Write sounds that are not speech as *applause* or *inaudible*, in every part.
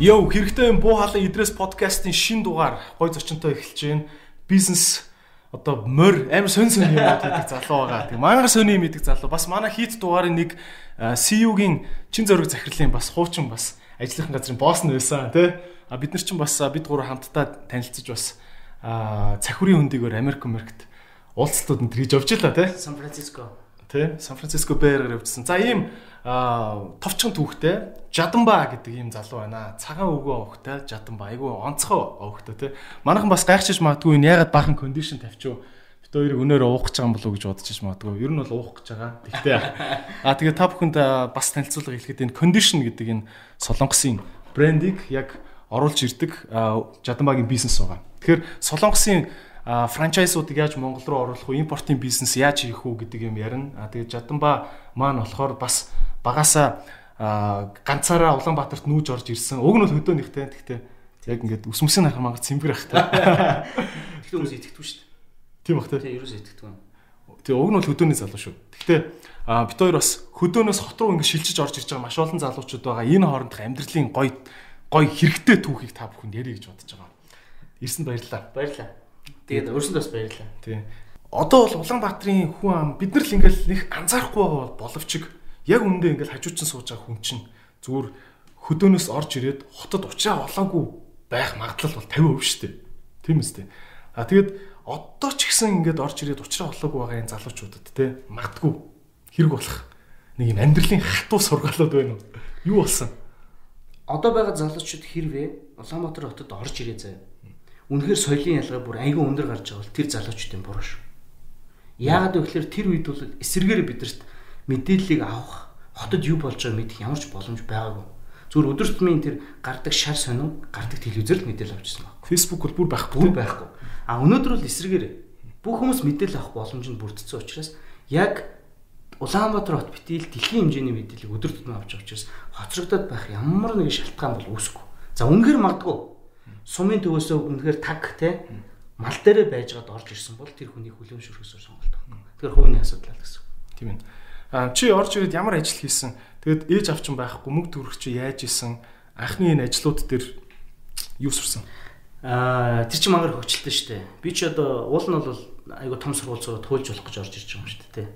Йоо хэрэгтэй юм буу халан идрээс подкастын шин дугаар гой зочинтой эхэлж байна. Бизнес одоо морь амар сонь сонь юм гэдэг залуу байгаа. Тэг мангар сони юм гэдэг залуу. Бас манай хийт дугаарын нэг CU-гийн чин зөрөг захирлын бас хуучин бас ажлынхан газрын босс нь байсан тий. А бид нар ч бас бид гурав хамтдаа танилцж бас цахиурын хөндөгөр Америк Америкт уулзалтууд нь хийж явж илаа тий. Сан Франциско. Тий. Сан Франциско Бэйрээр явжсан. За ийм товчхон түүхтэй Жаданба гэдэг ийм залуу байна. Цагаан өвгөө овогтой Жаданба. Айгүй онцгой овогтой тий. Манайхан бас гайхчихж магадгүй энэ ягаад бахан кондишн тавьчихв. Бид хоёрыг өнөөр уух гэж байгаа юм болов уу гэж бодож магадгүй. Ер нь бол уух гэж байгаа. Тэгтээ *laughs* аа тэгээ та бүхэнд бас танилцуулга хэлэхэд энэ кондишн гэдэг энэ солонгосын брендийг яг оруулж ирдэг Жаданбагийн бизнес байгаа. Тэгэхээр солонгосын франчайзуудыг яаж Монгол руу оруулах вэ? Импортын бизнес яаж хийх үү гэдэг юм ярина. А тэгээд Жаданба маань болохоор бас багасаа ганцаараа Улаанбаатарт нүүж орж ирсэн. Уг нь бол хөдөөнийхтэй. Тэгтээ яг ингээд ус мөсийн ахар мангар цэмбэр ахтай. *laughs* Тэгтээ хүмүүс итгэдэггүй шүү дээ. Тийм бах тий. Тийм ерөөсөө итгэдэггүй. Тэгээ уг нь бол хөдөөний залуу шүү. Тэгтээ бид хоёр бас хөдөөнөөс хот руу ингээд шилжиж орж ирж байгаа маш олон залуучууд байгаа. Энэ хоорондох амьдралын гоё гоё хэрэгтэй түүхийг та бүхэнд ярих гэж бодож байгаа. Ирсэнд баярлалаа. Баярлалаа. Тэгээд өөрсөндөө бас баярлалаа. Тий. Одоо бол Улаанбаатарын хүн ам бид нар л ингээд нэг анзаарахгүй байгаа боловч яг үндэ ингээл хажуучин сууж байгаа хүн чинь зүгээр хөдөөнөөс орж ирээд хотод уучраа олоогүй байх магадлал бол 50% шүү дээ. Тийм үстэй. А тэгээд одоо ч гэсэн ингээд орж ирээд уучраа олоогүй байгаа энэ залуучуудад те магадгүй хэрэг болох нэг юм амьдралын хатуу сургаалууд байна уу? Юу болсон? Одоо байгаа залуучууд хэрвээ Улаанбаатар хотод орж ирээ заяа. Үнэхээр соёлын ялгаа бүр айгүй өндөр гарч байгаа бол тэр залуучуудын буруу шүү. Яагаад вэ гэхээр тэр үед бол эсэргээр бидэрт мэдээллийг авах хотод юу болж байгааг мэдэх ямар ч боломж байгаагүй. Зүгээр өдөр тутмын тэр гардаг шар сонин гардаг телевизээр л мэдээлэл авчихсан баг. Facebook бол бүр байхгүй. Бүр байхгүй. А өнөөдөр бол эсрэгээр бүх хүмүүс мэдээлэл авах боломж нь бүрдсэн учраас яг Улаанбаатар хот битил дэлхийн хэмжээний мэдээллийг өдөр тутмын авч байгаа учраас хоцрогдоод байх ямар нэгэн шалтгаан бол үүсэхгүй. За үнэхээр магадгүй сумын төвөөсөө үнэхээр таг те мал дээрээ байжгаад орж ирсэн бол тэр хүний хүлэм шүрхээс сонголт байна. Тэгэхээр хувийн асуудал л гэсэн. Тийм ээ. А чи орж ирээд ямар ажил хийсэн? Тэгэд ээж авчин байхгүй мөнгө төрөх чи яаж исэн? Анхны энэ ажлууд дээр юу сурсан? Аа тэр чинь мангар хөвчлөлтэй шүү дээ. Би ч одоо уул нь бол айгу том сургууль зураг туйлж болох гэж орж ирж байгаа юм шүү дээ.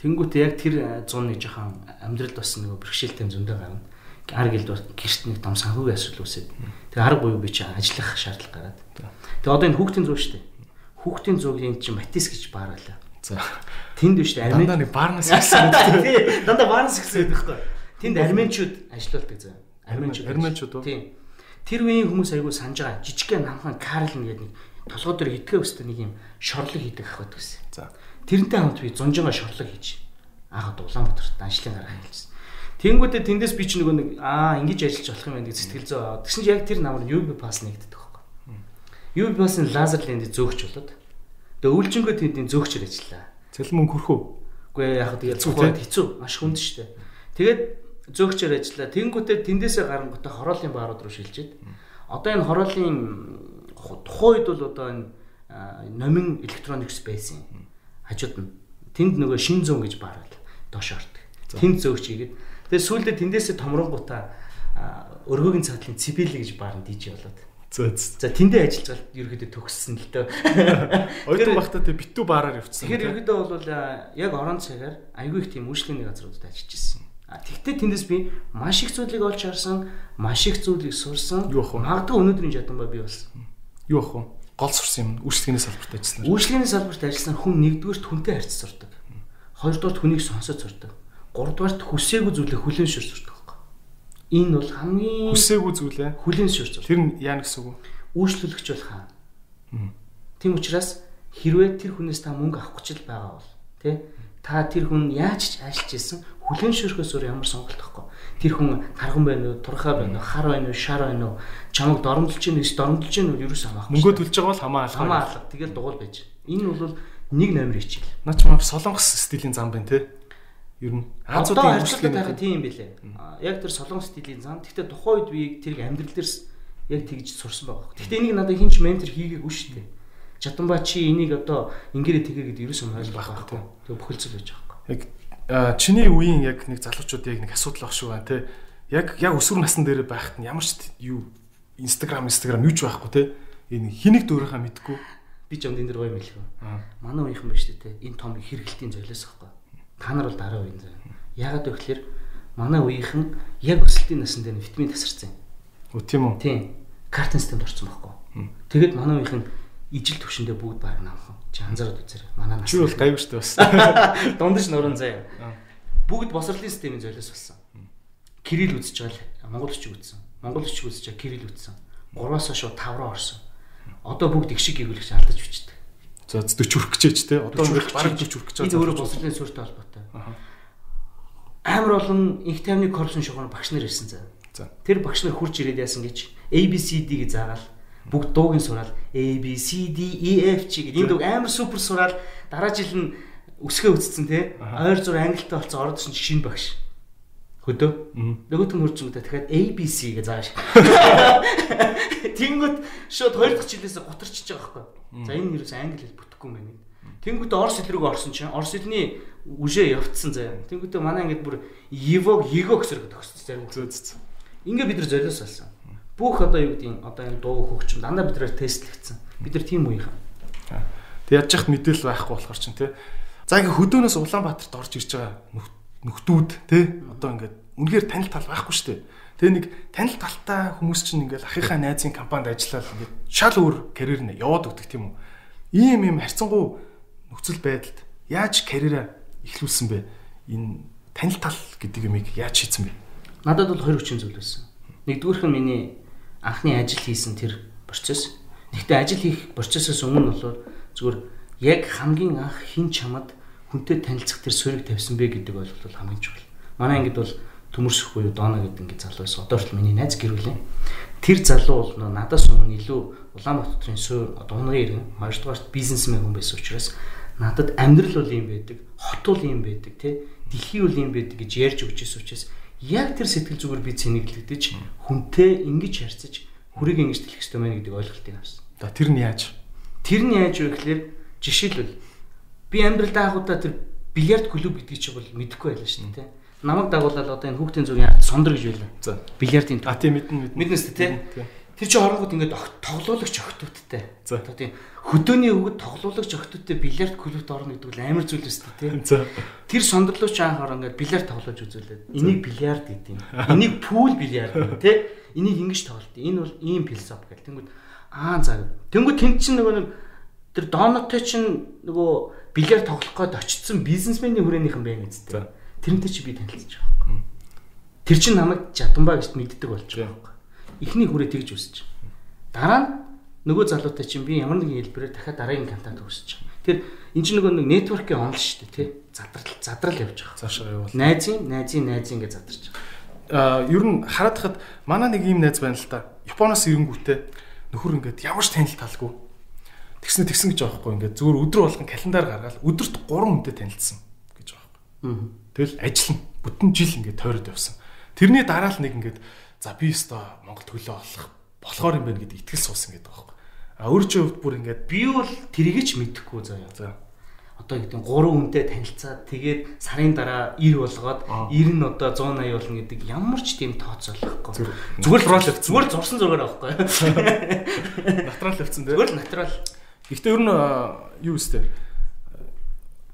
Тэнгүүтээ яг тэр 100 нэг жоохон амьдралд бас нэг бэрхшээлтэй зөндөө гарна. Ар гэлд гэрт нэг том санхүүгийн асуудал үүсээд. Тэгээ арга буюу би чи ажиллах шаардлага гараад. Тэгээ одоо энэ хүүхдийн зураг шүү дээ. Хүүхдийн зургийн чинь матис гэж баар байлаа. За. Тэнд биш дээ. Дандаа нэг барнас гэсэн үү? *laughs* Тий, дандаа барнас гэсэн байдаг байхгүй. Тэнд арменчууд ажилладаг заа. Арменчууд. Арменчууд уу? Тий. Тэр үеийн хүмүүс айгүй санаж байгаа. Жижигхэн намхан Карлин гэдэг нэг толгой дээр хитгэв өстэй нэг юм шорлог хийдэг ах байдаг гэсэн. За. Тэрнтэй хамт би зунжингаа шорлог хийж аахад Улаанбаатарт аншлын гараа хэлсэн. Тэнгүүдээ тэндээс би ч нөгөө нэг аа ингэж ажиллаж болох юм байна гэж сэтгэл зөө. Тэгсэн чинь яг тэр намар UB пас нэгддэг байхгүй. Пас нь лазер ленд зөөгч болоод Тэгээ үйлчингөө тэндийн зөөгчөр ажиллаа. Цэлэн мөнгө хөрхөө. Үгүй яг тэгээд цухаад хэцүү маш хүнд штэ. Тэгээд зөөгчөр ажиллаа. Тэнгүүтээ тэндээсээ гарангуудаа хороолын баарууд руу шилжээд одоо энэ хороолын тухайн үед бол одоо энэ номин электроникс байсан. Хажууд нь тэнд нөгөө шин зүүн гэж баар доош ордог. Тэнд зөөгч игээд тэгээд сүүлдээ тэндээсээ томронгуудаа өргөгийн цагтлын цибили гэж баар нь диж болоод За за тэндээ ажиллаж гал ерөөдөө төгссөн л дөө. *laughs* Оюутан багтаа тэг битүү баараар явцсан. Тэгэхээр ерөөдөө бол яг орон цагаар айгүй их тийм үйлчлэгийн газруудад ажиллаж ирсэн. А тэгтээ тэндээс би маш их зүйлийг олж харсан, маш их зүйлийг сурсан. Магадгүй өнөөдрийн жадамбаа би болсон. Юу ах вэ? Гол сурсан юм. Үйлчлэгийн салбарт ажилласан. Үйлчлэгийн салбарт ажилласан хүн нэгдүгээр хүнтэй харьцаж сурдаг. Хоёрдугаар хүнийг сонсож сурдаг гуравдугаарт хүсээгүй зүйлээ хүлэн шүрсүрдэг байхгүй. Энэ бол хамгийн хүсээгүй зүйлээ хүлэн шүрсүр. Тэр нь яа гэсэн үг вэ? Үйлчлүүлэгч бол хаа. Тийм учраас хэрвээ тэр хүнээс та мөнгө авах гэж л байгаа бол тий та тэр хүн яаж ч ажиллаж исэн хүлэн шүрхээс өөр ямар сонголт байхгүй. Тэр хүн тархан байна уу, турхаа байна уу, хар байна уу, шар байна уу, чамаг доромдолж чинь биш, доромдолж чинь юу юусэн хамаахгүй. Мөнгө төлж байгаа бол хамаа алга. Хамаа алга. Тэгэл дугуй байж. Энэ бол нэг номер хичээл. Наа ч маа солонгос стилийн зам байна те ер нь Азуудын ажилладаг байхад тийм юм билэ. Яг тэр солонгос стилийн зам. Гэхдээ тухайн үед би тэрийг амьдрал дээрс яг тэгж сурсан байгаа. Гэхдээ энийг надад хинч ментор хийгээгүй шүү дээ. Чатамба чи энийг одоо ингэрээ тэгээ гэдэг ерөөсөө ойлгох байхгүй. Тэгээ бүхэлцэл байж байгаа. Яг чиний үеийн яг нэг залуучууд яг нэг асуудал баг шүү байна те. яг яг өсвөр насн дээр байхад нь ямар ч юу Instagram, Instagram юу ч байхгүй те. Энэ хэнийг дөөрийнхаа мэдгүй. Би ч амдын дээр гоё мэлхүү. Манай үеийнхэн ба шүү дээ. Энэ том хэрэгэлтийн золиос байхгүй. Та нар бол дараа үеийн зав. Яагаад вэ гэхээр манай үеийнхэн яг өсөлтийн наснд дээр витамин тасарсан. Үгүй тийм үү? Тийм. Картин системд орсон байхгүй. Тэгээд манай үеийнхэн ижил төвшөндөө бүгд баг намхан. Чи анзаараад үзээрэй. Манай нас. Чи бол шүү дээ бас. *laughs* Дундаж нуран заяа. Бүгд босрлын системийн золиос болсон. Кирилл үзэж байгаа Монгол хүч үзсэн. Монгол хүч үзэж байгаа Кирилл үзсэн. 3-аас шууд 5 руу орсон. Одоо бүгд их шиг гэгүүлэгч алдаж бичдэг. За 40 хүрэх гэж ч те. Одоо бараг 40 хүрэх гэж байгаа. Энэ өөрөө босрлын суурьтай холбоотой. Амар олон их тайвны коррупшн шугуур багш нар ирсэн заа. За. Тэр багш нар хурж ирээд яасан гэж ABCD гэж заагаал бүгд дуугийн сураал A B C D E F G гэдэг энэ дуу амар супер сураал дараа жил нь өсгөө үтцсэн те. Ойр зур англитай болсон ороод ирсэн шинэ багш. Хөдөө. Нөгөөт нь хурцгуудаа дахиад A B C гэж зааш. *laughs* Тэнгүүд шууд хоёр дахь жилээс гутарчиж байгаа байхгүй. За энэ ерөөс англи хэл бүтэхгүй юм байна. Тэнгүүд орс хэл рүү орсон чинь орс хэлний үжээ явцсан заяа. Тэнгүүд манай ингээд бүр Евог Его гэсэр төгссөн зарим зөөцсөн. Ингээ бид нар золиос болсон. Бүх одоо юу гэдгийг одоо энэ дуу хөгжим дандаа бид нар тестлэгдсэн. Бид нар тийм үеийнхэн. Тэг яаж яхад мэдээлэл байхгүй болохоор чинь те. За ингээ хөдөөнөөс Улаанбаатарт орж ирж байгаа нөхдүүд те. Одоо ингээд үнэхээр танил тал байхгүй шүү дээ. Тэгээ нэг танил талтай хүмүүс чинь ингээд ахыхаа найзын компанид ажиллаад ингээд шал өөр карьер нь яваад өгдөг тийм үү. Ийм юм харьцангуй нөхцөл байдалд яаж карьераа эхлүүлсэн бэ? Энэ танил тал гэдэг юмыг яаж хийсэн бэ? Надад бол хоёр хүчин зүйл байсан. Нэгдүгüүрх нь миний анхны ажил хийсэн тэр процесс. Гэхдээ ажил хийх процессоос өмнө бол зүгээр яг хамгийн анх хин чамд хүнтэй танилцах тэр суурийг тавьсан бэ гэдэг ойлголт бол хамгийн чухал. Манай ангид бол төмөрсөх буюу Дона гэдэг ингээд залуу байсан. Одоо ч миний найз гэрүүлээ. Тэр залуу бол надаас өмнө илүү Улаанбаатарын суур одоо унгын иргэн хоёрдугаарт бизнесмен хүн байсан учраас надад амьдрал бол юм байдаг, хот бол юм байдаг, тий дэлхий бол юм байдаг гэж ярьж өгч ирсэн учраас яг тэр сэтгэл зүгээр би цэнэглэгдэж хүнтэй ингэж харьцаж хүрийг ингэж тэлэх хэрэгтэй байна гэдэг ойлголтыг авсан. За тэр нь яаж? Тэр нь яаж вэ гэхээр жишээлбэл би амьдралдаа анхудаа тэр бильярд клуб гэдгийг чи бол мэдэхгүй байлаа шүү дээ намайг дагуулаад одоо энэ хүүхдийн зүгийн ард сондор гэж байлаа. За. Бильярдын. А тийм мэднэ мэднэ. Мэднэ дээ тий. Тэр чи оронгууд ингээд тоглуулагч охтуудтай. За. Одоо тийм хөдөөний өвгөд тоглуулагч охтуудтай бильярд клубт орно гэдэг бол амар зүйл өстэй тий. За. Тэр сондорлууч анх ороо ингээд бильярд тоглож үзүүлээд энийг бильярд гэдэг юм. Энийг пул бильярд гэдэг тий. Энийг ингэж тоглолт. Энэ бол ийм философи гэл. Тэнгүүд аа за. Тэнгүүд тэнд чинь нөгөө нэг тэр доноттой чинь нөгөө бильярд тоглох гээд очсон бизнесменийн хүрээнийхэн байна үсттэй. Тэрнтэй чи би танилцж байгаа. Тэр чин намайг жадамбаа гэж мэддэг болж байгаа. Эхний хүрээ тэгж үсэж. Дараа нь нөгөө залуутай чинь би ямар нэгэн хэлбэрээр дахиад дараагийн контакт үүсэж байгаа. Тэр энэ чинь нөгөө нэг нэтворкийн онол шүү дээ, тий? Задрал задрал явж байгаа. Цаашаа явуул. Найзын, найзын, найзын гэж задарч байгаа. Аа, ер нь хараад хахад манай нэг ийм найз байна л та. Японоос ирэнгүүтээ нөхөр ингээд ямар ч танил талгүй. Тэгснэ тэгсэн гэж байхгүй ингээд зүгээр өдөр болгон календар гаргаад өдөрт 3 хүнтэй танилцсан гэж байгаа байхгүй. Аа Тэгэл ажил нь бүтэн жил ингээд тойроод явсан. Тэрний дараа л нэг ингээд за би өстой Монгол төлөө олох болохоор юм байна гэдэг итгэл суусан гэдэг юм. А өөрчөө хувьд бүр ингээд би бол тэрийг ч мэдэхгүй заяа. За одоо гэдэг нь 3 хүнтэй танилцаад тэгээд сарын дараа 90 болгоод 90 нь одоо 180 болно гэдэг ямар ч тийм тооцоолохгүй. Зүгээр л авцсан. Зүгээр зурсан зургаар авахгүй. *laughs* Натрал авцсан тийм. Зүгээр л натрал. Гэхдээ ер нь юу өстэй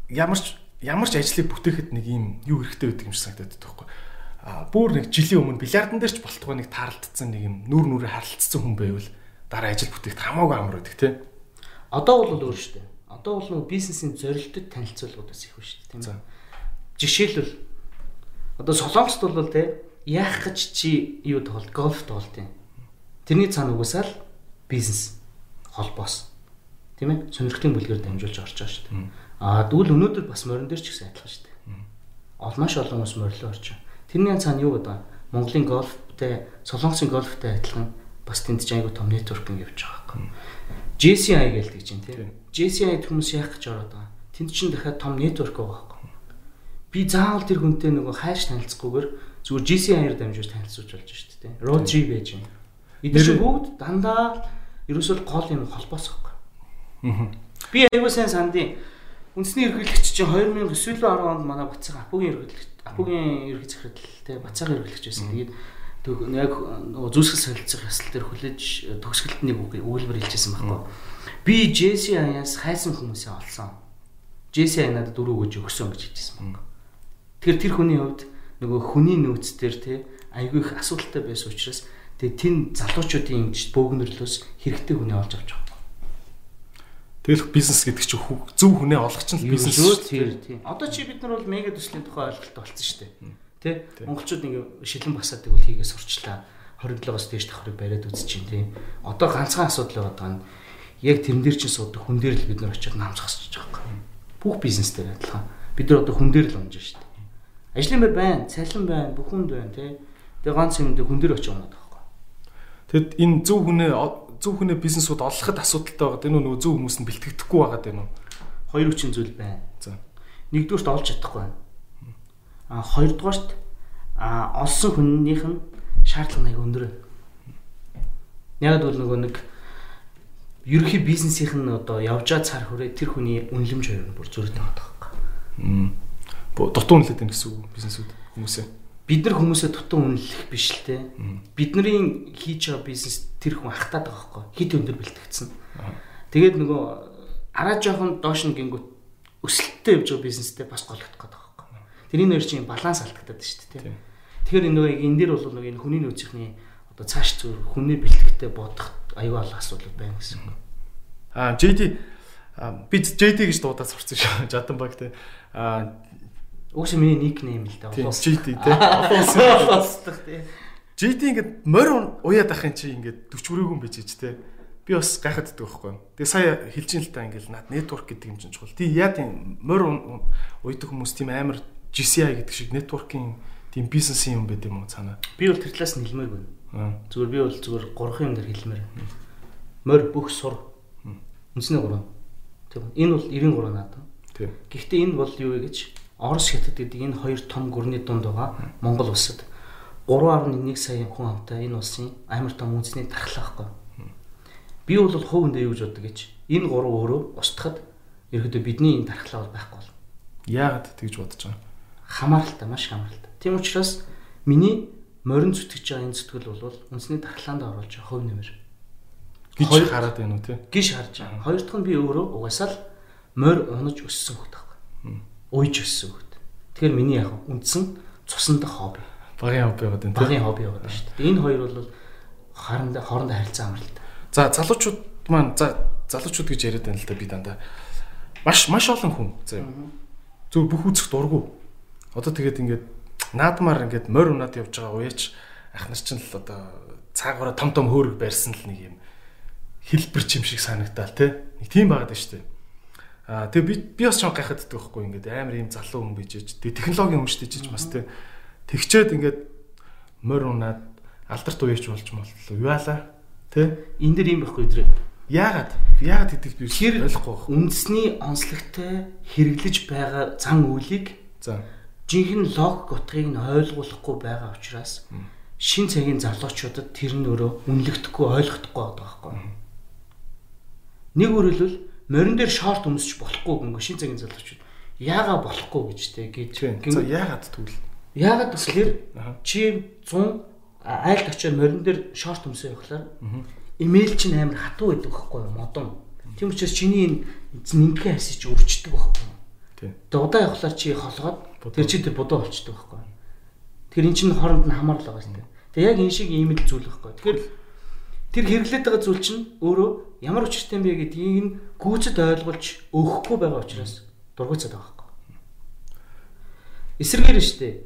ямар ч ямар ч ажлыг бүтээхэд нэг юм юу хэрэгтэй байдаг юм шиг санагдаад байхгүй. Бүр нэг жилийн өмнө бильярдан дээр ч болтгоо нэг таарлцсан нэг юм нүр нүрэ харилцсан хүн байвал дараа ажил бүтээхэд хамаагүй амар байдаг тий. Одоо бол өөр шүү дээ. Одоо бол бизнесийн зорилттой танилцуулгуудаас их шүү дээ тийм ээ. Жишээлбэл одоо Солонгост бол тий яах гэж чи юу тоглолт гольф тоглолт юм. Тэрний цаана угсаал бизнес холбоос тийм ээ сонирхтын бүлгээр дамжуулж орж байгаа шүү дээ. Аа дүүл өнөөдөр бас морин дээр ч гэсэн адилхан шүү дээ. Олмаш олон хүмүүс морилоо орж байгаа. Тэрний цаана юу гэдэг вэ? Монголын гольфтэй, Солонгосын гольфтэй адилхан бас тэнд ч айгүй том нэтворкинг явж байгаа юм. JCI гэлдэг чинь тийм. JCI хүмүүс яах гэж ороод байгаа. Тэнд чинь дахиад том нэтворк байгаа байхгүй. Би заавал тэр хүнтэй нөгөө хайш танилцахгүйгээр зүгээр JCI-аар дамжуулж танилцуулж болж шүү дээ. Road trip байж юм. Эдгээр бүгд дандаа ерөөсөө гол юм холбоос байхгүй. Би аюу сайн сандын Үндэсний ерөнхийлөгч чинь 2009 10 онд манай Батцаг Апугийн ерөнхийлөгч Апугийн ерхий захирал те бацаагаар эрхлэгч байсан. Тэгээд яг нөгөө зүсгэл солилцох ясал дээр хүлээж төгсгөлт нэг өгүүлбэр хэлжсэн байхгүй. Би JC аяас хайсан хүмүүсээ олсон. JC аяа надад дөрөв өгөж өгсөн гэж хэлжсэн байхгүй. Тэгэхээр тэр хүний хувьд нөгөө хүний нөөц дээр те айгүй их асуудалтай байсан учраас тэгээ тэн залуучуудын ингэж бөөгнөрлөөс хэрэгтэй хүний олж авч байгаа. Тэгэл бизнес гэдэг чинь зөв хүнээ олох чинь бизнес шүү дээ. Одоо чи бид нар бол мега төслийн тухай ойлголт болсон шүү дээ. Тэ? Монголчууд ингээ шилэн басаадаг бол хийгээ сурчлаа. 27-оос дээш давхрыг бариад үзэж чинь тийм. Одоо ганцхан асуудал байгаа нь яг тэрэн дээр чинь суудаг хүн дээр л бид нар очиод намжхасч байгаа юм. Бүх бизнес дээр адилхан. Бид нар одоо хүн дээр л унж шүү дээ. Ажлын байр байна, цалин байна, бүх хүнд байна тий. Тэгээ ганц юм дээр хүн дээр очиж унаад байгаа. Тэгэд энэ зөв хүнээ зөв хүнээ бизнесүүд олоход асуудалтай байгаа. Энэ нөгөө зөв хүмүүс нь бэлтгэдэггүй байгаа дээ нү. Хоёр хүчин зүйл байна. За. Нэгдүгürt олж чадахгүй байна. А хоёрдугаарт а олсон хүннийх нь шаардлага нэг өндөр. Яг бол нөгөө нэг ерөнхий бизнесийнх нь одоо явжаа цар хүрээ тэр хүний үнэлэмж хоёр нь бүр зөрөтэй байгаа байхгүй. Дутуу үнэлээд байна гэсэн үг бизнесүүд хүмүүсээ бид нар хүмүүсээ тутан үнэлэх биш л те. Бидний хийж байгаа бизнес тэр хүн ахтаад байгаа байхгүй. Хит өндөр бэлтгэгдсэн. Тэгээд нөгөө араа жоохон доош нь гингүүт өсөлттэй явж байгаа бизнестэй бас голөгдох гэдэг байхгүй. Тэрний нэр чинь баланс алдагдаад шүү дээ те. Тэгэхээр нөгөө энэ дээр бол нөгөө энэ хүний нөөцийнхний одоо цааш зүр хүний бэлтгэгтэй бодох аюул асуудал байна гэсэн үг. Аа JD би JD гэж дуудаад сурсан шүү. *laughs* Жаданбаг те. Аа Угс миний никнейм л да. GD тий. Олоосдох *laughs* тий. GD ингээд морь уяад ахын чи ингээд 40 өрөөгөн бийж тий. Би бас гайхаад байдаг байхгүй. Тэгээ сая хэлж ин л та ингээд над network гэдэг юм чинь чухал. Тий яа тийм морь уйдаг хүмүүс тийм амар GCI гэдэг шиг networking тийм бизнесийн юм байд юм уу цаана. Би бол тэр талаас нь хэлмээргүй. Зүгээр би бол зүгээр гурван юм дээр хэлмээр. Морь бүх сур. Үндснээ гурван. Тийм. Энэ бол 93 наадам. Тийм. Гэхдээ энэ бол юу вэ гэж Орос хятад гэдэг энэ хоёр том гүрний дунд байгаа Монгол улсад 3.1 сая хүн амтай энэ улсын амар том үндэсний тархлаа байхгүй. Би бол хувьндээ юу гэж боддог гэж энэ гурав өөрөө устгахад ерөөдөө бидний энэ тархлаа бол байхгүй бол. Яагаад тэгж бодож байгаа? Хамааралтай, маш хамааралтай. Тийм учраас миний морин зүтгэж байгаа энэ зүтгэл бол үндэсний тархлаанд оруулж байгаа хувь нэмэр. Гэж хараад байна уу те? Гиш харж байгаа. Хоёр дахь нь би өөрөө угаасаа л морь унаж өссөн хөх таахгүй уйж өссөн хөхт. Тэгэхээр миний яг үндсэн цусан дах хобби. Багын хобби яваад байна. Багын хобби яваад байна шүү дээ. Энэ хоёр бол хоорондоо хоорондоо харилцаа амралтай. За залуучууд маань за залуучууд гэж яриад байна л да би дандаа. Маш маш олон хүн. За зөв бүх үзэх дургу. Одоо тэгээд ингээд наадмаар ингээд морь унаад явж байгаа уяач ах нар чинь л одоо цаагаараа том том хөөрөг барьсан л нэг юм хэлбэр чим шиг санагдаал те. Нэг тийм байгаад байна шүү дээ. Аа тэгээ би би бас чам гайхаад байдаг байхгүй ингээд амар ийм залуу хүн бийжээж тэгээ технологийн хүн штэ чиж бас тэ тэгчээд ингээд морь унаад алдарт уяач болж моллоо юалаа тэ? Энэ дэр юм байхгүй өдрөө. Яагаад? Яагаад гэдэг би ойлгохгүй байна үндэсний онцлогтой хэрэглэж байгаа зан үйлийг за. жинхэнэ логик утгыг нь ойлгуулахгүй байгаа учраас шин цагийн залуучуудад тэр нь өөрөө үнэлэгдэхгүй ойлгохдохгүй байгаа байхгүй. Нэг өөрөлдвөл морин дээр шорт өмсөж болохгүй гэнгээ шин цагийн залуучууд. Яага болохгүй гэж те гэж за яагаад тэгвэл? Яагаад гэхээр чи 100 айлд очиод морин дээр шорт өмсөө явахлаар имэйл чинь амар хатуу байдаг байхгүй юу? Модон. Тийм учраас чиний энэ хайсыг чи өрчдөг байхгүй юу? Тэгээ удаа явахлаар чи холгоод тэр чи тэр будуу болчдөг байхгүй юу? Тэр эн чинь хооронд нь хамаарлаа байгаа юм тэгээ яг энэ шиг ийм л зүйл байхгүй тэгэхээр тэр хэрэглээд байгаа зүйл чинь өөрөө ямар юм бэ гэдгийг нь гүйцэд ойлгуулж өгөхгүй байгаа учраас дургуйцаад байгаа байхгүй. Эсэргээр нь штэ.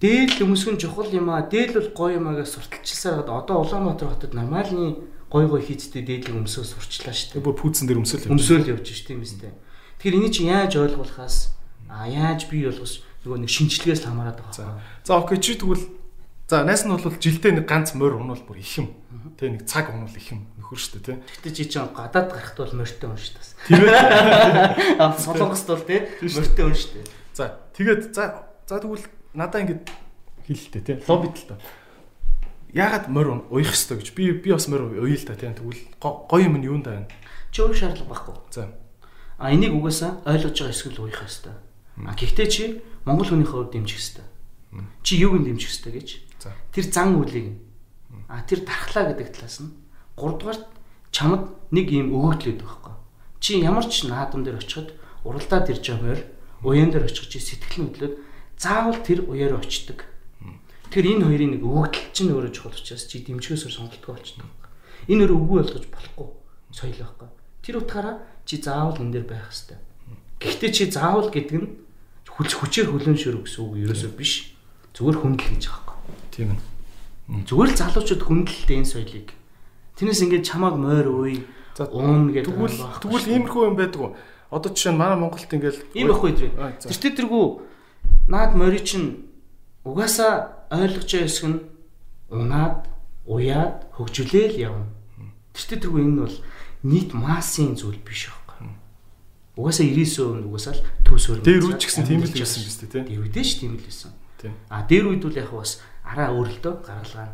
Дээл өмсгөн чухал юм аа, дээл бол гоё юм аа гэж сурталчилсаар одоо Улаанбаатар хотод нормальны гой гой хийцтэй дээдлийг өмсөө сурчлаа штэ. Бүр пүүцэн дээр өмсөөл өмсөөл явж штэ юм сте. Тэгэхээр энийг чи яаж ойлгуулахаас а яаж бий болгос нөгөө нэг шинжилгээс хамаарат байгаа. За окей чи тэгвэл За найс нь бол жилдээ нэг ганц морь унвал бүр их юм. Тэ нэг цаг унвал их юм нөхөр штэ тий. Гэтэ чи ч гадаад гарахт бол морьтой хүн штэ. Тийм ээ. *laughs* Аа солонгост бол тий морьтой хүн штэ. За тэгээд за за тэгвэл надаа ингэж хэлэлтэй тий. Лоббит л та. Яагаад морь уйх хэвээр гэж би би бас морь уйя л та тий. Тэгвэл гоё юм нь юунд байна? Чи уйх шаардлага байхгүй. За. А энийг угаасаа ойлгож байгаа эсвэл уйх хэвээр. А гэхдээ чи монгол хүнийхээ хувьд дэмжих хэрэгтэй. Чи юуг нь дэмжих хэрэгтэй гэж. Тэр зан үйлийг а тэр дархлаа гэдэг талаас нь 3 дугаарт чамд нэг юм өгөгдөл өгдөг байхгүй. Чи ямар ч наадам дээр очиход уралдаад ирж байгаагаар уян дээр очих чи сэтгэл хөдлөд заавал тэр уяараа очдөг. Тэр энэ хоёрын нэг өгөгдөл чинь өөрөө чухал учраас чи дэмжихөөсөр сонголтгоо болчихдог. Энэ өөрөө үгүй болгож болохгүй соёл байхгүй. Тэр утгаараа чи заавал энэ дээр байх хэрэгтэй. Гэхдээ чи заавал гэдэг нь хүч хүчээр хөлөөншөр гэсэн үг ерөөсөө биш. Зүгээр хүндэл гэж байгаа. Тийм ээ. Зүгээр л залуучууд хүндэлтэй энэ соёлыг. Тэрнээс ингээд чамааг мойр ууй уун гэдэг. Тэгвэл тэгвэл иймэрхүү юм байдаг. Одоо жишээ нь манай Монголд ингээд ийм байхгүй дээ. Тэр тэргүй наад морь чинь угаасаа ойлгож байгаа хэсэг нь унаад уяад хөгжүүлээл явна. Тэр тэргүй энэ бол нийт массын зүйл биш байхгүй. Угаасаа 99% нь угаасаа л төсөөр. Дээр үуч гэсэн тийм л байсан биз дээ тий. Тэр үедээ ш тийм л байсан. А дээр үед бол яг бас араа өөрлөлтөө гаргалгаа.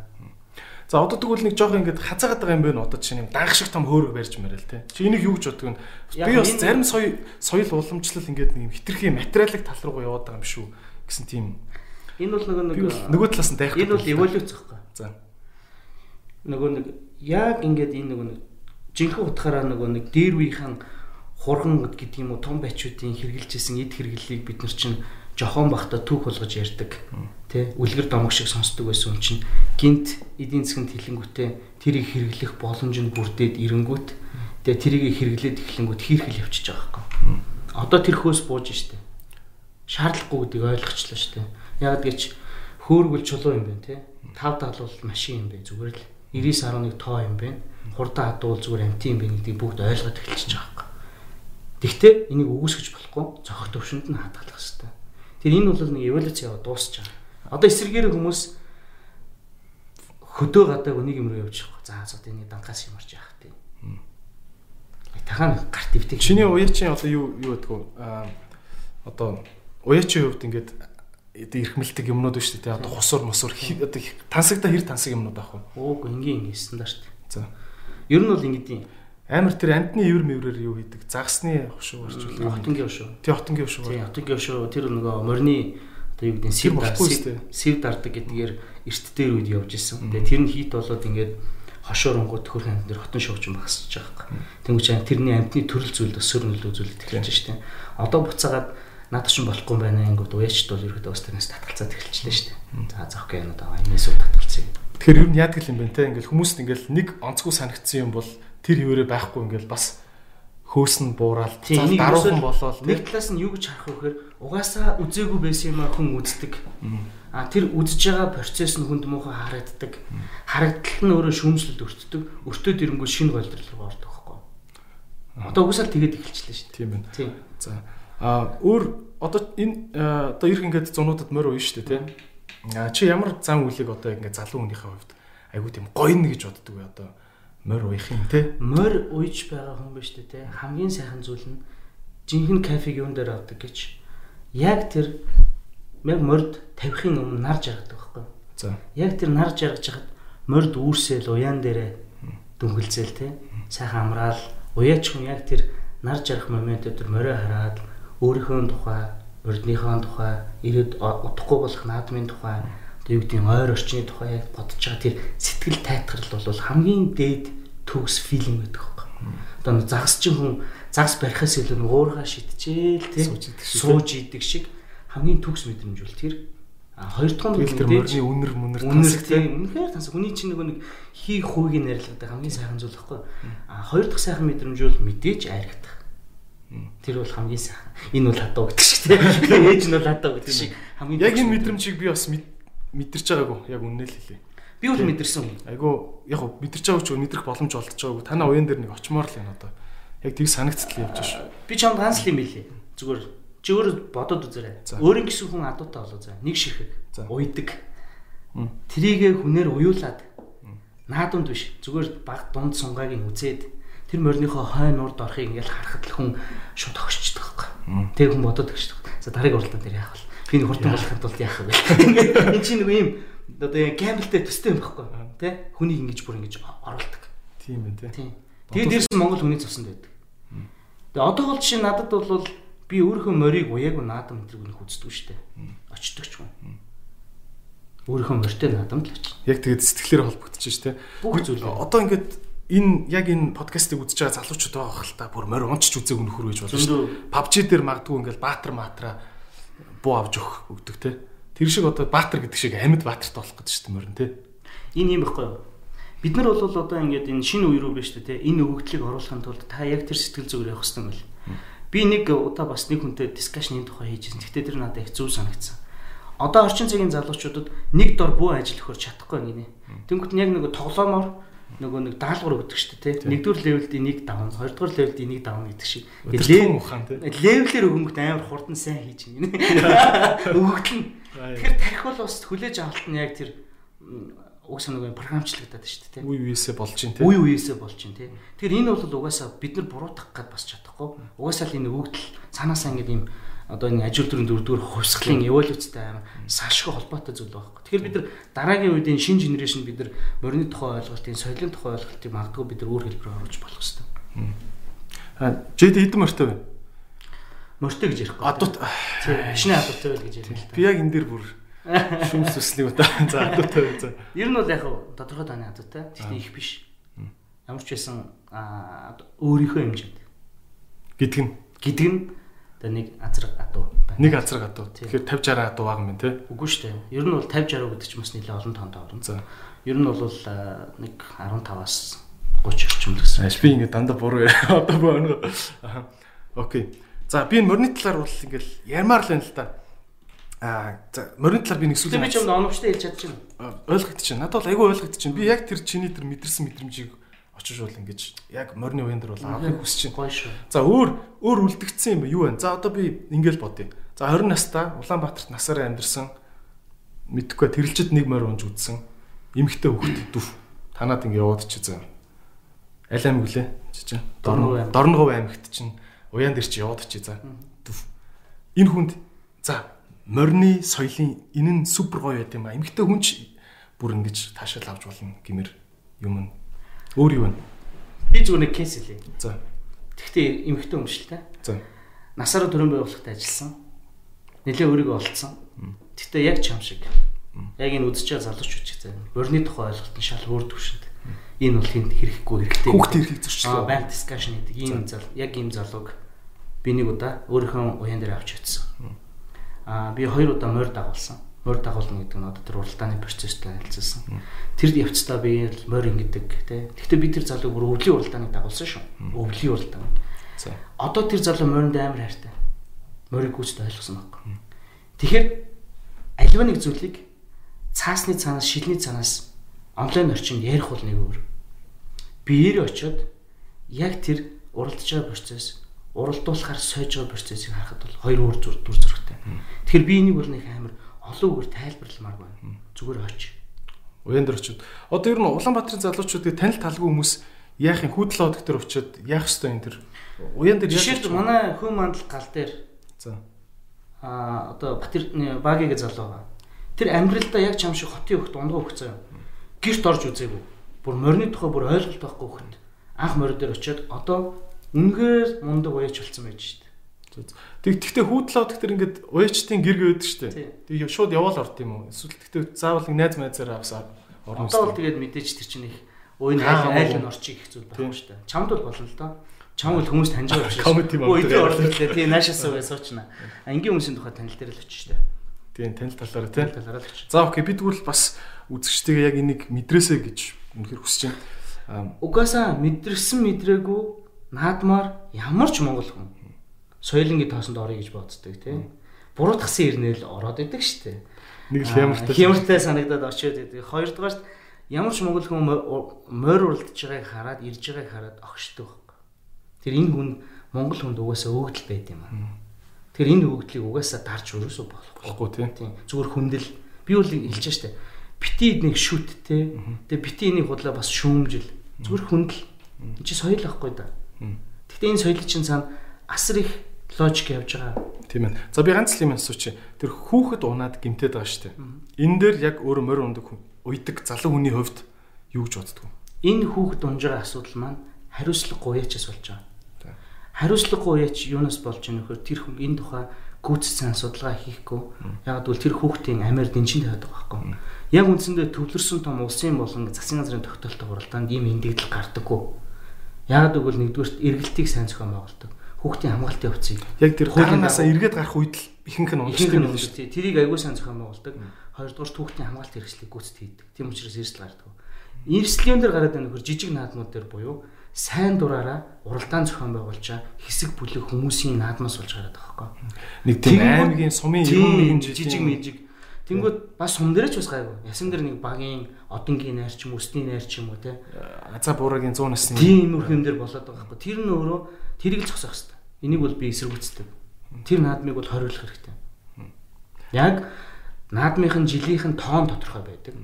За одоо тэгвэл нэг жоох ингээд хазаагаад байгаа юм байна одоо чинь юм данх шиг том хөөрөг барьж мэрэл те. Чи энийг юу гэж боддог вэ? Би бас зарим соёл соёл уламжлал ингээд нэг юм хитрхи материалын тал руу яваад байгаа юм шүү гэсэн тийм. Энэ бол нөгөө нөгөө талаас нь дайх. Энэ бол эволюц байхгүй. За. Нөгөө нэг яг ингээд энэ нөгөө нэг жинхэнэ утгаараа нөгөө нэг дээр үеийнхэн хурган гэдэг юм уу том байчуудын хэрглэжсэн эд хэрглэлийг бид нар чинь жохон бахта түүх болгож ярьдаг. Тэ үлгэр домог шиг сонсдог байсан юм чинь гинт эдийн засгийн тэлэнгүүтээ тэрийг хэрэглэх боломж нь бүрдээд ирэнгүүт тэгээ тэрийг хэрэглээд эхлэнгүүт хийрхэл явчихж байгаа байхгүй. Одоо тэр хөөс бууж штэ. Шаардлагагүй гэдгийг ойлгочлаа штэ. Яг гэж хөөргөл чулуу юм байна те. Тав талуул машин юм байна зүгээр л 99.1 тоо юм байна. Хурдан хадуул зүгээр амтын юм байна гэдгийг бүгд ойлгоод эхэлчихэж байгаа байхгүй. Тэгтээ энийг үгүйсгэж болохгүй зохих төвшөнд нь хадгалах хэрэгтэй. Тэр энэ бол нэг эволюц яваа дуусч байгаа. Одоо эсэргээр хүмүүс хөдөө гадааг нэг юм руу явж байгаа. За за тэний дангаас юмарч яах тийм. Тахан гарт ивдэг. Чиний уяачин одоо юу юу гэдэг вэ? Аа одоо уяачин хувьд ингээд эрхмэлдэг юмнууд биш үү одоо хусуур мосуур одоо тансагта хэр тансаг юмнууд аах вэ? Ууг энгийн энгийн стандарт. За. Ер нь бол ингэдэм амар тэр амтны ивэр мэврээр юу хийдэг? Загсны хушуу орчуулдаг. Хотонгийн хушуу. Тий, хотонгийн хушуу. Тий, хотонгийн хушуу. Тэр нөгөө морины одоо юу гэдэг нь сив сив дардаг гэдгээр эрт дээр үед явж исэн. Тэгээ тэр нь хийт болоод ингээд хошооронгууд төхөр ханд дээр хотон шуучин багсаж байгаа юм. Тэнгүүч тэрний амтны төрөл зүйл өсөр нөл үзүүлэлт эхэлж штэ. Одоо буцаагаад надад ч болохгүй байна ингээд уяачд бол ерөөдөө бас тэрнээс татгалцаад эхэлчихлээ штэ. За заах гэнэ одоо энэс уу татгалцъя. Тэгэхээр ер нь яадаг юм бэ те ингээд хүмүүст ингээд нэг онцгой санагдсан юм бол тэр хിവэрэ байхгүй ингээл бас хөөс нь буураад даруухан болоод нэг талаас нь юу гэж харах вэ гэхээр угаасаа үзээгүй байсан юм хүн үздэг. А тэр үзэж байгаа процесс нь хүнд муухай харагддаг. Харагдтал нь өөрөө шүүмжлэлд өртдөг. Өртөөд ирэнгүү шинэ голдрол руу ордог байхгүй. Одоо угсаал тэгээд эхэлчихлээ шүү дээ. Тийм байна. Тийм. За а өөр одоо энэ одоо ирэх ингээд зунуудад морь ууя шүү дээ тийм. А чи ямар зан үйлийг одоо ингээд залуу хүнийхээ хувьд айгуу тийм гоё нэ гэж боддөг вэ одоо морь уух юм те. Морь ууж байгаа хүн биш үү те. Хамгийн сайхан зүйл нь жинхэнэ кафег юун дээр авдаг гэж яг тэр яг морьд тавихын өмнө нар жаргадаг байхгүй. За. Яг тэр нар жаргаж хахад морьд үүсэл уяан дээрээ дүнгэлзэл те. Сайхан амраал уяач хүн яг тэр нар жаргах моментод тэр морио хараад өөрийнхөө тухай, урдныхоо тухай, ирээд удахгүй болох наадмын тухай одоо юу гэдэг нь ойр орчны тухай яг бодож байгаа тэр сэтгэл тайтгарл бол хамгийн дээд төгс филм гэдэг байхгүй. Одоо загас чин хүн загас барихаас илүү уургаа шидчихээл тийм сууж идэг шиг хамгийн төгс мэдрэмж бол тэр хоёр дахь нь тэр мөрний үнэр мүнэр үнэр тийм үнэхээр тас хүний чинь нөгөө нэг хий хувийг нэрлэгдэх хамгийн сайхан зүйл байхгүй. А хоёр дахь сайхан мэдрэмж бол мэдээж айрагдах. Тэр бол хамгийн сайхан. Энэ бол хатуу гэдэг шиг тийм. *laughs* Ээж нь бол хатуу гэдэг шиг хамгийн Яг энэ мэдрэмжийг би бас мэдэрч байгаагүй яг үнэ л хэлээ. Би бол мэдэрсэн. Айгу яг мэдэрч байгааг ч мэдрэх боломж олдож байгаагүй. Танаа уян дээр нэг очимоор л байна одоо. Яг тийг санагцлаа явж ш. Би чамд ганц л юм хэлээ. Зүгээр чи өөр бодоод үзээрэй. Өөрийн гисэн хүн адуутай болоо заа. Нэг ширхэг. Уйдаг. Трийгээ хүнээр уюулаад. Наадунд биш. Зүгээр баг дунд сунгааг нь үзээд тэр морныхоо хойн урд орохыг ингээл харахад л хүн шууд огшчдаг байхгүй. Тэр хүн бодоод өгчдөг. За дараагийн уралдаан дээр яах вэ? Би хурдан болохын тулд яах вэ? *laughs* Энэ чинь нэг юм одоо гамблтэй төстэй юм байхгүй тий? Хүнийг ингэж бүр ингэж оруулдаг. Тийм байх тий. Тэгээд дээрс нь Монгол хүний цуснд байдаг. Тэгээ одоо бол жишээ надад бол би өөрийнхөө морийг уяагүй наадам энэ нэг үздэг штэ. Очдог ч юм. Өөрийнхөө морьтой наадам л очив. Яг тэгээд сэтгэлээр холбогдож штэ. Бүх зүйл. Одоо ингээд энэ яг энэ подкастыг үзэж байгаа залуучууд байгаа хэл та бүр морь унчиж үзээг нөхөр гэж шүү дээ. PUBG дээр магадгүй ингээл баатар матраа буу авч өгөх өгдөг те. Тэр шиг одоо баатар гэдэг шиг амьд баатарт болох гэдэг шүү дээ морин те. Энэ юм байхгүй юу? Бид нар бол одоо ингээд энэ шинэ үе рүү биш үү те. Энэ өгөгдлийг оруулахын тулд та яг тэр сэтгэл зүгээр явах хэрэгтэй юм байна. Би нэг удаа бас нэг хүнтэй дискшны тухай хийжсэн. Гэхдээ тэр надад их зөв санагдсан одоо орчин цагийн залуучуудад нэг дор бүү ажил өгөхөр чадахгүй гинэ. Тэнгүүт нь яг нэг тоглоомоор нөгөө нэг даалгавар өгдөг шүү дээ тий. Нэгдүгээр левелд энийг давна, хоёрдугаар левелд энийг давна гэдэг шиг. Левелээр өгөнгөт амар хурдан сайн хийж гинэ. *laughs* Өгөгдөн. Тэгэхээр тарих бол бас хүлээж авалт нь яг тэр уг санаагүй програмчлагдаад шүү дээ тий. Үе үеэсээ болж чинь тий. Үе үеэсээ болж чинь тий. Тэгэхээр энэ бол угаасаа бид нар буруутгах гад бас чадахгүй. Угаасаа л энэ өгөгдөл цаанаасаа ингэ юм одоо энэ ажил төрийн дөрөвдүгээр хувьсгалын эволюцтай амар салшгүй холбоотой зүйл байхгүй. Тэгэхээр бид нар дараагийн үед энэ шинэ генерашн бид нар морины тухай ойлголтын, соёлын тухай ойлголтыг магадгүй бид нар өөр хэлбэрээр оруулж болох хэрэгтэй. Аа, жид хэдэн морьтой вэ? Морьтой гэж ярихгүй. Адут шинэ адуттай байл гэж ярина. Би яг энэ дээр бүр шүмс төслийн удаа за адуттай байл за. Ер нь бол яг тодорхой таны адуттай. Гэхдээ их биш. Ямар ч байсан өөрийнхөө хэмжээнд гэдэг нь Тэгээ нэг азраг адуу байна. Нэг азраг адуу. Тэгэхээр 50 60 адуу байгаа юм те. Үгүй шүү дээ. Ер нь бол 50 60 гэдэг чинь бас нэлээд олон тоонд орно. За. Ер нь бол нэг 15-аас 30 орчим л гэсэн. Би ингээд дандаа буруу яриа. *laughs* Одоо бөөнө. Аа. Окей. За би энэ морины талаар бол ингээд ярмаар л байна л да. Аа за морины талаар би нэг сүлээ. Би ч юм оновчтой хэлж чадчихна. Ойлгогдчихна. Надад бол айгүй ойлгогдчихна. Би яг тэр чиний тэр мэдэрсэн мэдрэмжийг очиж бол ингэж яг морины уян дээр бол авахыг хүсэж байна. За өөр өөр үлдэгдсэн юм юу вэ? За одоо би ингээл бодъё. За 20 настай Улаанбаатарт насаараа амьдэрсэн мэдхгүй тэрэлчэд нэг морь унж үдсэн эмхтэй хөхт дүв. Танаад ингэ яваад чи за. Аль аймаг үлээ? Чи чинь Дорногов аймагт чинь уян дээр чи яваад чи за. Дүв. Энэ хүнд за морины соёлын энэ нь супер гоё байт юм а. Эмхтэй хүн ч бүр ингэж таашаал авч болно гэмээр юм Өөр юу вэ? Би зүгээр нэг кейс хэлье. За. Тэгвэл эмэгтэй дээ. За. Насаараа төрөн байгууллагад ажилласан. Нилээ өөрийгөө олцсон. Тэгвэл яг чам шиг. Яг энэ үдсэж байгаа залуучууд ч гэсэн өрний тухай ойлголт нь шал өөр төвшөнд. Энэ бол хинт хэрэггүй хэрэгтэй. Хүүхд эрхийг зөрчлөө. Аа, банк дискшн гэдэг ийм зал яг ийм залууг би нэг удаа өөрийнхөө уян дээр авч утсан. Аа, би хоёр удаа морь дагуулсан морь дагуулна гэдэг нь одоо тэр уралдааны процесстэй харилцсан. Тэр явцдаа би морь ингэдэг тий. Гэхдээ би тэр залууг бүр өвлийн уралдааныг дагуулсан шүү. Өвлийн уралдаан. За. Одоо тэр залуу моринд амар хайртай. Морийг гүйцэд ойлгосон байхгүй. Тэгэхээр альва нэг зүйлийг цаасны цаанаас шилний цаанаас онлайн орчинд ярих бол нэг өөр. Биеэр очиод яг тэр уралдаж байгаа процесс уралдуулахаар сойж байгаа процессыг харахад бол хоёр өөр зүр дүр зурагтай. Тэгэхээр би энийг бол нэг амар олон үгээр тайлбарламаар байна. Зүгээр оч. Уян дээр очиод. Одоо ер нь Улаанбаатарын залуучуудыг танил талгүй хүмүүс яах юм хүүтэл одог дээр очиод яах ёстой энэ төр. Уян дээр жишээлбэл манай хүн мандал гал дээр. За. Аа одоо Батэр багийн залуу байгаа. Тэр амьдралдаа яг чам шиг хотын хөхт ундгаа хөх заяа. Гэрт орж үзээгүй. Бүр морины тухай бүр ойлголт байхгүй хөхт. Анх морь дээр очиод одоо үнгээр мундаг уяач болсон байж шít. Тэг тэгтээ хүүтлээ тэгтэр ингээд уяачтын гэр гээд штэ. Тэг шууд яваал орд юм уу? Эсвэл тэгтээ заавал найз майзаараа авсаа орно. Одоо бол тэгээд мэдээж тэр чинь их уйн айл айл нь орчих их зүйл байхгүй штэ. Чамд бол болно л доо. Чам бол хүмүүс таньж байгаа мөн. Өө тийм орлоо тий наашаасаа бай суучна. Ангийн хүмүүсийн тухай танил дээр л очиж штэ. Тийм танил талаараа тий. Талаараа л очиж. За окей би тэгвэл бас үзэгчтэйгээ яг энийг мэдрээсэ гэж үнэхээр хүсэж байна. Угаасаа мэдрсэн мэдрээгүй наадмаар ямар ч монгол хүн соёлынгийн тоосонд орё гэж боддог тий. Буруутгсан ирнэл ороод идэг штэ. Нэг л хямартай. Хямартай санагдаад очиод идэг. Хоёрдугаарт ямар ч монгол хүн морь уралдаж байгааг хараад ирж байгааг хараад огшдог байхгүй. Тэр энэ хүн монгол хүнд угаасаа өгдөл байд юм аа. Тэр энэ өгдлийг угаасаа дарж өрөөсөө болохгүй тий. Зүгээр хүндэл би бол хэлж штэ. Бити эднийг шүт те. Тэгээ бити энийг худлаа бас шүүмжил. Зүгээр хүндэл. Энд чи соёл байхгүй да. Гэхдээ энэ соёлын чинь цаана асар их логик явж байгаа. Тийм ээ. За би ганц л юм асууч. Тэр хүүхэд унаад гимтээд байгаа шүү дээ. Энэ дээр яг өөр морь ундаг уйдаг залуу хүний хувьд юу гэж боддөг вэ? Энэ хүүхэд унж байгаа асуудал маань хариуцлага гуяачаас болж байгаа. хариуцлагагүй яач юунаас болж ийнө вөхөр тэр хүн энэ тухай гүйцэтгэн судалгаа хийхгүй. Яг гэвэл тэр хүүхдийн амиар дэнчин тавиад байгаа байхгүй. Яг үндсэндээ төвлөрсөн том улсын болон засгийн газрын тогтоолтой хуралдаанд ийм эндэгдэл гардаггүй. Яг гэвэл нэгдүгээр эргэлтийг сайн зохион байгуулдаг. Хүүхдийн хамгаалтын явцыг яг тэр хуулинаасаа эргээд гарах үед л ихэнх нь уншдаг юм шүү дээ. Тэрийг аягүй сайн зохион байгуулдаг. Хоёрдугаар хүүхдийн хамгаалт хэрэгслийг гүйцэд хийдэг. Тийм учраас эрсдэл гардаг. Эрсдлийн дээр гараад байгаа нөхөр жижиг наадмууд дээр буюу сайн дураараа уралдаан зохион байгуулчаа хэсэг бүлэг хүмүүсийн наадмаас болж гараад байгаа байхгүй. Нэг тийм аймгийн сумын 91 жижиг мэжиг Тэнгүүд бас сум дээр ч бас гайгүй. Ясан дээр нэг багийн одонгийн найр ч юм уу, өсний найр ч юм уу те. Аза буураагийн 100 насны тийм юм юм дээр болоод байгаа байхгүй. Тэр нь өөрөө тэрийг л зогсоох хэрэгтэй. Энийг бол би эсэргүүцдэг. Тэр наадмыг бол хориглох хэрэгтэй. Яг наадмынхын жилийнхэн тоон тодорхой байдаг.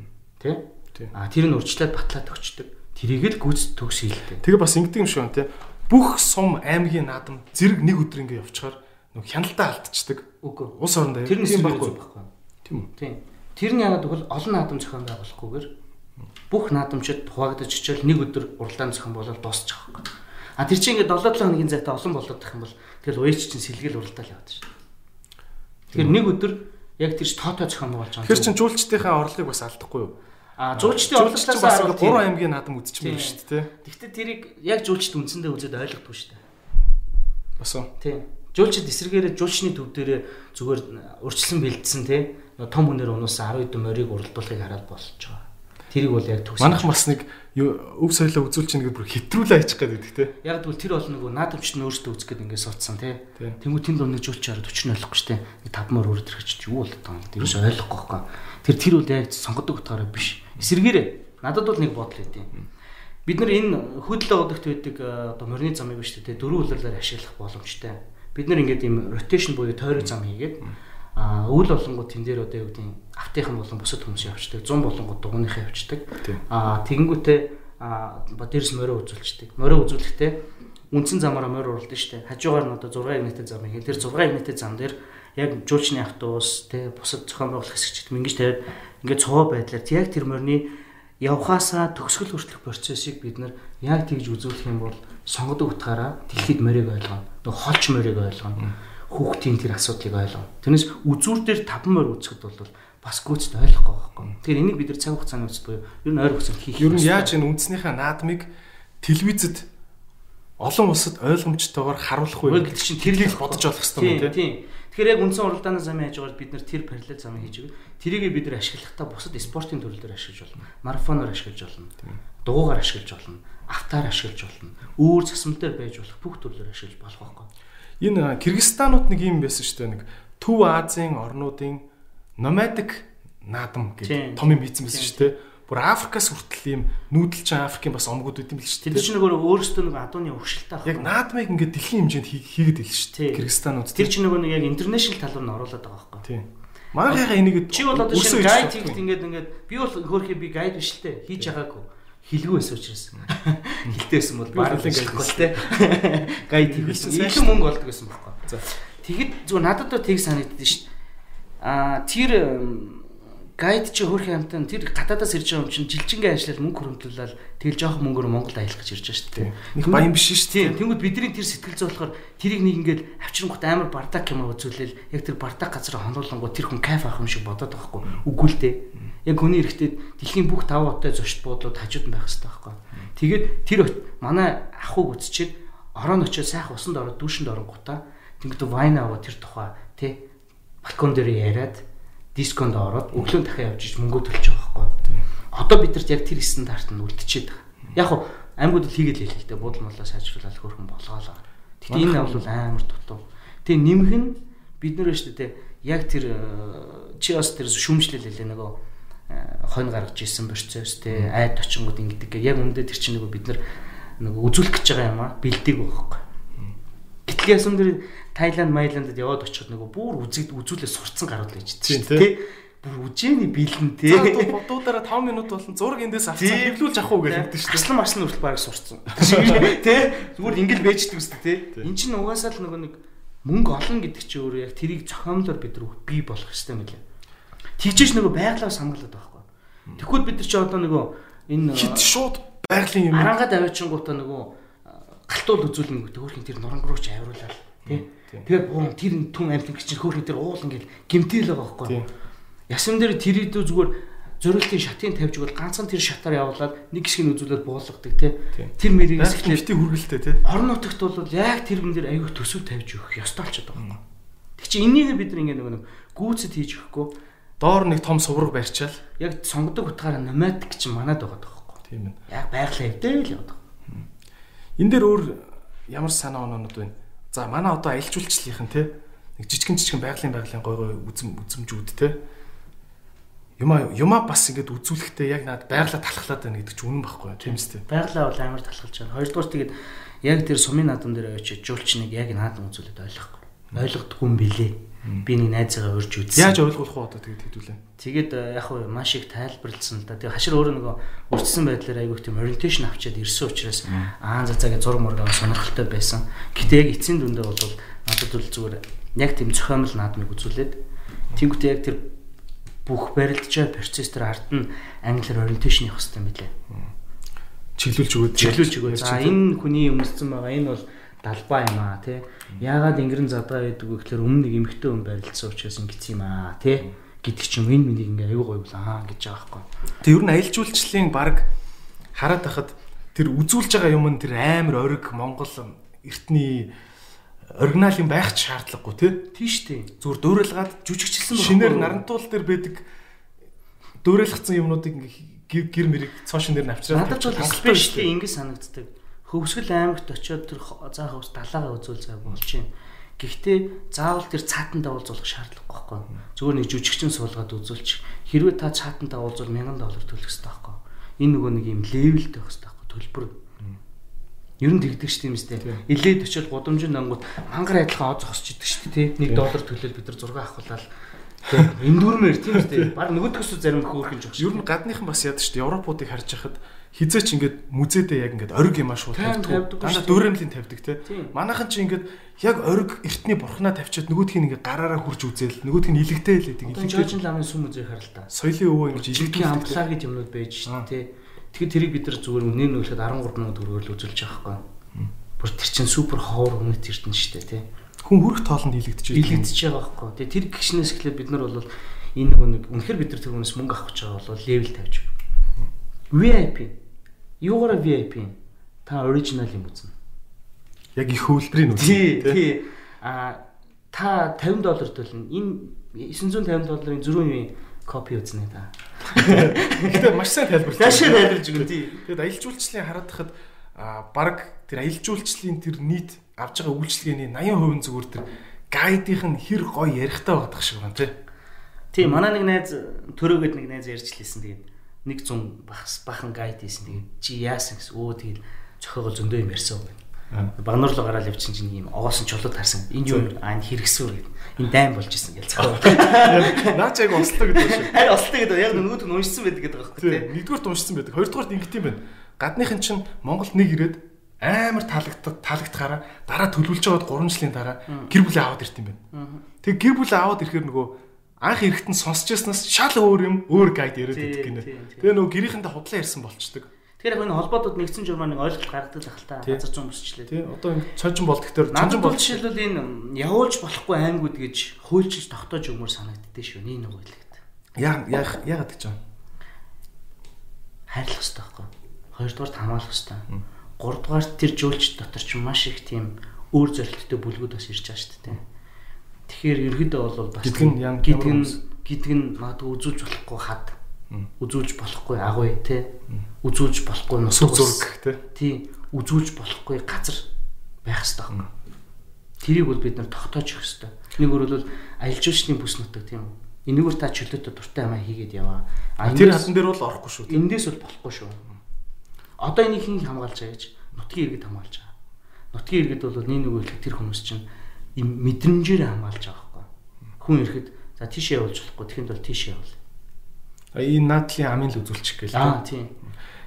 Тэ? А тэр нь урьдчилаад батлаад өгчдөг. Тэрийг л гүйц төгс хийлдэг. Тэгээ бас ингэдэг юм шиг байна те. Бүх сум аймгийн наадам зэрэг нэг өдөр ингэ явчихаар нөх хяналтаа алдчихдаг. Үгүй. Ус орондоо тэр нь юм баггүй байхгүй. Тийм үү? Тийм. Тэр нь яагаад гэвэл олон наадам зохион байгуулахгүйгээр бүх наадамчид хуваагдаж ичээл нэг өдөр уралдаан зохион болоод дуусчих واخ. А тэр чинь ингээд 7 7 хоногийн зайтай олон болоод тах юм бол тэгэл уяач чинь сэлгэл уралдаал яваад шүү. Тэгэхээр нэг өдөр яг тэр тоотой зохион байгуулж байгаа. Тэр чинь жуулчдынхаа орлогыг бас алдахгүй юу? А жуулчдын орлогоос бас 3 аймгийн наадам үзчихмээр шүү дээ. Гэхдээ тэрийг яг жуулчд үндсэндээ үзээд ойлгохгүй шүү дээ. Бас уу. Тийм. Жуулчд эсрэгээрээ жуулчны төв дээрээ зүгээр урьдчилан бэлдсэн тий том хүнээр унуусан 10 хэдэн морийг уралдуулахыг хараад болж байгаа. Тэрийг бол яг төгс. Манайх бас нэг өв соёлоо үзүүлж чинь гэдэг бүр хэтрүүлээ хийчих гэдэг тий. Яг тэгвэл тэр бол нөгөө наадамч нь өөртөө үзэх гээд ингээд суудсан тий. Тэнгүү тэнд нэг жуулч хараад өчнө ойлгохгүй штэ. Нэг тавмаар өрөд ирэх чи юу болоод байгаа юм. Тэрөөс ойлгохгүй байхгүй. Тэр тэр үл яг сонгодог утгаараа биш. Эсэргээрээ надад бол нэг бодол өгдөө. Бид нар энэ хөдлөө удагт байдаг одоо морины замыг биш те дөрвөн үлрэлээр ашиглах боломжтой. Бид нар ингээд ийм ротейшн буюу тойрог зам хийгээд а өвөл болонгууд тэн дээр одоо юу гэдэг автынхан болон бусад хүмүүс явчихдаг 100 болонгууд дугууныхаа явчихдаг а тэгэнгүүтээ а дээрс морио үзүүлчихдэг морио үзүүлэхдээ үндсэн замаараа морио уралдана штэ хажуугаар нь одоо 6 игнэтэй зам хийх тэр 6 игнэтэй зам дээр яг жуулчны автобус те бусад зохион байгуулах хэсэгчд мингэж тавиад ингээд цоо байдлаар яг тэр морины явхаасаа төгсгөл хүртэлх процессыг бид нар яг тэгж үзүүлэх юм бол сонгодог утгаараа дэлхийд морийг ойлгоно. Нэг холч морийг ойлгоно хүүхдийн тэр асуудлыг ойлгоо. Тэрнээс үзүүр дээр 5 морь үүсгэхэд бол бас гүйцэд ойлгохгүй байхгүй. Тэгэхээр энийг бид нар цаг хугацааны үст буюу ер нь ойр хугацаанд хийх. Ер нь яаж энэ үндснийхээ наадмыг телевизэд олон улсад ойлгомжтойгоор харуулах вэ гэдэг чинь тэрийг бодож олох хэрэгтэй юм тийм. Тэгэхээр яг үндсэн уралдааны замын хажуугаар бид нар тэр параллел замыг хийж өгöd. Тэрийг бид нар ашиглахдаа бусад спортын төрлөөр ашиглаж болно. Марафоноор ашиглаж болно. Дугуугаар ашиглаж болно. Автаар ашиглаж болно. Өөр засмал дээр байж болох бүх төрлөөр ашиглаж болох байхгүй энэ Кыргызстанууд нэг юм байсан шүү дээ нэг Төв Азийн орнуудын номадик наадам гэх том юм хийсэн байсан шүү дээ. Бүр Африкаас хүртэл ийм нүүдэлчин Африкийн бас омгууд үүд юм л шүү дээ. Тэр чинь нөгөө өөрөөсөө нэг адууны өвшөлтэй ах. Яг наадмыг ингээд дэлхийн хэмжээнд хийгээд ил шүү дээ. Кыргызстанууд. Тэр чинь нөгөө нэг яг интернэшнл талаар нь оруулаад байгаа байхгүй. Тийм. Манайхаа энийг чи бол одоо шинэ гайд хийхэд ингээд ингээд би бол хөөхий би гайд биш л дээ. Хийж байгаагүй хилгүй байсан учраас хилтэйсэн бол баг гайхгүй те гайд хийсэн их мөнгө олдог байсан байхгүй. За тэгэд зүгээр надад бол тийг санагддаг шүү дээ. Аа тэр гайд чи хөрх юмтан тэр гадаадаас ирж байгаа юм чинь жилчингээ ажиллаад мөнгө хөрөмтлүүлэл тэгэл жоох мөнгөөр Монголд аялах гэж ирж байгаа шүү дээ. Нэг баян биш шүү дээ. Тэнгүүд бидний тэр сэтгэл зүй болохоор тэрийг нэг ингээд авчирнгууд амар бардак юм үзүүлээл яг тэр бардак газар хонуулангууд тэр хүн кайф авах юм шиг бодоод байгаа хгүй. Үгүй л дээ. Яг хүний эрэхтэй дэлхийн бүх тав хоттой зочд буудлууд хажууд нь байх хэрэгтэй байхгүй. Тэгээд тэр манай ахуйг үзчихэд орон очиод сайхан усанд ороод дүүшинд оронгуудаа тэнгүүд вайн аваа тэр тухай тий балкон дээр яриад дисконд ороод өглөө дахиад явж иж мөнгө байгаа байхгүй. Одоо бидэрт яг тэр стандарт нь үлдчихэд байгаа. Яг хуу аймагуд хийгээл хэлээ л дээ буудал молоо сайжруулаад хөрхөн болгоолаа. Гэхдээ энэ бол амар дутуу. Тэгээ нэмэх нь бид нэр шүү дээ яг тэр э, чи бас тэр шүүмжлэл хэлээ нөгөө хонь гаргаж исэн процесс те айд очингууд ингэдэг. Яг үндэ тэр чинь нөгөө бид нар нөгөө үзүүлэх гэж байгаа юм а бэлдэг байхгүй. Гэтэл ясам дээр Тайланд, Майландд яваад очиход нөгөө бүр үзэгд үзүүлээ сурцсан гарууд л ээж тий. Бүр үжээний бэлэн тий. Дуудаараа 5 минут болон зураг эндээс авсан хэвлүүлж авах уу гэж хэлдэг шүү дээ. Аслан марсан хүртэл бараг сурцсан. *laughs* Тий. Зүгээр ингээл бэждэг үстэй тий. Эн чинь угаасаа л нөгөө нэг мөнгө олон гэдэг чинь өөрөө яг тэрийг зохиомлоор бид нар бий болох хэрэгтэй мөлий. Тэгжээч нөгөө байглаас хамгаалаад байхгүй. Тэгэхүүл бид нар чи одоо нөгөө энэ хит шууд байгалийн юм. Арангаа давиачингуудаа нөгөө галтуул үзүүлнэ гэдэг хөөрхөн тэр нуран руу ч авируулаад тий. Тэгээд гурван тэр түн амьтан гэж хөөрхөн тэр уул ингээл гимтэл байгаа байхгүй. Ясам дээр тэр идүү зүгээр зориултын шатыг тавьж бол ганцхан тэр шатаар явуулаад нэг хэсгийг үзүүлээд буулгадаг тий. Тэр мэрийг эсгэлтээ хүргэлтээ тий. Орон нутагт бол яг тэр юм дээр аягүй төсөв тавьж өгөх ёстой болчиход байгаа юм. Тэг чи энийг бид нар ингээ нэг гүйцэд хийж өгөхгүй доор нэг том сувраг барьчаал яг сонгодог утгаараа номадик ч манад байгаа байхгүй. Тийм ээ. Яг байгалийн хэвдээ л явдаг. Энд дээр өөр ямар санаа оноонууд байна? За манай одоо аялал жуулчлалынхан те нэг жижигэн жижигэн байгалийн байгалийн гой гой үзэм үзэмжүүд те юма юма бас ингээд үзүүлэхдээ яг над байгалаа талхлаад байна гэдэг чинь үнэн байхгүй тийм үстэй. Байгалаа бол амар талхалж байна. Хоёрдугаар тэгээд яг тэр сумын наадам дээр очиж жуулчныг яг наадам үзүүлээд ойлгохгүй. Ойлгодгүй юм билээ. Би нэг найзаагаа урьж үзсэн. Яаж ойлгох вэ одоо тэгээд хэдүүлээ. Тэгээд яг хөө маш их тайлбарлсан л да. Тэгээд хашир өөрөө нөгөө үрдсэн байдлаар айгүйх тийм ориентейшн авчиад ирсэн учраас аа за цагийн зураг мургаа сонирхолтой байсан. Гэтэ яг эцсийн дүндээ бол надад бол зүгээр яг тийм зохиомл наадмыг үзүүлээд тэнгуүтээ яг тэр бүх барилдчаа процесс төр ард нь англиар ориентейшн явах хэрэгтэй юм билээ. Чиглүүлж өгөөд чиглүүлж өгөөд. За энэ хүний өмссөн байгаа энэ бол далбаа юм аа тий. Яагаад ингэрэн задгаа байдаг вэ гэхээр өмнө нэг эмэгтэй хүн барилдсан учраас ингэсэн юм аа тий гэдэг ч юм энэ миний ингээ аюу гоё аа гэж байгаа байхгүй. Тэг ер нь аялал жуулчлалын баг хараад байхад тэр үзүүлж байгаа юм нь тэр амар ориг Монгол эртний оригинал юм байх ч шаардлагагүй тий. Тийш тий. Зүгээр дөөрөлгаад жүжигчлсэн байна. Шинээр нарантуул дээр байдаг дөөрөлгцэн юмнуудыг гэр гэр мэрэг цоошин дээр навчраад надад бол спешиал ингэ санагддаг. Хөвсгөл аймагт очиод тэр заа хөвс далаагаа үзүүл зай юм. Гэхдээ заавал тэр цаатан давуулзуулах шаардлагагүй байхгүй. Зүгээр нэг жүжигчин суулгаад үзүүлчих. Хэрвээ та цаатан давуулзуул 1000 доллар төлөх хэрэгтэй байхгүй. Энэ нөгөө нэг юм левелтэй байх хэрэгтэй байхгүй. Төлбөр Ер нь тэгдэг шүү дээ юм сте. Илээд очиод гудамжинд ангууд мангар айдлахаа оз хосч идэг шүү дээ. 1 доллар төлөөл бид нар 6 авахлаа Тийм. Эндүрмээр тийм үстэй. Баг нөгөөдгөөс зарим хөөрхөн жоох. Ер нь гадныхан бас яд шүү дээ. Европуудыг харж хахад хизээч ингээд мүзэдээ яг ингээд ориг юм ашгүй тавьдаг. Дандаа дүүрэмлийн тавьдаг те. Манайхан чи ингээд яг ориг эртний бурхнаа тавьчаад нөгөөдхийг ингээд гараараа хурж үзээл нөгөөдх нь илэгтэй л байдаг. Илэгтэй ламын сүм үзээ харал та. Соёлын өвөө ингэж илэгтэй амтлаа гэж юмнууд байж шүү дээ. Тэгэхээр тэрийг бид нар зүгээр үнээр нөлөөд 13 минут өргөөл үзүүлж байгаа байхгүй. Бүр тэр чинь супер ховор өмнөд эрдэнэ шүү дээ тий. Хүн хүрх тоолонд илэгдэж байгаа. Илэгдэж байгаа байхгүй. Тэр гişнээс эхлээд бид нар бол энэ нэг үнэхээр бид нар тэр хүнээс мөнгө авах гэж байгаа бол левел тавьж. VIP. Юугаар VIP? Та оригинал юм үзнэ. Яг их хөвлбөрийн үзнэ. Тий, тий. А та 50 доллар төлнө. Энэ 950 долларын 4% копи үзнэ та. Гэтэ маш сайн тайлбарлаж. Яшаа тайлбарлаж өгнө тий. Тэгэд аялал жуулчлалын хараад хахад а баг тэр аялал жуулчлалын тэр нийт авж байгаа үйлчлэгээний 80% зүгээр тэр гайдынх нь хэр гоё ярихтай байдаг шиг байна тий. Тийм манай нэг найз төрөөгд нэг найз ярьжлээсэн тэгээд нэг 100 бахс бахан гайд хийсэн тэгээд чи яасан гэсэн өө тэгээд зохиогоо зөндөө юм ярьсан байна. Багнуур руу гараад явчихсан чинь ийм огоосон чулууд харсан. Энэ юу аа хэрэгсүүр гэдэг. Энэ дайм болж исэн гэж цаа. Наа ч яг ослоо гэдэг шүү. Харин ослоо гэдэг яг нөгөөд нь уншсан байдаг гэдэг байхгүй тийм. Нэгдүгээрт уншсан байдаг. Хоёрдугаарт ингэт юм байна. Гадныхын чинь Монголд нэг ирээд амар таалагддаг таалагдахаараа дараа төлөвлөж байгаад 3 жилийн дараа гэр бүлээ аваад ирт юм байна. Тэг гэр бүлээ аваад ирэхээр нөгөө анх эрэхтэн сонсч яснаас шал өөр юм өөр гайд яриад байдаг гинэ. Тэгээ нөгөө гэрийнхэндээ худлаа ярьсан болчдөг. Тэгэхээр яг энэ холбоодод нэгдсэн журмаа нэг ойлголт гаргадаг л хальтаа газар зүүн өсчлээ. Тий. Одоо ингэ цонжин болдог төр цонжин бол жишээлбэл энэ явуулж болохгүй аймагуд гэж хуульчилж тогтоож өгмөр санагддээ шүү. Нэг нэг үйлэгт. Яа яа яагаад гэж байна? Хайрлах хэрэгтэй байхгүй. Хоёрдугаар хамгаалах хэрэгтэй. Гуравдугаар тэр жуулч дотор ч маш их тийм өөр зорилттой бүлгүүд бас ирж байгаа шүү дээ. Тэгэхээр ерөөдөө бол бас нь гэдэг нь магадгүй үзүүлж болохгүй хад үзүүлж болохгүй агуй те үзүүлж болохгүй нус зураг те тий үзүүлж болохгүй газар байх хэрэгтэй байна. Тэрийг бол бид нар тогтоож өгөх хэрэгтэй. Нэг өөрөлд аялал жуулчны бүс нутаг тийм үү. Энэгээр та чөлөөтэй дуртай амаа хийгээд яваа. А тэр хатан дээр бол орохгүй шүү. Эндээс бол болохгүй шүү. Одоо энийг хин хамгаалж байгаа гэж нутгийн иргэд хамгаалж байгаа. Нутгийн иргэд бол нэг нэг үйл тэр хүмүүс чинь мэдрэмжээр хамгаалж байгаа байхгүй. Хүн ирэхэд за тийшээ явуулж болохгүй тэгэхэд бол тийшээ явуул энэ наадлын амын л үзүүлчих гээл. Аа тийм.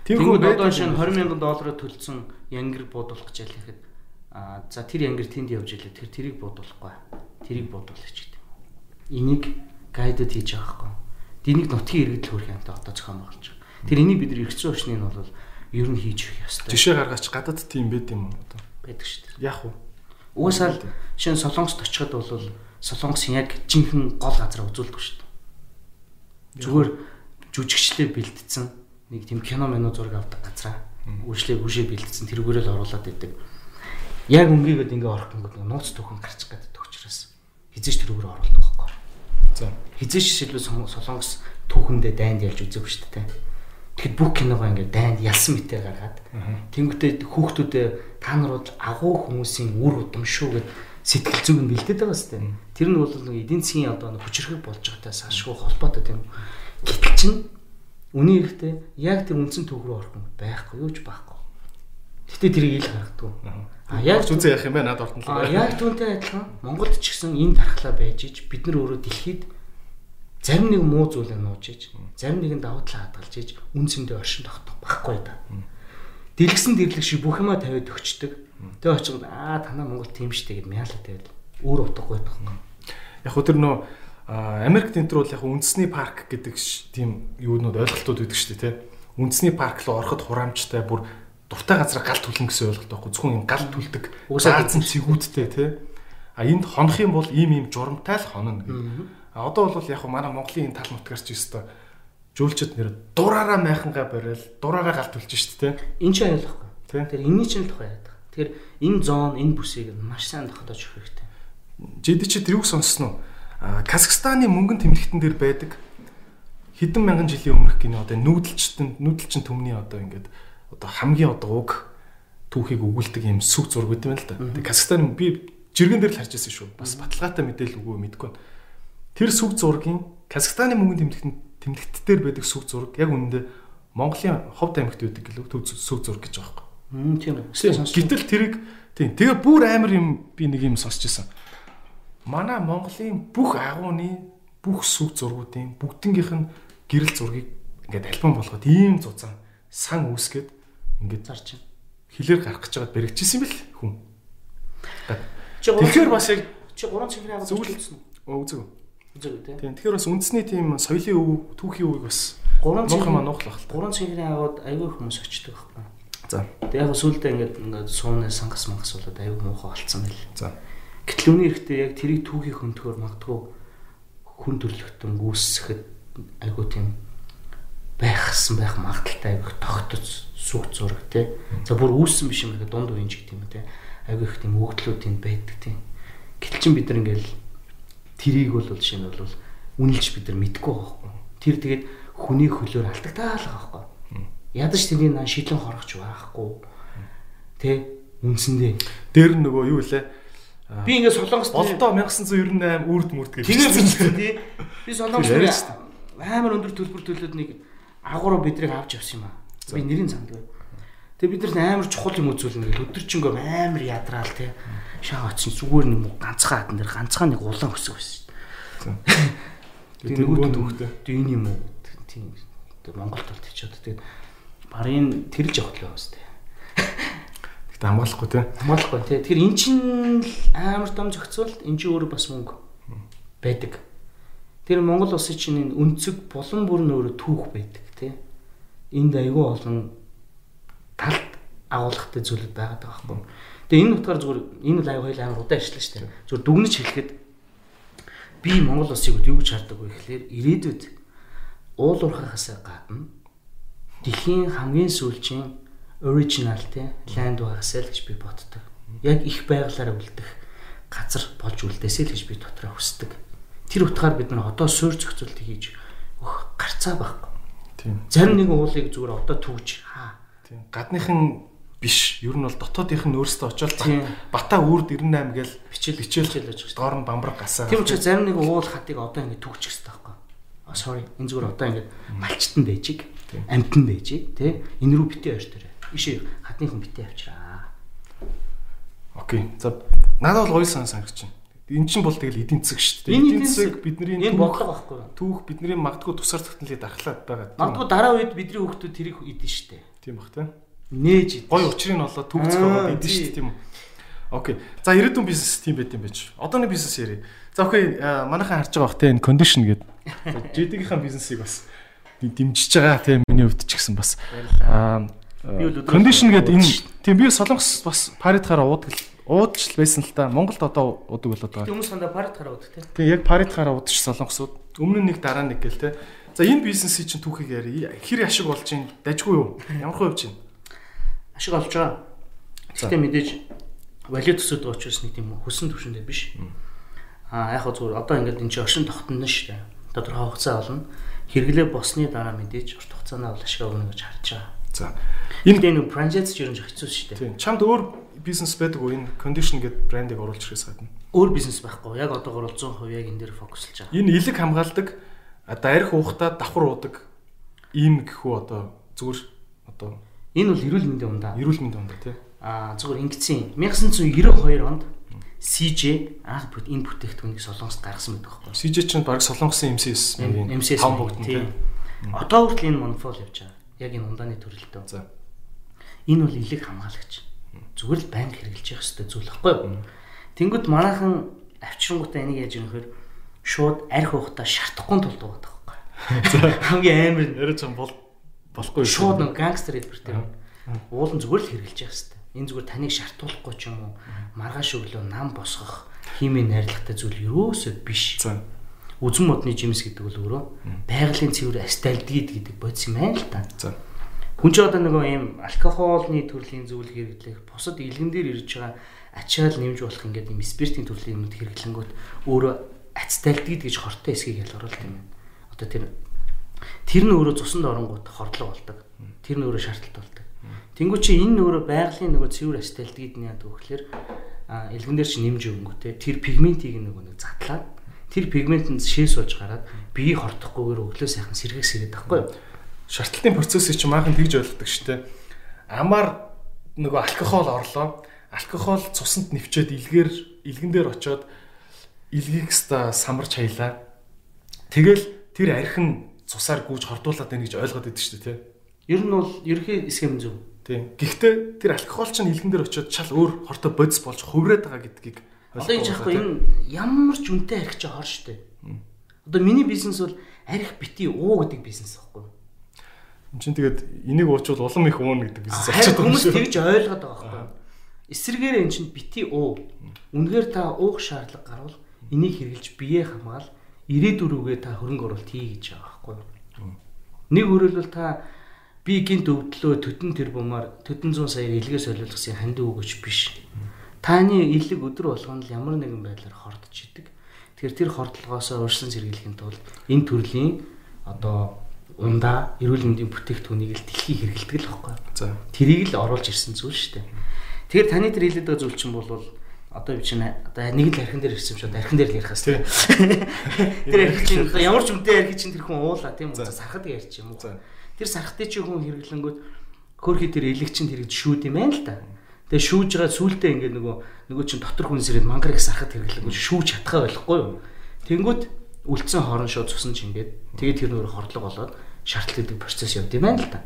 Тэгвэл одоо шинэ 20 сая доллараар төлсөн янгир буудуулах гэж ялэхэд аа за тэр янгир тэнд явж илээ тэр тэрийг буудуулахгүй. Тэрийг буудуулах гэдэг. Энийг гайдад хийж байгаа байхгүй. Динийг нутгийн иргэдэл хөрх юмтай одоо зохион байгуулж байгаа. Тэр энийг бид эргэцсэн өчнийг нь бол ер нь хийж өгөх ёстой. Жишээ гаргаач гадаад тийм байд юм уу одоо? байдаг шүү дээ. Яг уу. Угаасаа л шинэ солонгост очиход бол солонгос яг жинхэнэ гол газар үзүүлдэг шүү дээ. Зүгээр жүжигчлээ бэлдсэн нэг тийм кино меню зураг авдаг газараа үржлээ үржээ бэлдсэн тэрүүгээр л оруулаад идэг. Яг өнгийгээд ингээ орох гингүүд нууц түүхэн гарчих гэдэг учраас хизээч тэрүүгээр оруулдаг байхгүй. За. Хизээч шилбэл солонгос түүхэндээ дайнд ялж үзээгүй шүү дээ. Тэгэхэд бүх киногоо ингээ дайнд ялсан мэтээр гаргаад тэнгуүтээ хүүхдүүдээ та нар бол агуу хүмүүсийн үр удам шүү гэд сэтгэл зүг нь бэлдээд байгаа сте. Тэр нь бол эдийн засгийн одоо хүчрхэг болж байгаатай ашгүй холбоотой тийм. Гэтэл чин үний эрэхтэй яг тэр үндсэн түүх рүү орох юм байхгүй юу ч байхгүй. Гэтэ тэрийг ил гаргадаг. А яг ч үзээ явах юм байна над ортон л. А яг түүнтэй адилхан Монголд ч гэсэн энэ дархлаа байж ич бид нар өөрөө дэлхийд зарим нэг муу зүйлээ нууж ич зарим нэгэн давуу талаа хадгалж ич үнсэндээ оршин тогтох байхгүй да. Дэлгсэн дэрлэг шиг бүх юма тавиад өгчдөг. Тэгээ очиод аа танаа Монгол тийм штэ гэд мяалаа тавиад өөр утгагүй байх. Яг хөө тэр нөө Америк тентэр бол яг үндэсний парк гэдэг тийм юунууд ойлголтууд өгдөг дээ тий. Үндэсний парк руу ороход хураамжтай бүр дуртай газар гал түлэн гэсэн ойлголт байхгүй. Зөвхөн гал түлдэг. Заасан цэгүүдтэй тий. А энд хонох юм бол ийм ийм журамтай л хонно гэх. А одоо бол яг манай Монголын энэ тал нутгаарч өстой жүүлчэд нэр дураараа майхангаа барайл дураараа гал түлж штэ тий. Энэ ч ойлгохгүй. Тэр энэний ч л тухай яадаг. Тэгэхээр энэ зон энэ бүсийг маш сайн тогтоож өгөх хэрэгтэй. Жид чи тэрийг сонссон уу? Казахстаны мөнгөн тэмдэгтэн дээр байдаг хэдэн мянган жилийн өмнөх гинэ одоо нүүдэлчтэн нүүдэлчин төмний одоо ингээд одоо хамгийн одоо уг түүхийг өгүүлдэг юм сүг зураг гэдэг юм л да. Казахстан би жиргэн дээр л харж байсан шүү. Бас баталгаатай мэдээлэл өгөө мэдгүй. Тэр сүг зургийн Казахстаны мөнгөн тэмдэгтэн тэмдэгт дээр байдаг сүг зураг яг үнэндээ Монголын ховд аймагт байдаг гэлөө төв сүг зураг гэж байгаа юм. Тийм үү. Гэтэл тэрийг тийм тэгээ бүр амар юм би нэг юм сонсч байсан. Манай Монголын бүх агууны бүх сүг зургуудын бүгднгийнх нь гэрэл зургийг ингээд альбом болгоод ийм зузаан сан үүсгээд ингээд зарч хилээр гарах гэж байгаад бэрэгчсэн юм бэл хүн. Тэгэхээр бас яг чи 3 цифрын агуу зөвлөсөн. Үзэг. Үзэг тий. Тийм. Тэгэхээр бас үндэсний тийм соёлын өв, түүхийн өвийг бас 3 цифрын нуух л баг. 3 цифрын агууд аягүй хүмүүс очдөг байхгүй. За. Тэгээ яг сүулдэ ингээд ингээд суунаа сангас мангас болоод аягүй муухай болцсон байл. За. Гэтэл үүний эрэхтэй яг тэрийг түүхийн хөнтгөр магадгүй хүн төрлөختөн гүйсэхэд аягүй тийм байхсан байх магадaltaй аягүй тогтоц сүг зураг тий. За бүр үүссэн биш юм гэдэг дунд үеийн ч гэдэг юм тий. Аягүй их тийм өгдлүүд тийм байдаг тий. Гэтэл чин бид нар ингээл тэрийг бол жишээ нь бол үнэлж бид нар мэдгүй байхгүй. Тэр тэгээд хүний хөлөөр алдагтаал байгаа байхгүй. Ядаж тэрний наа шидлэн хорогч байхгүй. Тэ үнсэндээ. Дээр нөгөө юу вэ? Би ингээд солонгост болдоо 1998 үрд мүрд гэж. Тэгээд зүгт тий. Би солонгост амар өндөр төлбөр төлөөд нэг агуур бидрийг авч явсан юм аа. Би нэрийн санд бай. Тэгээ бид нар амар чухал юм үзүүлнэ гэл өдөржингөө амар ядраал тий. Шаа очсон зүгээр нэг ганцхан хадан дээр ганцхан нэг улаан өсөг байсан. Тэгээ нөгөө түүхтэй. Тэгээ энэ юм уу? Тийм. Тэгээ Монголд бол тийчээд тэгээд барын тэрж явах л байна сте. Тэгтээ хамгаалахгүй тий. Хамгаалахгүй тий. Тэгэхээр эн чинь амар том зохицуулт эн чинь өөрөө бас мөнгө байдаг. Тэр Монгол улсын чинь энэ өнцөг булан бүр нь өөрөө түүх байдаг тий. Энд айгүй олон талт агуулгатай зүйлүүд байгаад байгаа байхгүй. Тэгээ энэ утгаар зүгээр энэ лайв хоёул амар удаан ажиллана шүү дээ. Зүгээр дүгнэж хэлэхэд би Монгол улсыг юу гэж хардаг вэ гэхээр ирээдүйд уул уурхахаас гадна дэлхийн хамгийн сүүлчийн original те land байгаасаа л гэж би боддог. Яг их байгалаараа үлдэх газар болж үлдээсэй л гэж би дотроо хүсдэг. Тэр утгаар бид нар одоо суурь зохицуулт хийж өөх гарцаа байхгүй. Тийм. Зарим нэгэн уулыг зүгээр одоо түүж хаа. Тийм. Гадныхан биш. Ер нь бол дотоодынх нь өөрсдөө очоод бата үрд 98 гээл бичээл бичээл хичээл байж байгаа. доор нь бамбар гасаа. Тийм учраас зарим нэг уул хатыг одоо ингэ түүчих хэрэгтэй байхгүй. А sorry. Энэ зүгээр одоо ингэ малчтан байжиг, амтан байжиг, тий? Энэ рүү битээ ойр төрөө. Ишээ хатны хүн битээ авчраа. Окей. За надад бол гоё сан санагч байна. Эн чинь бол тэгэл эдийн засаг шүү дээ. Эдийн засаг бидний энэ бодлого байхгүй юу? Түүх бидний магадгүй тусаар тогтнолыг дархлаад байгаа. Магадгүй дараа үед бидний хүүхдүүд тэрийг идэн шүү дээ. Тийм бах тийм. Нээж. Гой учрыг нь олоод түүх зохиогоод идэн шүү дээ тийм үү. Окей. За ирээдүйн бизнес тийм байт юм байж. Одооны бизнес ярив. За окей, манайхан харж байгаа бах тийм condition гэдэг. За JD-гийнхаа бизнесийг бас дэмжиж байгаа тийм миний хувьд ч гэсэн бас. Аа кондишн гэдэг энэ тийм би солонгос бас паритхаараа уудаг уудч байсан л та. Монголд одоо уудаг болоод байгаа. Хүмүүс сандаа паритхаараа уудаг тийм. Тийм яг паритхаараа уудч солонгосууд. Өмнө нь нэг дараа нэг гэл те. За энэ бизнесийн чинь түүхийг яри. Хэр ашиг болж чинь дажгүй юу? Ямар хувь чинь? Ашиг олж байгаа. Гэхдээ мэдээж валют төсөөд байгаа учраас нэг тийм хөсөн төвшөндөө биш. Аа яг хөө зүгээр одоо ингээд энэ чинь оршин тогтно шүү дээ. Тодорхой хугацаа болно. Хэрэглээ босны дараа мэдээж урт хугацаанаа бол ашиг өгнө гэж харж байгаа. За. Энэ энэ франчайз ч ерөн жоо хэцүү шүү дээ. Тийм. Чамд өөр бизнес байдаг уу? Энэ condition гэдэг брендийг оруулж ирэхээс гадна. Өөр бизнес байхгүй. Яг одоогор бол 100% яг энэ дээр фокуслж байгаа. Энэ илэг хамгаалдаг одоо арх уухтаа давхар уудаг ийм гэхүү одоо зүгээр одоо энэ бол эрүүл мэндийн ундаа. Эрүүл мэндийн ундаа тий. Аа зүгээр ингэсэн 1992 онд CJ анх энэ бүтээгдэхүүнийг Солонгост гаргасан байдаг байхгүй. CJ чинь баг Солонгосын MCS маягийн том бүгд тий. Одоо хүртэл энэ монопол явж байгаа. Яг энэ ундааны төрөлтөө. За. Энэ бол илэг хамгаалагч. Зүгээр л банк хэрэгжилж явах хэрэгтэй зүйл байхгүй юу? Тэнгүүд манайхан авчирангуудаа энийг яаж юм хэр шууд арх уухтаа шартахгүй тулд байгаа байхгүй. Хамгийн амар яриа чам бол болохгүй шууд нэг гангстер хэлбэр дээр уулын зүгээр л хэрэгжилж явах хэрэгтэй. Энэ зүгээр таныг шартуулахгүй ч юм уу маргааш өглөө нам босгох химийн найрлагатай зүйл юусоо биш. За. Үзэн модны жимс гэдэг бол өөрөө байгалийн цэвэр астальдгид гэдэг бодис юм байна л та. За. Хүн ч одоо нөгөө ийм алкоголны төрлийн зүйл хэрэглэх, бусад илгэн дээр ирж байгаа ачаал нэмж болох ингээд ийм спиртийн төрлийн юмуд хэрэглэнгүүт өөрөө ацтайлдгийд гэж хортой эсгийг ялгаруулт юм байна. Одоо тэр тэр нь өөрөө цуснд оронгууд хордлого болдог. Тэр нь өөрөө шаардлагатай болдог. Тэнгүү чи энэ өөрөө байгалийн нөгөө цэвэр ацтайлдгийд нь яадаг вөхлөөр илгэн дээр чи нэмж өнгөтэй тэр пигментийг нөгөө нэг задлаад тэр пигментэнд шээс сууж гараад биеийг хортохгүйгээр өглөө сайхан сэргэх сэрээд байхгүй юу? Шартлалтын процессыг чи maaхан тэгж ойлгодог штэ. Амар нөгөө алкогол орлоо. Алкогол цуснд нэвчээд илгээр илгэн дээр очоод илгийг ста самарч хаялаа. Тэгэл тэр архин цусаар гүйж хордуулаад байна гэж ойлгоод байдаг шүү дээ, тий. Ер нь бол ерхий схем зөв. Тийм. Гэхдээ тэр алкогол чинь илгэн дээр очиод чал өөр хортой бодис болж хувраад байгаа гэдгийг Одоо энэ жаахгүй энэ ямар ч үнэтэй арх чи хор штэ. Одоо миний бизнес бол арх бити уу гэдэг бизнес байхгүй. Энд чинь тэгээд энийг уучвал улам их уун гэдэг бизнес болчиход байгаа юм шиг. Хүмүүс тэгж ойлгоод байгаа байхгүй. Эсвэргээр эн чинь бити уу. Үнэхээр та уух шаардлага гарвал энийг хэрглэж бие хамгаал ирээдүрүүгээ та хөрөнгө оруулалт хий гэж байгаа байхгүй. Нэг өрөөлөл та би гинт өвдлөө төтөн тэр бумаар төтөн 100 сая илгээ солиулгасан хандив өгөөч биш. Таны илэг өдөр болгоно л ямар нэгэн байдлаар хордож идэг. Тэгэхээр тэр хордлогоосоо урьсан сэргийлэхин тулд энэ төрлийн одоо ундаа эрүүл мэндийн бүтээгдэхүүнийг л дэлхий хэрэгэлдэг л байхгүй. За. Тэрийг л оруулж ирсэн зүйл шүү дээ. Тэгэхээр таны тэр хэлээд байгаа зүйл чинь бол одоо би чинь одоо нэг л архин дээр ирсэн юм шиг архин дээр л ярих хэвээр. Тэр архин чинь одоо ямар ч үнэтэй архин чинь тэр хүн уулаа тийм үү сархад ярьчих юм уу. Тэр сархтыг чи хүн хэрэглэнгүүт хөрхи тэр элэг чинь тэр шүүд юм байна л да. Тэгээ шүүж байгаа сүултээ ингээд нөгөө нөгөө чинь дотор хүн сэрээд мангар их сархад хэрэглэнгүүт шүүж чадхаа байхгүй юу. Тэнгүүт үлдсэн хорон шууд цусан чингээд тэгээд тэр нөр хордлого болоод шаардлага гэдэг процесс явд юм байна л да.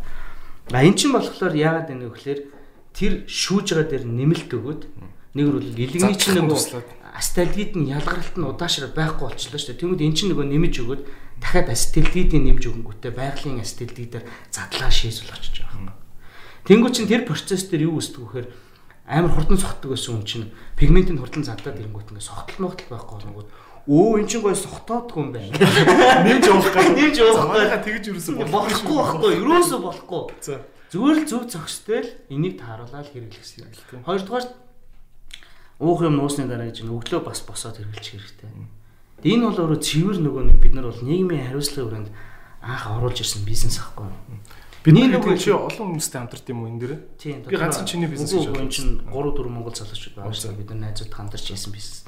А эн чинь болохоор яагаад вэ гэхээр тэр шүүж байгаа дээр нэмэлт өгөөд нэг бол илэгний чинь нөгөө астальдид нь ялгаралт нь удаашраа байхгүй болчихлоо шүү дээ. Тэнгүүд эн чинь нөгөө нэмж өгөөд дахиад астальдидийг нэмж өгөнгүүтээ байгалийн астальдидээр задлаа шийс болгочих байгаа. Тэнгүүд чинь тэр процесс дээр юу үүсдэг вэ гэхээр амар хурдан сохтдог байсан хүн чинь пигментийн хурдан задлаад ирэнгүүт ингээ сохтол мохтол байхгүй болгоод өө эн чинь гой сохтоодгүй юм байна. *laughs* Нэмж уух гэх нэмж уух гэх тэгж юусэн болохгүй байхгүй юусоо болохгүй. Зүгээр л зөв зохистой л энийг тааруулаад хэрэглэх хэрэгтэй. Хоёрдугаар уух юм нуусны дараа гэж өглөө бас босоод хэрэглэх хэрэгтэй. Энэ бол өөрөө цэвэр нөгөө нэг бид нар бол нийгмийн хариуцлагын хүрээнд анх оруулж ирсэн бизнес ахгүй. Бидний нөгөө чи олон хүмүүстэй хамтарч юм уу энэ дээр? Тийм. Би ганцхан чиний бизнес гэж бодсон. чинь 3 4 монгол залуучууд дээ. Бид нар найзууд хамтарч хийсэн бизнес.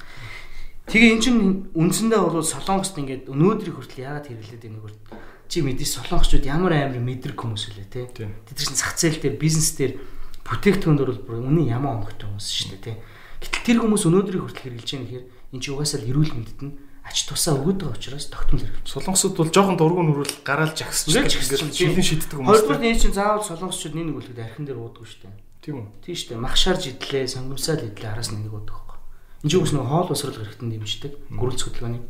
Тэгээ эн чинь үндсэндээ бол солонгост ингээд өнөөдрийг хүртэл яагаад хэрэглээд байгааг чи мэдээ солонгосчууд ямар амар мэдрэг хүмүүс үлээ те. Тэд чинь зах зээл дээр бизнес дээр бүтээгдэхүүн дөр бол үнэн ямар онготой хүмүүс шүү дээ те. Гэтэл тэр хүмүүс өнөөдрийг хүртэл хэрэглэж байгаа нэхэр эн чинь угаасаа л эрүүл мэндэд нь ач тусаа өгöd байгаа учраас тогтмол хэрэглэж. Солонгосууд бол жоохон дургуун нөрөл гараал жагсч ингээд шилэн шиддэг хүмүүс. Хоёрдугаар энэ чинь заавал солонгосчууд нэг нэг үлгэд архин дээр ууддаг шүү дээ. Тийм үү? Тийм шүү дээ. Махшаарж идлээ, сонгомсаал идлээ араас нэг уудаг байхгүй. Энд чинь үс нэг хоол усрал хэрэгтэн дэмждэг. Гүрэлц хөдөлгөөний.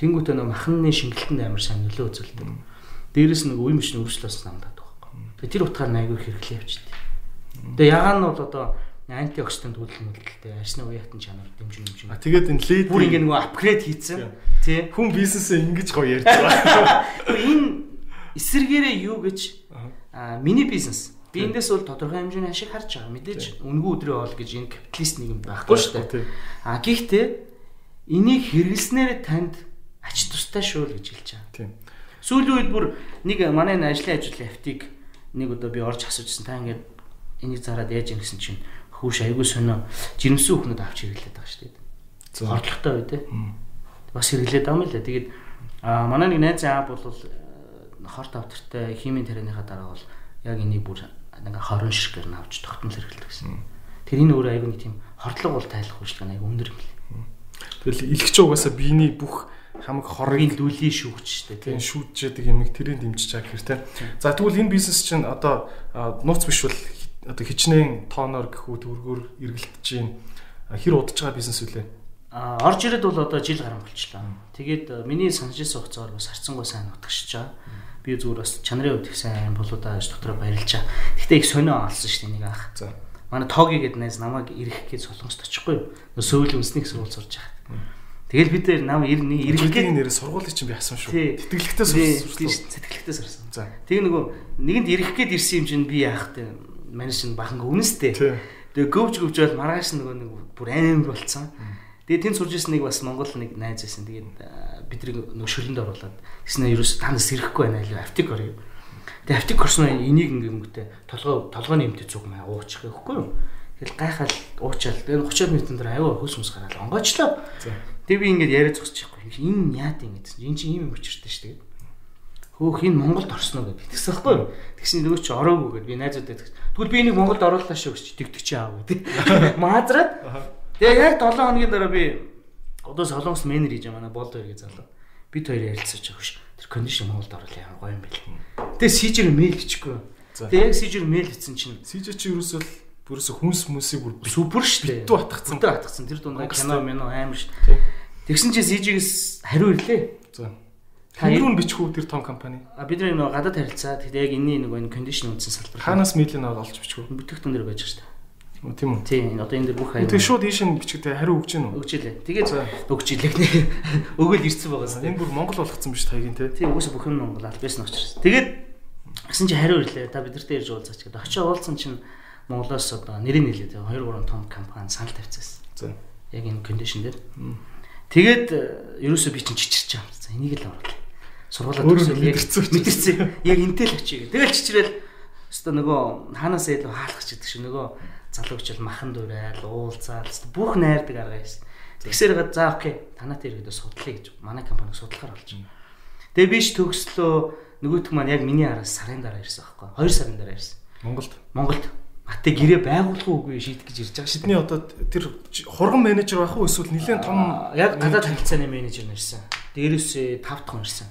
Тэнгүүтээ нэг махны шингэлтэнд амар сайн нөлөө үзүүлдэг. Дээрээс нэг үе мөчний өрсөлөөс намдаад байхгүй. Тэгээ тэр утгаар айгүй хэрэглээ явчихдаг. Тэгээ ягаан нь бол одоо антиоксидант үйлдэл мөлдөлтэй арсны уяатан чанар дэмжин дэмжин. А тэгээд энэ лид бүр ингэ нөгөө апгрейд хийцэн. Тий. Хүн бизнесээ ингэж гоё ярьж *laughs* байгаа. Энэ эсэргээрээ юу гэж а мини бизнес би эндээс бол тодорхой хэмжээний ашиг харж байгаа. Мэдээж үнгүй өдрөө ол гэж энэ капиталист нийгэм байхгүй шүү дээ. А гэхдээ энийг хэрэглэснээр танд ач тустай шүү л гэж хэлж байгаа. Тийм. Сүүлийн үед бүр нэг манай ажлын ажил автыг нэг удаа би орж асуужсэн. Та ингээд энийг зараад яаж юм гэсэн чинь хүүш айгүй сонио жирэмсэн хүүхнүүд авч хэрэглээд байгаа шүү дээ. Хордлоготой бай тээ. Бас хэрэглээд байгаа юм л да. Тэгээд а манай нэг найз аа бол хорт автартай химийн тарианыхаа дараа бол яг энийг бүр ингээ хорон ширхгээр нь авч тогтмол хэрэглэдэг гэсэн. Тэр энэ өөр айгүй нэг тийм хордлого бол тайлах үйлчлэг айгүй өндөр юм лээ. Тэгэл илгч угаасаа биений бүх хамаг хорыг дүүлийн шүүгч шүү дээ. Тийм шүүдчээдэг юмыг тэрийг дэмжиж байгаа те. За тэгвэл энэ бизнес чинь одоо нууц биш бол одоо хичнээн тооноор гэхүү төгрөгөөр эргэлдэж чинь хэр удаж байгаа бизнес үлээ. А орж ирээд бол одоо жил гарсан болчлаа. Тэгээд э, миний санаж ирсэн хугацаагаар бас харцсангүй сайн утгашиж байгаа. Би зүгээр бас чанарын хувьд их сайн болоодаа дотроо баярлчаа. Гэхдээ их сонио олсон шүү дээ нэг ах. За. Манай Тоги гэдэг найз намайг ирэх гэж солонгост очихгүй юу. Сөүлийн үндэсний сургууль сурж байгаа. Тэгэл бид нэр нам ирнэ ирэхгээ нэрээ сургуулийн чинь би асуусан шүү. Тэтгэлэгтэй сурсан. Тэтгэлэгтэй сурсан. За. Тэгээ нөгөө нэгэнд ирэх гээд ирсэн юм чинь би яах вэ? Манайш нь бахан үнэстэй. Тэгээ гөвж гөвж бол маргааш нөгөө нэг бүр амар болцсон. Тэгээ тэнд сурж ирсэн нэг бас Монгол нэг найз байсан. Тэгээд бидний нөгөө шөлөнд оруулаад гэснээр ерөөс танаас ирэхгүй байна лээ автик орё. Тэгээ автик орсон энийг ингэнгүүтээ толгой толгойн юмтэй цуг маа уучих гэхгүй юу? Тэгэл гайхал уучаал. Тэгээ 30 минутын дараа аюу хөөс мөс гараад онгоочлоо. Тэгээ би ингээд яриа зогсчихгүй. Энэ яад юм гэдсэн. Энэ чинь ийм юм учиртай шүү дээ хөөх энэ Монголд орсноо гэдэг. Тэгсэн байхгүй юу? Тэгсэн нөгөө чи ороогүй гэдэг би найзуудад тэгвэл би энийг Монголд оруулаа шүү гэж тэгдэг чи аав гэдэг. *laughs* Маазраад тэгээ яг 7 хоногийн дараа би одоо солонгос менежер хийж байгаа манай болд хоёр гэж залуу. Бид хоёр ярилцаж байгаа ш. Тэр кондишн Монголд оруулаа ямар гоё юм бэ. Тэгээ сижэр мэйл хийчихгүй. Тэгээ яг сижэр мэйл хийсэн чинь сижэр чи ерөөсөө бүрөөсө хүнс хүмүүсийг бүр супер штэ. Битүү атгацсан. Битүү атгацсан. Тэр дундаа кино минь амар штэ. Тэгсэн чи сижигээс хариу ирлээ. За Хэмрүүн бичих үү тэр том компани? А бид нэг гадаад харилцаа. Тэгэхээр яг энэний нэг энэ кондишн үндсэн салбар. Хаанаас мэйлийг аваад олж бичих үү? Бүтээгдэхүүн дээр байж штэ. Тийм үү? Тийм. Одоо энэ дэр бүх аяа. Тэгээ шууд ийш нь бичгтэй хариу өгч гин үү? Өгч илээ. Тэгээд өгч илээ гэнэ. *laughs* Өгөөл ирсэн байгаа. Энэ бүр Монгол болгоцсон биш таягийн те. Тийм үгүйс бүх юм Монгол албаас нь очирсан. Тэгээд гэсэн чи хариу ирлээ. Та бидэртэй ирж уулзаач гэдэг. Очиж уулзсан чинь Монголоос одоо нэрийг нэлээд 2 3 том компани санал тавьчихсан. За. Яг энэ кондишн дээр. Тэгээд ерөөсөө би чинь чичирч байгаа юм. Энийг л оруулаа сургуулаа төгсөөл яг мэдэрсэн. Яг энтэй л очие. Тэгэл чичрэл өстө нөгөө хаанаас илүү хаалгах ч гэдэг шиг нөгөө залууч л махан дурайл уулзаал бүх найрдаг арга байсан. Тэгсээр га за окей танаатай ирэхэд судлаа гэж манай компаниг судлахаар болж байна. Тэгээ биш төгслөө нөгөөх маань яг миний араас сарын дараа ирсэн байхгүй. 2 сарын дараа ирсэн. Монголд. Монголд. Атэ гэрээ байгуулах үгүй шийдэх гэж ирж байгаа шүү. Тэдний одоо тэр хурган менежер байх уу эсвэл нэлээд том яг гадаад харилцааны менежер нэрсэн. Дээрээсээ 5 дахь ирсэн.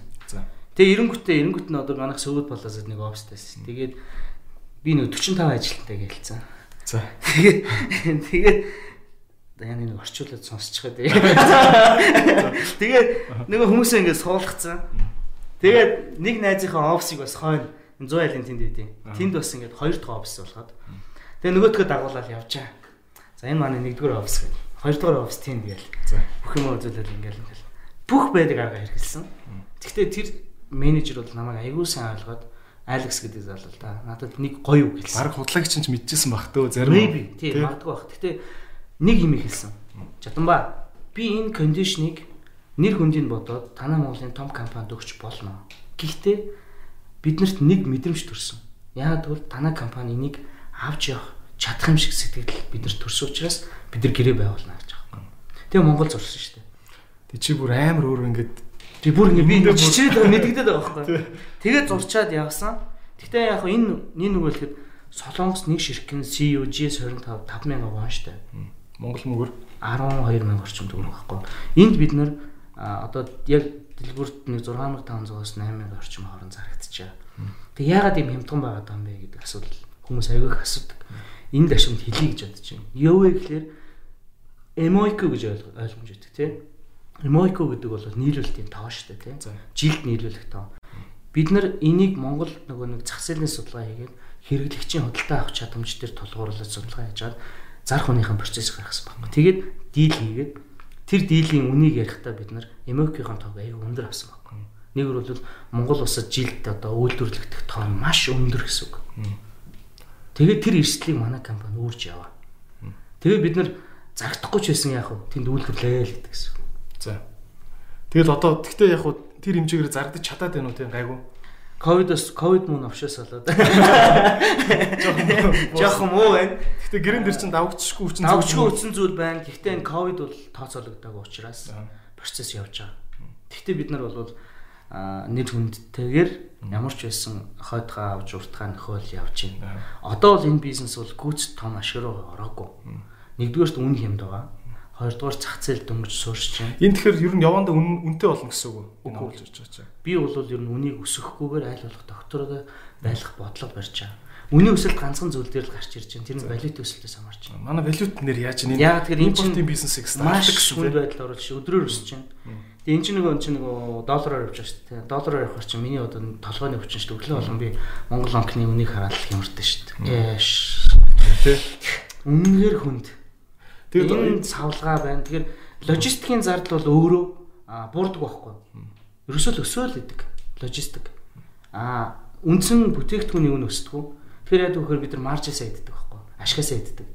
Тэгээ эренгүтээ эренгүт нь одоо манайх сөвөд болоос нэг офстайс. Тэгээд би нэг 45 ажилтнтай гэлцсэн. За. Тэгээд тэгээд яа нэг орчуулад сонсчихоо тэгээ. *laughs* Тэгээд нөгөө хүмүүсээ ингээд суулгацсан. Тэгээд нэг найзынхаа офсыг бас хойно 100 айлын тэнд байдیں۔ Тэнд бас ингээд хоёр дахь офс болгоод. Тэгээ нөгөөдгөө дагуулаад явжаа. За энэ манай нэгдүгээр офс гэдэг. Хоёрдугаар офс тэнд гээл. За бүх юм үзүүлээд ингээд ингээд бүх байдаг арга хэрэгэлсэн. Гэхдээ тэр менежер бол намайг аягүй сайн ойлгоод Алекс гэдэг залуу л да. Надад нэг гоё үг хэлсэн. Бараг худлагч ч мэдчихсэн бах төө зарим. Maybe тийм магадгүй бах. Гэтэ нэг юм хэлсэн. Жатанба би энэ кондишнийг нэр хүндийг бодоод танай Монголын том компанид өгч болно. Гэхдээ биднэрт нэг мэдрэмж төрсөн. Яагаад гэвэл танай компани энийг авч явах чадах юм шиг сэтгэл биднэрт төрсөн учраас бид нар гэрээ байгуулна гэж байгаа. Тэгээ Монгол зурсан шүү дээ. Тэг чи бүр амар өөр ингээд Тэг бүр ингэ би чичрээд мэдэгдээд байгаа байхгүй. Тэгээд зурчаад явсан. Гэхдээ яг энэ нэг үлэхэд Солонгос нэг ширхгэн CEO GS25 5000 вон штэ. Монгол мөнгөөр 12000 орчим төгрөг байхгүй. Энд бид нэр одоо яг дэлгүүрт нэг 6500-аас 8000 орчим хооронд зарагдчихаа. Тэг яагаад юм хямдхан байгаад байгаа юм бэ гэдэг асуудал хүмүүс аягүй их асуудаг. Энд ашигт хэлий гэж бодож байна. Юу вэ гэхээр эмойко гэж ойлгомж өгдөг тийм Мойко гэдэг бол нийлүүлэлтийн тоо шүү дээ тийм. Жилд нийлүүлэх тоо. бид нар энийг Монгол нөгөө нэг зах зээлийн судалгаа хийгээд хэрэглэгчийн худалдаа авах чадамж дээр тулгуурлаж судалгаа хийж чад зарах хүнийхэн процессыг гаргасан байна. Тэгээд дийл хийгээд тэр диилийн үнийг ярихдаа бид нар эмокийн тог аяг өндөр авсан байна. Нэг бол Монгол улсад жилд одоо үйлдвэрлэгдэх тоон маш өндөр гэсэн үг. Тэгээд тэр эрсдлийг манай компани үүрж яваа. Тэгээд бид нар зарагдахгүй ч байсан яах вэ? Тэнд үйлдвэрлэе л гэдэг гэсэн. За. Тэгэл одоо тэгтээ яг хуу тэр хэмжээгээр зардаж чадаад байна уу тийм гайгүй. Ковидос ковид мөн авшаас болоод. Жохон муу байна. Гэтэ гэрэн дээр чинь давгчгүй хүчин зүйл. Давгчгүй хүчин зүйл байна. Гэхдээ энэ ковид бол тооцоологдоогүй учраас процесс явж байгаа. Гэхдээ бид нар бол нэр хүндтэйгээр ямар ч байсан хойдгаа авч уртгаа нөхөөл явж байна. Одоо бол энэ бизнес бол гүйц том ашиг руу ороогүй. Нэгдүгээрт үн хямд байгаа. Хоёрдугаар зах зээл дөнгөж суурч байна. Энэ тэгэхээр ер нь явандаа үнэтэй болно гэсэн үг үү? Энэ болж байгаа чинь. Би бол ер нь үнийг өсгөхгүйгээр айл болох доктороо байлгах бодлого барьж байгаа. Үний өсөлт ганцхан зүйл дээр л гарч ирж байна. Тэр нь валют өсөлтөөс хамаарч байна. Манай валют нэр яаж энэ Яг тэгэхээр импортын бизнесийг стартдаг гэсэн үйл байдал оруулж өдрөөр өсөж байна. Тэгээ эн чинь нөгөө чинь нөгөө доллараар явж байгаа шүү дээ. Доллараар явахаар чинь миний одоо толгойн өвчин шүү дээ. Өглөө болон би Монгол банкны үнийг хараад л хямардаг шүү дээ. Үнээр хүнд Тэгээд энэ савлгаа байна. Тэгэхээр логистикийн зардал бол өөрөө буурдаг байхгүй. Ерөөсөө л өсөөл идэг логистик. Аа үндсэн бүтээгдэхүүний үн өсдөг. Тэгэхээр яадаг вөхөр бид нар маржисаа иддэг байхгүй. Ашигасаа иддэг.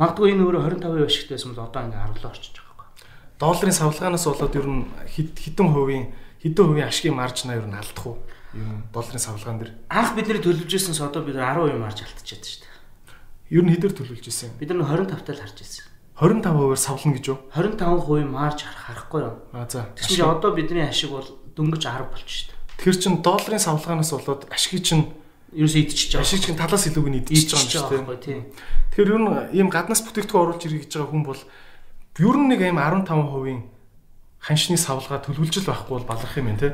Магадгүй энэ өөрөө 25% ашигтай байсан бол одоо ингээ 10 орчиж байгаа байхгүй. Долларын савлгаанаас болоод ер нь хэдэн хувийн хэдэн хувийн ашигын маржнаа ер нь алдах уу? Ер нь долларын савлгаан дээр анх бидний төлөвлөж ирсэнс одоо бид 10% марж алдчихад шүү дээ. Ер нь хэдэр төлөвлөж ирсэн? Бид нар 25 тал харж ирсэн. 25%-аар савлна гэж юу? 25% марж харахгүй юу? А за. Чинь одоо бидний ашиг бол дөнгөж 10 болчих шүү дээ. Тэр чин долларын савлгаанаас болоод ашигыг чин ерөөсөө идчихэж байгаа. Ашиг чин талаас илүүг нь идчихэж байгаа юм шүү дээ. Тэгэхээр ер нь ийм гаднаас бүтээгдэхүүн оруулж ирэх гэж байгаа хүн бол ер нь нэг ийм 15%-ийн ханшны савлгаа төлөвлөж л байхгүй бол баларх юм байна те.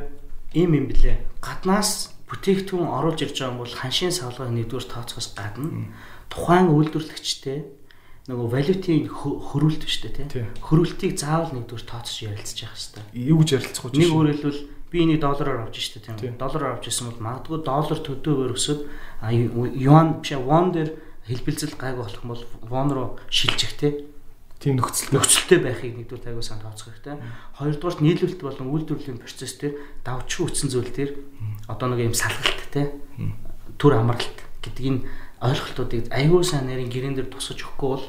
Ийм юм блэ. Гаднаас бүтээгдэхүүн оруулж ирж байгаа юм бол ханшийн савлгаа нэгдүгээр тооцоос гадна тухайн үйлдвэрлэгчтэй нөгөө валютын хөрүүлт биш үү те. Хөрүүлтийг заавал нэгдүгээр тооцож ярилцаж явах хэрэгтэй. Юу гэж ярилцах вэ? Нэг өөрөөр хэлбэл би энийг доллараар авч штэ тийм. Доллараар авч ирсэн бол магадгүй доллар төдөөөр өсөд юан биш вон дээр хэлбэлцэл гайг болох юм бол вон руу шилжих те. Тийм нөхцөл нөхцөлтэй байхыг нэгдүгээр тайгуу сан тооцох хэрэгтэй. Хоёрдугаар нийлүүлэлт болон үйлдвэрлэлийн процесс дээр давчгүй үтсэн зүйл дээр одоо нэг юм салгалт те. Түр амралт гэдэг энэ ойлголтуудыг аюул сайн нарийн гэрэн дээр тусгаж өгөхгүй бол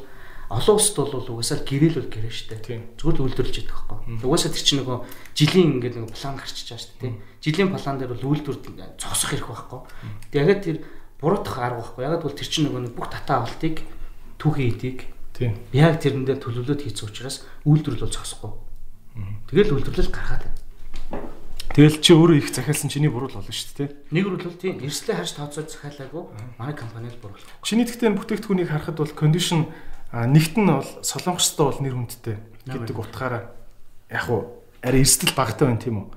олон улсад бол угаасаа гэрэл бол гэрээ штэ. Зүгээр л үйлдвэрлэж яддаг байхгүй. Угаасаа тэр чинь нөгөө жилийн ингээд нөгөө план гарчиж байгаа штэ тий. Жилийн план дээр бол үйлдвэр зогсох хэрэг байхгүй. Тэгээд яг тэр буруутах арга байхгүй. Ягаад бол тэр чинь нөгөө бүх татаа авалтыг түүхий эдийг тий. Яг тэрэндээ төлөвлөлт хийсэн учраас үйлдвэрлэл зогсохгүй. Тэгэл үйлдвэрлэл гаргаад. Тэгэл чи өөрөө их захиалсан чиний буруу л болно шүү дээ. Нэг бол тийм эрслээ харж тооцоод захиалаагүй манай компани л буруу. Чиний тэгтээ бүтээгдэхүүнийг харахад бол кондишн нэгт нь бол солонгостой бол нэр хүндтэй гэдэг утгаараа яг уу арай эрсдэл багтай байна тийм үү.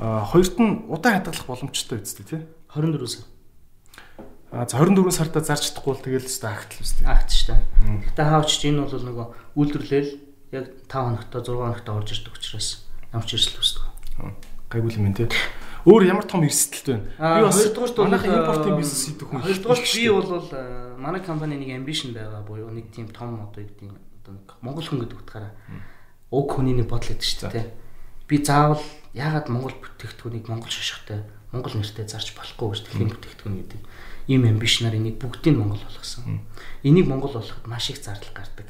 А хоёрт нь удаан хадгалах боломжтой үстэй тий. 24 сар. А за 24 сартаа зарч чадахгүй бол тэгэл өстэй агтл үстэй. Агт та. Гэтэ хаавч энэ бол нөгөө үйлдвэрлэл яг 5 хоногтой 6 хоногтой орж ирдэг учраас ямар ч эрсдэл үсдэг гайгүй юм тий. Өөр ямар том эрсдэлт байна. Би бас хоёрдугаарт манайхын импортын бизнес хийдэг хүн. Хоёрдугаарт би бол манай компани нэг амбишн байгаа буюу нэг тийм том одоо гэдэг одоо нэг монгол хүн гэдэг утгаараа уг хүний нэг бодол гэдэг шүү дээ. Би заавал яагаад монгол бүтээгдэхүүнийг монгол шашигтай монгол нэртэй зарж болохгүй гэж дэлхийн бүтээгдэхүүн гэдэг ийм амбишнаар энийг бүгдийг монгол болгосон. Энийг монгол болгоход маш их зардал гардаг.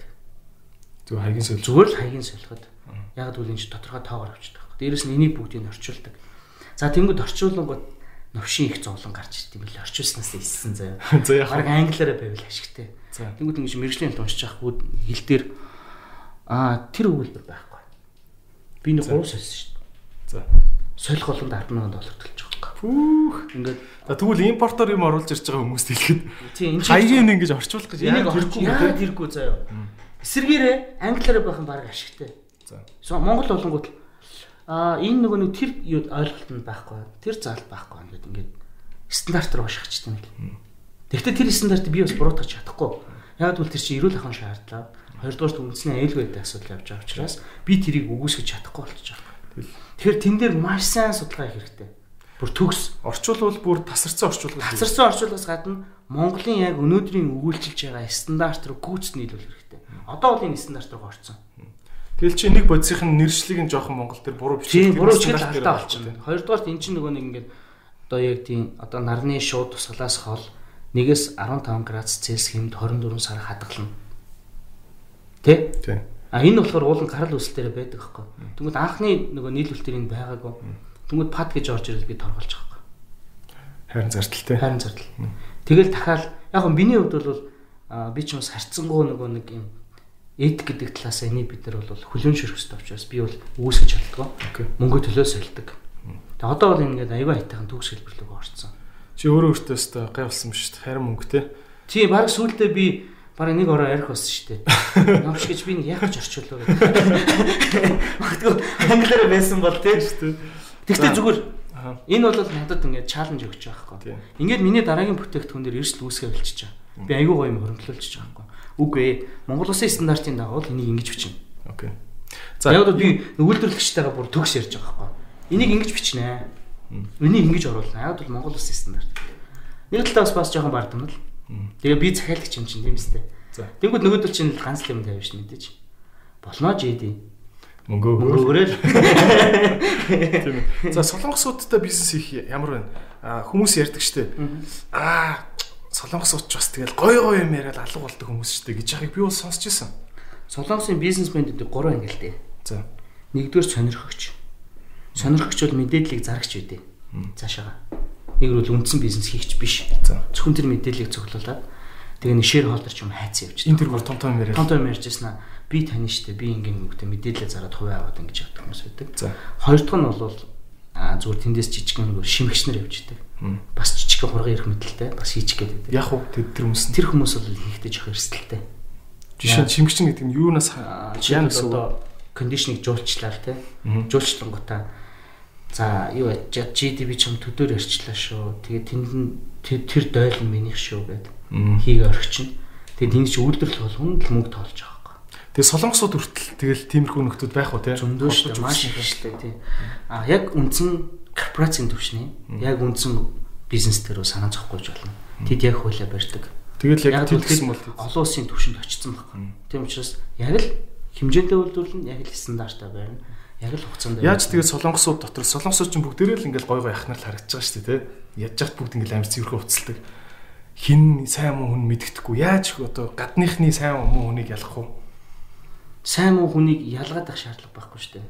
Зүгээр хаягийн солих. Зүгээр л хаягийн солиход. Яг л энэ тодорхой тоогоор авчдаг. Дээрэс нь энийг бүгдийг нь орчуулдаг. За тэнгууд орчуулангууд новшин их зовлон гарч ирд юм бэл орчуулснаас иссэн заяа. *laughs* За яг баг англиараа байвал ашигтай. Тэнгууд ингэж мэрэгжлийн уншиж авах хэл дээр аа тэр өгүүлбэр байхгүй. Би нэг 3 сольсон шүү дээ. За. Солих болгонд 100000 доллар төлж байгаа. Пүүх. Ингээд за тэгвэл импортоор юм оруулж ирж байгаа хүмүүст хэлэхэд тийм энэ хаягийн ингэж орчуулах гэж яг хэрэггүй яг хэрэггүй заяа. Эсэргээрээ англиараа байх нь баг ашигтай. За. Монгол болонгууд Аа энэ нөгөө нэг тэр ойлголт нь байхгүй. Тэр заалт байхгүй ингээд ингээд стандарт руу шахчихсан юм. Тэгэхдээ тэр стандартыг би бас буруутгах чадахгүй. Яг бол тэр чинь эрүүл ахуйн шаардлага. Хоёрдугаар үндэсний аюулгүй байдлын асуудал явж байгаа учраас би тэрийг үгүйсгэж чадахгүй болчихж байгаа. Тэгэхээр тэн дээр маш сайн судалгаа хийх хэрэгтэй. Бүр төгс. Орчуулвал бүр тасарсан орчуулга. Тасарсан орчуулгаас гадна Монголын яг өнөөдрийн өгүүлчилж байгаа стандарт руу гүйцэд нийлүүл хэрэгтэй. Одоо бол энэ стандарт руу орсон. Тэгэл чи нэг бодисхийн нэршлиг нь жоохон Монгол төр буруу бичих. Тийм буруу бичих алдаа болчихно. Хоёрдугаарт эн чинь нөгөө нэг ингээд одоо яг тийм одоо нарны шууд тусгалаас хол нэгээс 15 градус Цельс хэмд 24 сар хадгална. Тэ? Тийм. А энэ болохоор уулын гарал үүсэл дээр байдаг байхгүй. Тэгмэд анхны нөгөө нийлүүлэлт дээр энэ байгаагүй. Тэгмэд пад гэж орж ирэл би байгаа байхгүй. Харин зардалтай. Харин зардал. Тэгэл дахиад яг нь миний хувьд бол би ч бас харцсангуу нөгөө нэг юм эд гэдэг талаас энийг бид нар бол хүлэн шөрөхсөд учраас би бол үүсгэж чаддгаа. Мөнгө төлөө сольдог. Тэгээ одоо бол ингээд аюу хайтайхан төгс хэлбэрлэг орцсон. Чи өөрөө өөртөө өстой гай болсон биш үү? Харин мөнгөтэй. Тий, баг сүултээ би баг нэг ороо арих болсон шүү дээ. *laughs* Номш гэж би нэг яг ч орчууллаа гэдэг. *laughs* Магадгүй англиар байсан бол тий шүү дээ. Тэгтээ зүгээр энэ бол надад ингээд чаленж өгч байгаа байхгүй. Ингээд миний дараагийн бүтээгдэхүүн дээр эрсэл үүсгээ болчихж байгаа. Би аюу гоё юм хөрөнгөлүүлчих байгаа байхгүй. Үгүй ээ. Монгол улсын стандартын дагуу энийг ингэж бичнэ. Окей. За яг би өгүүлбэрлэгчтэйгээ бүр төгс ярьж байгаа байхгүй. Энийг ингэж бичнэ. Энийг ингэж оруулна. Яг бол Монгол улсын стандарт. Нэг талаас бас жоохон бардамнал. Тэгээ би захиалагч юм чинь тийм үстэй. За. Тэнгүүд нөгөөдөл чинь ганц л юм тавьж мэдээж. Болно ч ээ. Мөнгө өгөөрэй. Тийм ээ. За солонгосуудтай бизнес хийх ямар байна? Хүмүүс ярьдаг штеп. Аа солонгосууд ч бас тэгэл гой гой юм яриад алга болдог хүмүүс шүү дээ гэж яхийг би бол сонсч ирсэн. Солонгосын бизнесмендүүд гурван ангил дээ. За. Нэгдүгээр сонирхогч. Сонирхогч бол мэдээллийг зарагч байдیں۔ Цаашаага. Нэг бол үндсэн бизнес хийгч биш. За. Зөвхөн тэр мэдээллийг цуглуулад тэгээ нэг шэр холдор ч юм хайцсан явж. Энэ тэр бүр том том яриа. Том том ярьж ирсэн аа. Би тань штэ би ингийн нүгтэ мэдээлэл зараад хувиа аваад ингэж явдаг хүмүүс байдаг. За. Хоёр дахь нь бол аа зүгээр тэндээс жижигэн нэг шимэгчнэр явж идэг. Бас жижигхэн хурган ирэх мэдлэлтэй бас хийчих гээд байдаг. Яг уу тэр хүмүүс тэр хүмүүс бол хийхдээ жоох эрсдэлтэй. Жишээ нь шимэгчин гэдэг нь юунаас гэсэн одоо кондишныг жуулчлаа те. Жуулчлангуудаа за юу ачаад GDP ч юм төдөр ярьчлаа шүү. Тэгээд тэнд нь тэр дойл нь минийх шүү гэд хийг орчихно. Тэгээд тэнд чи үйлдвэрлэл болгоно л мөнгө тоолж байгаа. Тэгээд солонгосууд хүртэл тэгэл тиймэрхүү нөхдүүд байх уу те. Зөндөө шүү. Маш их шүү тий. А яг үндсэн корпорацийн төвшний яг үндсэн бизнес дээр санаа зовхгүйж болно. Тэд яг хуулиа барьдаг. Тэгэл яг тэд гэсэн бол олон улсын төвшөнд очсон байна. Тийм учраас яг л хэмжээтэй үйлдвэрлэн яг л стандартаа барина. Яг л хугацаанд Яаж тэгээд солонгосууд дотор солонгосууд ч бүгдээрээ л ингээл гой гой ахнаар харагдаж байгаа шүү дээ, тэ. Ядж хат бүгд ингээл амар цэвэрхэн уцалдаг. Хин сайн муу хүн мэддэхгүй. Яаж одоо гадныхны сайн муу хүнийг ялах вэ? Сайн муу хүнийг ялгаад ах шаардлага байхгүй шүү дээ.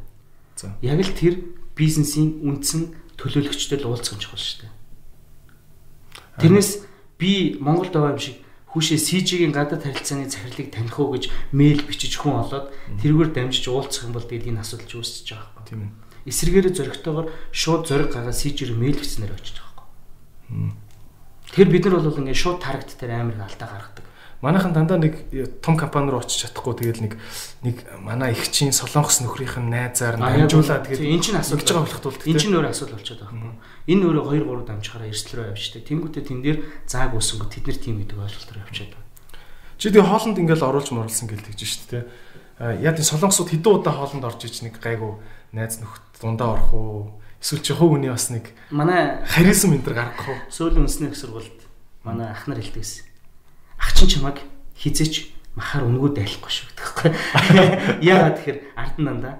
За. Яг л тэр бизнесийн үндсэн төлөөлөгчтэй л уулзах чухал шүү дээ. Тэрнээс би Монголд байгаа юм шиг хүүшээ CG-ийн гадаад харилцааны захирлыг таних уу гэж мэйл бичиж хүн олоод тэргээр дамжиж уулзах юм бол тэгээд энэ асуудал ч үүсэж байгаа байхгүй. Тийм ээ. Эсрэгээр зөрөгтэйгээр шууд зөрөг гагаа CG-ээр мэйл бичснээр очиж байгаа байхгүй. Тэгэхээр бид нар бол ингээд шууд тарагт дээр амар их алдаа гаргадаг. Манайхан дандаа нэг том компани руу очиж чадахгүй тэгэл нэг нэг манай их чинь солонгос нөхрийнх нь найзаар дамжуулаад тэгээд энэ чинь асуудал гэж байгаа болоход бол энэ чинь өөрөө асуудал болчиход байгаа юм. Энэ өөрөө 2 3 дамжихаараа эрсдэл рүү явчихдаг. Тэнгүүтээ тэн дээр зааг үүсэнгүү тэд нар тийм гэдэг ойлголтоор явчихад байна. Чи тэгээ хоолнд ингээл оруулж моруулсан гэл тэгж шүү дээ. Яг энэ солонгосууд хэдэн удаа хоолнд орж иж нэг гайгүй найз нөхд дундаа орох уу? Эсвэл чи хувь хүний бас нэг манай харизм энэ төр гаргах уу? Сөүлийн үндэсний их сургуульд манай ах нар хэлдэгсэн ах чинь чамайг хизээч махаар өнгөө дайлахгүй шүү гэхгүй. *laughs* Яагаад тэгэхээр ард нь дандаа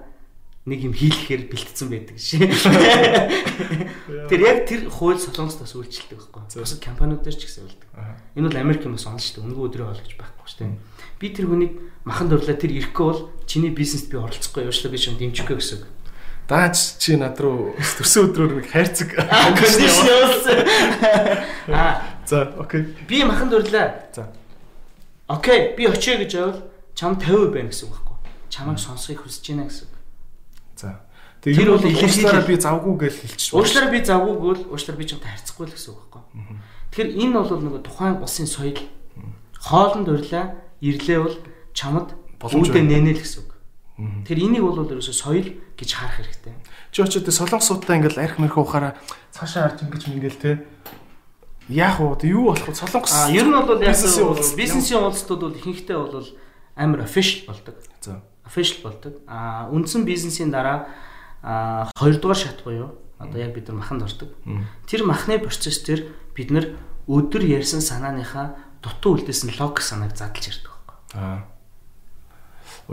нэг юм хийлэхээр бэлтцсэн байдаг шээ. *laughs* Тэр яг тэр хууль солонгостоос үйлчлдэг байхгүй. Бусад компаниуд дээр ч гэсэн үйлдэг. Энэ бол Америкийн бас онл шүү дээ. Өнгөө өдрөө хол гэж байхгүй шүү дээ. Би тэр хүнийг махан дурлаа тэр ирэхгүй бол чиний бизнест би оролцохгүй явуулаа би шин дэмжихгүй гэсэн. Даач чи над руу төрсөн өдрөөр нэг хайрцаг *laughs* кондишн явуулсан. Аа За, окей. Би махан дурлаа. За. Окей, би очие гэж байвал чам 50% байна гэсэн үг байхгүй. Чамайг сонсохыг хүсэж байна гэсэн. За. Тэр бол илэрхийлэлээр би завгүй гэж хэлчих. Уучлаарай би завгүй гэвэл уучлаарай би чамтай харьцахгүй л гэсэн үг байхгүй. Тэгэхээр энэ бол нөгөө тухайн улсын соёл хоолнд урлаа ирлээ бол чамд үүдээ нэнэ л гэсэн үг. Тэр энийг бол ерөөсөө соёл гэж харах хэрэгтэй. Чи очоод солонгосуудаа ингээл арх мэрх ухаараа цаашаа харж ингэж мингээл те яг уу юу болох вэ? Солонгос А ер нь бол яг бизнесийн уулзтууд бол ихэнхдээ бол амар official болдог. За. Official болдог. А үндсэн бизнесийн дараа а хоёрдугаар шат буюу Одоо яг бид нар маханд ордог. Тэр махны процесс дээр бид нар өдөр ярьсан санааныхаа дутуу үлдээсэн логик санааг задлж ярьдаг байхгүй. Аа.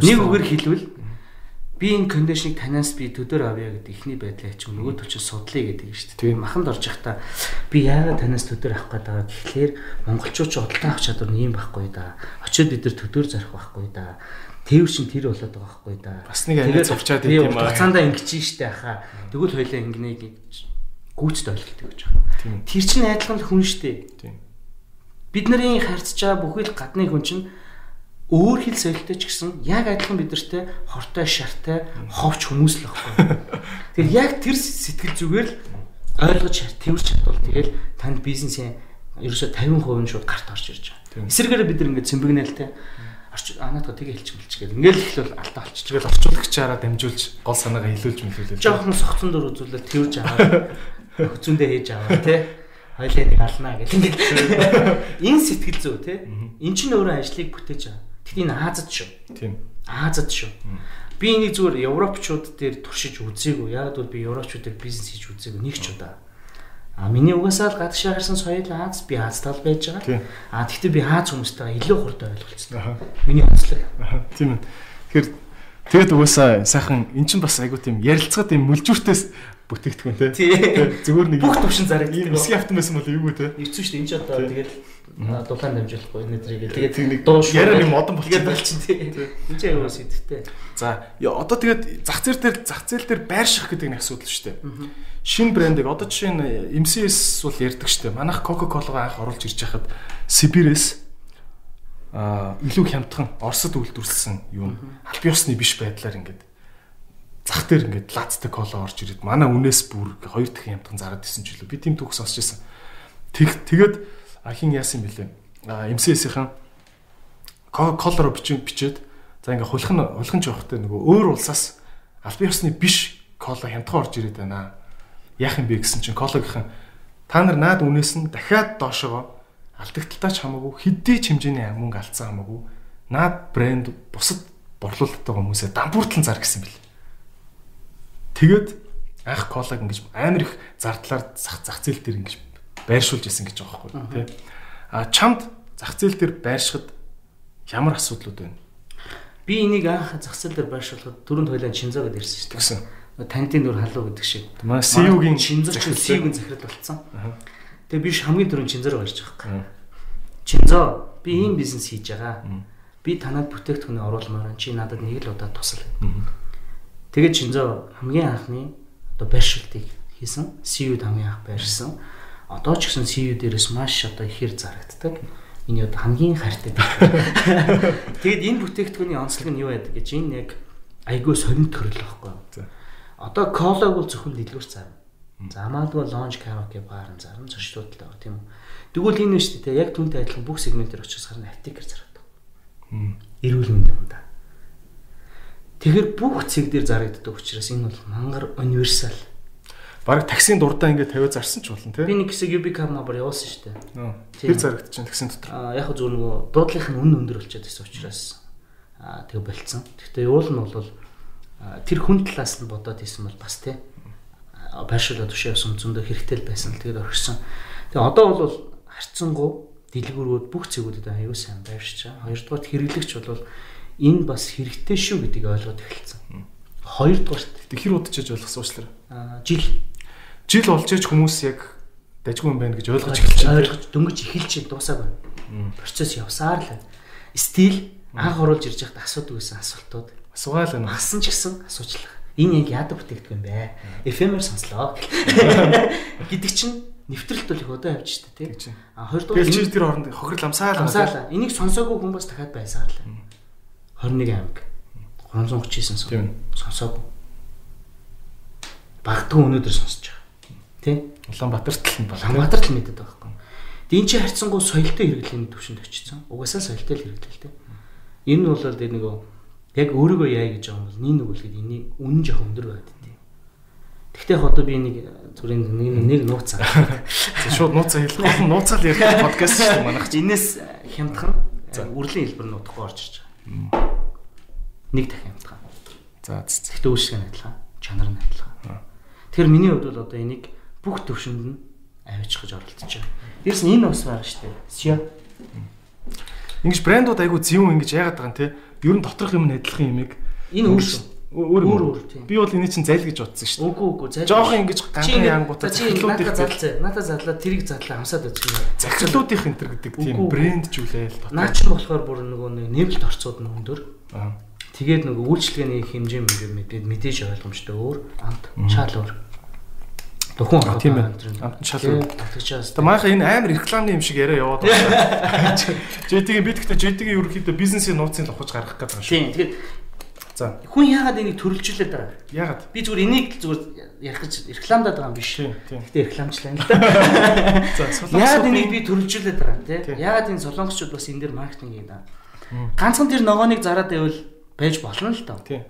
Нэг үгээр хэлбэл би энэ кондишныг танаас би төдөр авъя гэдэг ихний байдлаа ачиг нөгөө чинь судлаа гэдэг шүү дээ. Маханд орж явахдаа би яагаад танаас төдөр авах гээд байгаа гэхлээр монголчууд ч худалдан авах чадвар нь юм байхгүй да. Очоод бид нар төдөр зарах байхгүй да. Тэвэр чин тэр болоод байгаа байхгүй да. Бас нэг анаа зовчаад идэм юм аа. Хугацаандаа ингэж штэ хаа. Тэгвэл хоёлаа ингэнэ гэж гүйцэд ойлголт гэж байгаа. Тэр чинь адилхан хүн штэ. Бид нарын харьцаж байгаа бүхэл гадны хүн чинь өөр хэл соёлтой ч гэсэн яг адилхан бидэртэй хортой шартай ховч хүмүүс л баггүй. *laughs* Тэгэхээр яг тэр сэтгэл зүгээр л ойлгож тэрвэрч чадвал тэгэл танд бизнесийн ерөөсө 50% нь шууд гарт орж ирж байгаа. Эсвэргээр бид ингээд цэмбэгнэлтэй орч анаатаа тэгээ хэлчих мэлчгээд ингээд л ихлэл алдаа олчих. Тэгэл орчуулагчаараа дамжуулж гол санаагаа хэлүүлж мэлүүлээ. Жохон согцон дөр үзүүлээд тэрвэрж аваад *laughs* хөцөндөө хийж аваа тий хоёлаа нэг алнаа гэх ингээд энэ сэтгэл зүй тий эн чинь өөрөө ажлыг бүтээж байгаа Тэгэхдээ энэ Азад шүү. Тийм. Азад шүү. Би энийг зүгээр европчууд дээр туршиж үзээгүй. Яг бол би европчууд дээр бизнес хийж үзээгүй нэг ч удаа. А миний угаасаа л гадагшаа гарсан соёл Аз би Аз тал байж байгаа. А тэгтээ би Аз хүмүүстэйгээ илүү хурдан ойлголцсон. Миний онцлог. Тийм ээ. Тэгэхээр тэгээд угаасаа сайхан эн чинь бас айгуу тийм ярилцгаа тийм мүлжүүртээс бүтээгдэхүүн те. Зүгээр нэг бүх төвшин зарагддаг. Эсгийн автомат байсан бол эвгүй те. Эцүү шүү дээ. Энд ч одоо тэгээд дулаан дамжуулахгүй энэ зэрэг тэгээд дуу яриа нэг модон болчиход болчин тий. Энд ч аюу сэдвтэй. За одоо тэгээд зах зээл дээр зах зээл дээр байрших гэдэг нэг асуудал шүү дээ. Шинэ брендийг одоо жишээ нь MCS бол ярьдаг шүү дээ. Манайх Coca-Cola анх оруулж ирж хахад Сибирээс а илүү хямдхан Оросд үйлдвэрлэсэн юм аль биесны биш байдлаар ингээд зах дээр ингээд лацтай кола орж ирээд манай үнээс бүр хоёр дахин ямтхан зараад исэн ч үлээ. Би тийм төгс сонсч ирсэн. Тэг тэгээд ахин яасан бэлээ. А МСС-ийн колор бичиг бичээд за нь хулхан ч явахтай нөгөө өөр улсаас албан ёсны биш кола хямдхан орж ирээд байна. Яах юм бэ гэсэн чинь кологийнхан та нар наад үнээс нь дахиад доошоо алдагталтаа ч хамаагүй хэдий ч хэмжээний мөнгө алдсан хамаагүй наад брэнд бусад борлуулалттай хүмүүсээ дампууртлан зар гэсэн бэл. Тэгээд анх колаг ингэж амар их зардлаар зах зах зээл дээр ингэж байршуулж исэн гэж байгаа байхгүй тий. А чамд зах зээл дээр байршихад ямар асуудлууд байна? Би энийг анх зах зээл дээр байршуулахад дөрөнд хойлоо чинзаа гэдээ ирсэн шүү дээ. Танитын дүр халуу гэдэг шиг. Манай CEO-гийн чинзар чинь CEO-гийн захирал болцсон. Тэгээ би хамгийн түрүүнд чинзар гарч байгаа юм. Чинзоо би ийм бизнес хийж байгаа. Би танад бүтээгдэхүүнээ оруулмаар чи надад нэг л удаа тусал. Тэгээд Шинзо хамгийн анхны одоо байршилтыг хийсэн. CU-д хамгийн анх байршсан. Одоо ч гэсэн CU дээрээс маш одоо ихээр зарагддаг. Миний одоо хамгийн хайртай. *laughs* Тэгээд энэ бүтээгдэхүүний онцлог нь юу байдаг гэж энэ яг айгүй сонин төрөл байхгүй. Одоо колог бол зөвхөн дэлгүүр цаар. За амаадгүй лонж каваке баар зарна зочдлууд л байгаа тийм үү. Тэгвэл энэ нь шүү дээ яг түнтэй адилхан бүх сегментээр очиж гарна аптекер зардаг. Эрүүл мэндийн да. Тэгэхээр бүх цэг дээр зарагддаг учраас энэ бол мангар универсал. Бараг таксийн дурдаа ингээд тавиад зарсан ч болно тийм. Би нэг хэсэг UB card number явуулсан шүү дээ. Тэр зарагдчихээн таксийн дотор. Аа яг зөв нөгөө дуудлынх нь үн өндөр болчиход байсан учраас аа тэгээ болцсон. Гэхдээ уул нь бол тэр хүн талаас нь бодоод хийсэн бол бас тийм байршуулаад тушаа явсан зөндөө хэрэгтэй байсан л тэгээд орхисон. Тэгээ одоо бол харцсангуу дэлгүүрүүд бүх цэгүүдэд аюу сайн байршиж байгаа. Хоёрдугаар хэрэглэгч бол энэ бас хэрэгтэй шүү гэдгийг ойлгоод эхэлсэн. Хоёрдугаар тэг хэр удажж ойлгосон уучлаарай. Аа жил жил болж иж хүмүүс яг дажгүй юм байна гэж ойлгож эхэлж байна. Ойлгож дөнгөж эхэлж дуусаагүй. Процесс явсаар л. Стил анх оруулж ирж байхад асуудаг байсан асуултууд. Асуугаал байна. Асан ч гэсэн асуучлах. Энэ яг яадаг бүтээгдэхүүн бэ? Эфемер сонслоо *laughs* гэдэг чинь нэвтрэлт бол их одоо явж штэ тий. А хоёрдугаар тэр хооронд хохирол амсаал амсаал. Энийг сонсоогүй хүмүүс дахиад байсаар л. 21 аймаг 339 сон. Сонсоогүй. Багдгүй өнөөдөр сонсож байгаа. Тэ? Улаанбаатарт л байна. Улаанбаатарт л мэдээд байгаа юм. Дин чи харьцангуй соёлтой хэрэглээний төвшөнд очсон. Угаасаа соёлтой л хэрэглээ л тэ. Энэ нь бол нэг яг өөрийгөө яа гэж байгаа юм бол нин нүгэлгээд энийг үнэн жоох өндөр байд тийм. Тэгтээ одоо би нэг зүрийн нэг нэг нууцаа. Шууд нууцаа хэлэх. Нууцаал ярих подкаст шүү дээ манайх. Энээс хямдхан үрлийн хэлбэр нь удахгүй орж ирж Нэг дахин хямдхан. За зөвхөн үүсгэн адилхан, чанар нь адилхан. Тэгэхээр миний хувьд бол одоо энийг бүх төвшөнд нь аваачих гэж оролдож байгаа. Дээрс нь энэ бас байгаа шүү дээ. Сиа. Ингиж брэндууд айгу зөв ингэж яагаад байгаа юм те. Ер нь доторх юм нь адилхан юмыг Энэ өөр шүү. Өөр Өөр. Би бол энийг чинь зайл гэж бодсон шүү дээ. Үгүй үгүй зай. Жохон ингэж ганхан янгуудаа чи захирлуудын надад задлаа. Надад задлаа тэрийг задлаа хамсаад үзэх юм. захирлуудын энтер гэдэг тийм брэнд жүлээл Наа чи болохоор бүр нөгөө нэг нэмэлт орцууд нь өндөр. Аа. Тэгээд нөгөө үйлчлэгээний хэмжээ мөнгө мэдээж ойлгомжтой өөр амт чаал өөр. Дөхөн А, тийм ээ. Амт шал өөр. Тэгчээс Та манайха энэ амар рекламны юм шиг яриа яваад байна. JT-гийн бид гэхдээ JT-гийн ерөнхийдөө бизнесийн нууцын л ухаж гаргах гэдэг юм шиг. Тийм. Тэгээд За хүн яагаад энийг төрөлжүүлээд байгаа? ягаад? Би зүгээр энийг зүгээр ярих гэж рекламдаад байгаа юм биш. Гэтэ рекламчлаа л *laughs* да. За Яагаад энийг би төрөлжүүлээд байгаа юм те? Яагаад энэ солонгосчууд бас энэ дэр маркетинг хийдэг. Мм. Ганцхан тэр ногооныг зараад байвал байж болно л доо. Тийм.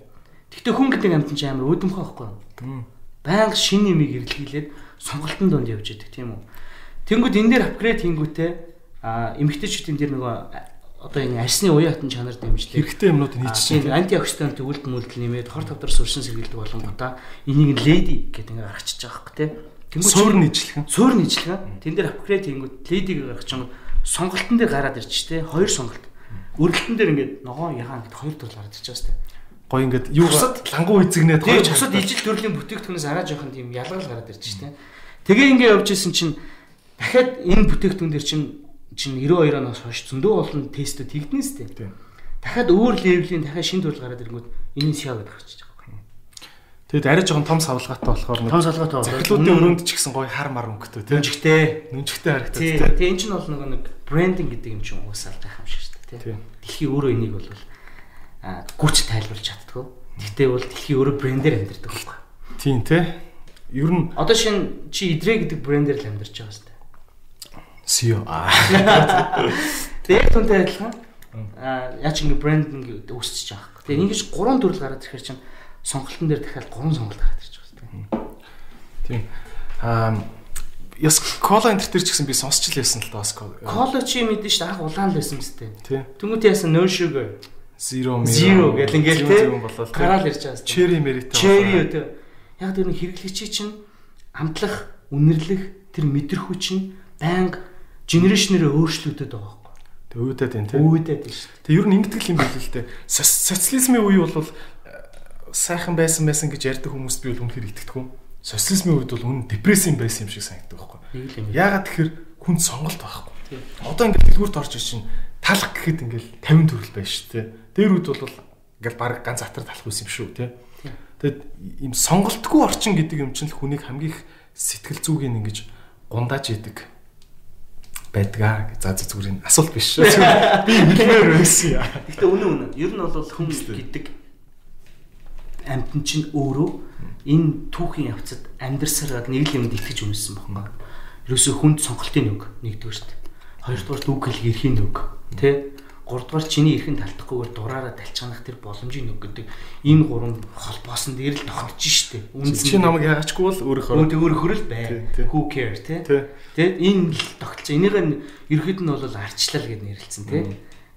Гэхдээ хүн гэдэг амт чинь амар өөдмхөө байхгүй юу? Баян шин нэмийг эргэлхийлээд сонголтын донд явж идэг тийм үү. Тэнгүүд энэ дээр апгрейд хийнгүүтээ а эмгтээчүүд энэ дэр нөгөө одоо энэ арсны уян хатан чанар дэмжлээ. Хэрэгтэй юмнууд нь хийчих Тийм антиоксидант өвөлт мүлдэл нэмээд хор тавдар сурсан сэргийлдэг болонгуудаа энийг леди гэдэг ингээ гаргачихж байгаа хөөх тий. Тэнгүүд Суур нийжлэхэн. суур нийжлэхэн тэн дээр апгрейд хийнгүүт ледиг гаргаж чам сонголтын дээр гараад ирчих тий. Хоёр сонголт. Өргөлтөн дээр ингээд ногоон ягаан гэд хоёр төр гараад ирчих бастай. Гоё ингээд юу Бусад- лангуу эзэгнээд Тэгээ бусад ижил төрлийн бүтээгдэхүүнээс араа жоохон тийм ялгал гараад ирчих тий. Тэгээ ингээ явж исэн чинь дахиад энэ бүтээгдэхүүн дээр чинь чинь 92 оноос хойш зөндөө олон тестүүд хийгдэн сте. Дахиад өөр левелийн дахиад шин төрөл гараад ирэнгүүт энэ сяа гэдэг гарчиж байгаа. Тэгэд арай жоохон том савлгаатай болохоор Том солгоотой захирлуудын өрөөнд ч гэсэн гоё хар мар өнгөтэй тийм. Үнжигтэй. Нүнжигтэй харагдаад Тий. тийм. Тэгээ эн чинь бол нөгөө нэг брендинг гэдэг юм чинь уусаал гайхам шиг шүү дээ. Тий. Тийм. Дэлхий өөрөө энийг бол а гүч тайлбарлаж чаддгүй. Гэхдээ бол дэлхий өөрөө брендээр амьдардаг байхгүй. Тийм те. Ер нь Одоо шинэ чи идрээ гэдэг брендээр л амьдарч байгаа шүү. CEO аа. Тэгээ яг түнтэй адилхан а яаж ингэ брендинг үүсчихэж байгаа хэрэг. Тэгээ ингэж гурван төрөл гараад ирэхээр чинь сонголтын дээр дахиад гурван сонголт гараад ирж байгаа дээ. Тийм. Аа Яс кола энэ төр ч гэсэн би сонсч л байсан л да бас кола. Коло чи мэдэн шүү дээ анх улаан л байсан мэт. Тэнгүүт яасан no sugar Zero zero гэл ингээл болол. гараал ирж байгаа. Cherry merita. Cherry өдөө. Яг тэр нэг хэрэглэгчи чинь амтлах, үнэрлэх тэр мэдрэхүй чинь байнга генерашнэрээ өөрчлөгдөд байгаа байхгүй. Тэг үүдээд байна те. Үүдээд байна шүү Тэг ер нь ингэдэг юм байл л. Соц- Социализмын үе бол э, сайхан байсан байсан гэж ярьдаг хүмүүст би бол үнэхээр итгэдэг юм. Социализмын үед бол үнэн депресс юм байсан юм шиг санагддаг байхгүй. дээ. Яагаад тэгэхээр хүн сонголт байхгүй. Тийм. Одоо ингээд дэлгүүрт орж иж чинь талах гэхэд ингээд 50 төгрөл байна шүү те. Дээр үед бол ингээд баг ганц атар талах байсан юм шүү те. Тийм. Тэгэд ийм сонголтгүй орчин гэдэг юм чинь л хүнийг хамгийн их сэтгэл зүгийг ингэж гундааж идэг байдгаа. За зүгээр энэ асуулт биш шүү. Би хэлмээр байсан яа. Гэхдээ үнэн үнэн. Ер нь бол хүн гэдэг амтэн чинь өөрөө энэ түүхийн явцад амьдарсараад нэг л юмд итгэж үнсэн байна. Ерөөсөө хүнд сонголтын үг нэгдүгээрт. Хоёрдугаарт үг хэл эрхийн үг. Тэ? Гуравдугаар чиний эрхэн талтахгүйгээр дураараа талчганах тэр боломжийн үг гэдэг энэ гурван холбоосон дээр л тогтож штэ. Чи намайг яачгүй бол Өө өөрөө тэг өөр хөрөл бай. Who care? Тий. Тэгээд энэ л тогтолцоо. Энийг нь ерөөд нь бол арчлал гэж нэрлэлсэн тий.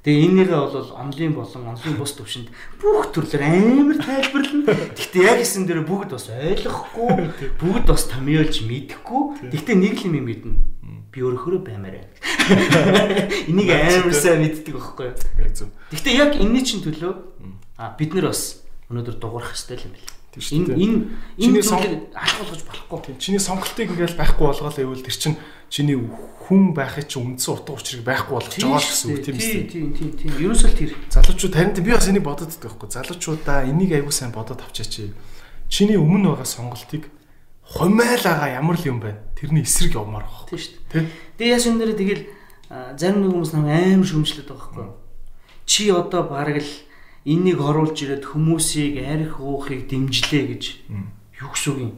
Тэгээ энийгээ бол онлын болон онлын бус төвшөнд бүх төрлөөр амар тайлбарлана. Гэхдээ яг хэсэн дээр бүгд бас ойлгохгүй, бүгд бас томьёолж мэдэхгүй. Гэхдээ нэг л юм мэднэ. Би өөрөөрөө баймаар байна. Энийг амар сайн мэддэг байхгүй юу? яг зөв. Гэхдээ яг энэний чинь төлөө а бид нар бас өнөөдөр дуурах хэрэгтэй юм байна. Энэ энэ энэ зүйлийг алах болгож болохгүй. Чиний сонголтыг ингээл байхгүй болгоол гэвэл тэр чинь чиний хүн байхыг чинь үндсэн утга учирыг байхгүй болгож байгаа л гэсэн үг тийм үстэй. тийм тийм тийм. Ерөөсөө л тэр. Залуучууд харин би бас энийг бодод байдаг байхгүй. Залуучуудаа энийг аягүй сайн бодоод авчаач. Чиний өмнө байгаа сонголтыг хумайлаага ямар л юм байна. Тэрний эсрэг явмаар байна. Тийм шүү дээ. Тэ? Тэгээ яаш өнөрөө тэгэл а, зарим нэг хүмүүс намайг амар шөмжлөд байгаа байхгүй. Чи одоо бараг л энийг оруулж ирээд хүмүүсийг арх уухыг дэмжлээ гэж юу гэсэн үг юм.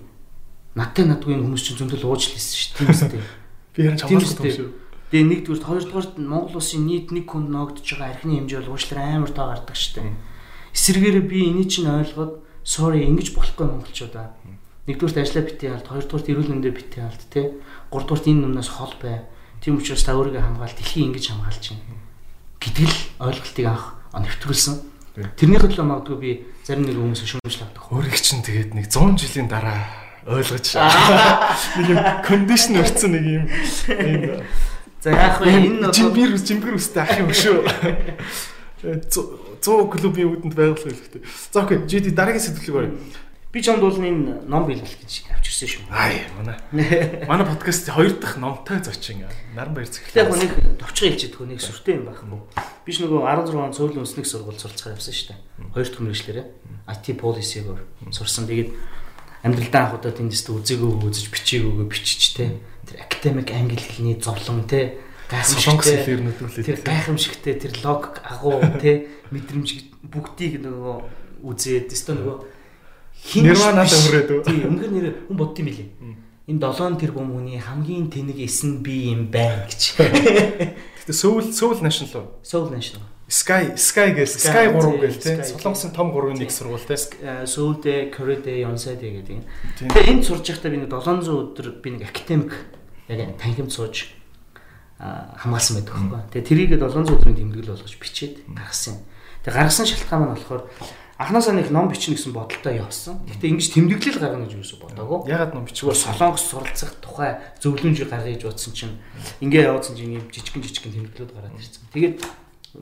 Надтай надгүй энэ хүмүүс чинь зөндөл уучлалсэн шүү дээ. Тийм үстэй. *laughs* Би харин үстэй. том шүү. Тэгээ нэгдүгээр хоёрдугаарт Монгол улсын нийт нэг хүнд ногдож байгаа архины хэмжээ бол уучлаар амар тоо гардаг шүү дээ. Эсвэргээр би энийг чинь ойлгоод sorry ингэж болохгүй монголчуудаа. Нэгдүгээрт ажиллаа битээ алт, хоёрдугаарт эрүүл мэндэ битээ алт тий. Гуравдугаарт энэ өмнөөс хол бай. Тийм учраас та өөрийгөө хамгаал, дэлхийг ингэж хамгаалж байна. Гэдэг л ойлголтыг анх нэвтрүүлсэн. Тэрнийхээ төлөө магадгүй би зарим нэг хүмүүсийг шүүмжлэх авдаг. Өөрийг чинь тэгээд нэг 100 жилийн дараа ойлгож. *laughs* Нэг юм кондишн өрцөн нэг юм. За яах вэ? Энэ бол жимбэр жимбэр үстэй ах юм шүү. *laughs* 100 клубын үүдэнд байгуулах хэрэгтэй. За окей, GD дараагийн сэтгэлийг барь. Би ч онд бол энэ ном биелгэл гэж авчирсан шүү. Аа манай. *laughs* Манай подкаст хоёр дахь номтой зочин наран баяр зөвхөн. Яг нэг товчхон хэлж идэх нэг сүртэй юм байхгүй. Биш нөгөө 16 он цөөлөн үндэсний сургууль сурцгаар явсан шүү дээ. Хоёр дахь мэрэгчлэрээ IT policy-гоор сурсан. Тэгээд амьдралдаа анх удаа тэндээс үзээгөө үзэж бичээгөө бичиж те. Тэр академик англи хэлний зовлон те гайхамшигтэй хэлээр нөтөлөө. Тэр гайхамшигтэй тэр логик агуу те мэдрэмж бүгдийг нөгөө үзээд өстө нөгөө Нирванад өрөөд үү? Тийм, өмнөхөр нэр хүн бодд юм билий. Энэ 7 тэрбум хүний хамгийн тэнэг эс нь би юм байна гэж. *laughs* Гэтэ Seoul Seoul National уу? Seoul National. Sky Sky гэж Sky 3 гэл тий. Солонгосын том 3-ын нэг сургууль тий. Seoul-дэ, Korea-дэ, Yonsei-дэ гэдэг. Тэгээ энд сурж байхдаа би нэг 700 өдөр би нэг академик яг танхимд сууж хамгаалсан байдаг байхгүй. Тэгээ тэрийг 700 өдрийн тэмдэглэл болгож бичээд гаргасан. Тэгээ гаргасан шалтгаан нь болохоор анханасаа нэг ном бичнэ гэсэн бодолтой явсан. Гэхдээ ингэж тэмдэглэл гаргана гэж юусоо бодоагүй. Ягаад ном бичвэр солонгос суралцах тухай зөвлөмж гаргаж утсан чинь ингээ явуулсан чинь ийм жижигэн жижигэн тэмдэглэлүүд гараад ирсэн. Тэгээд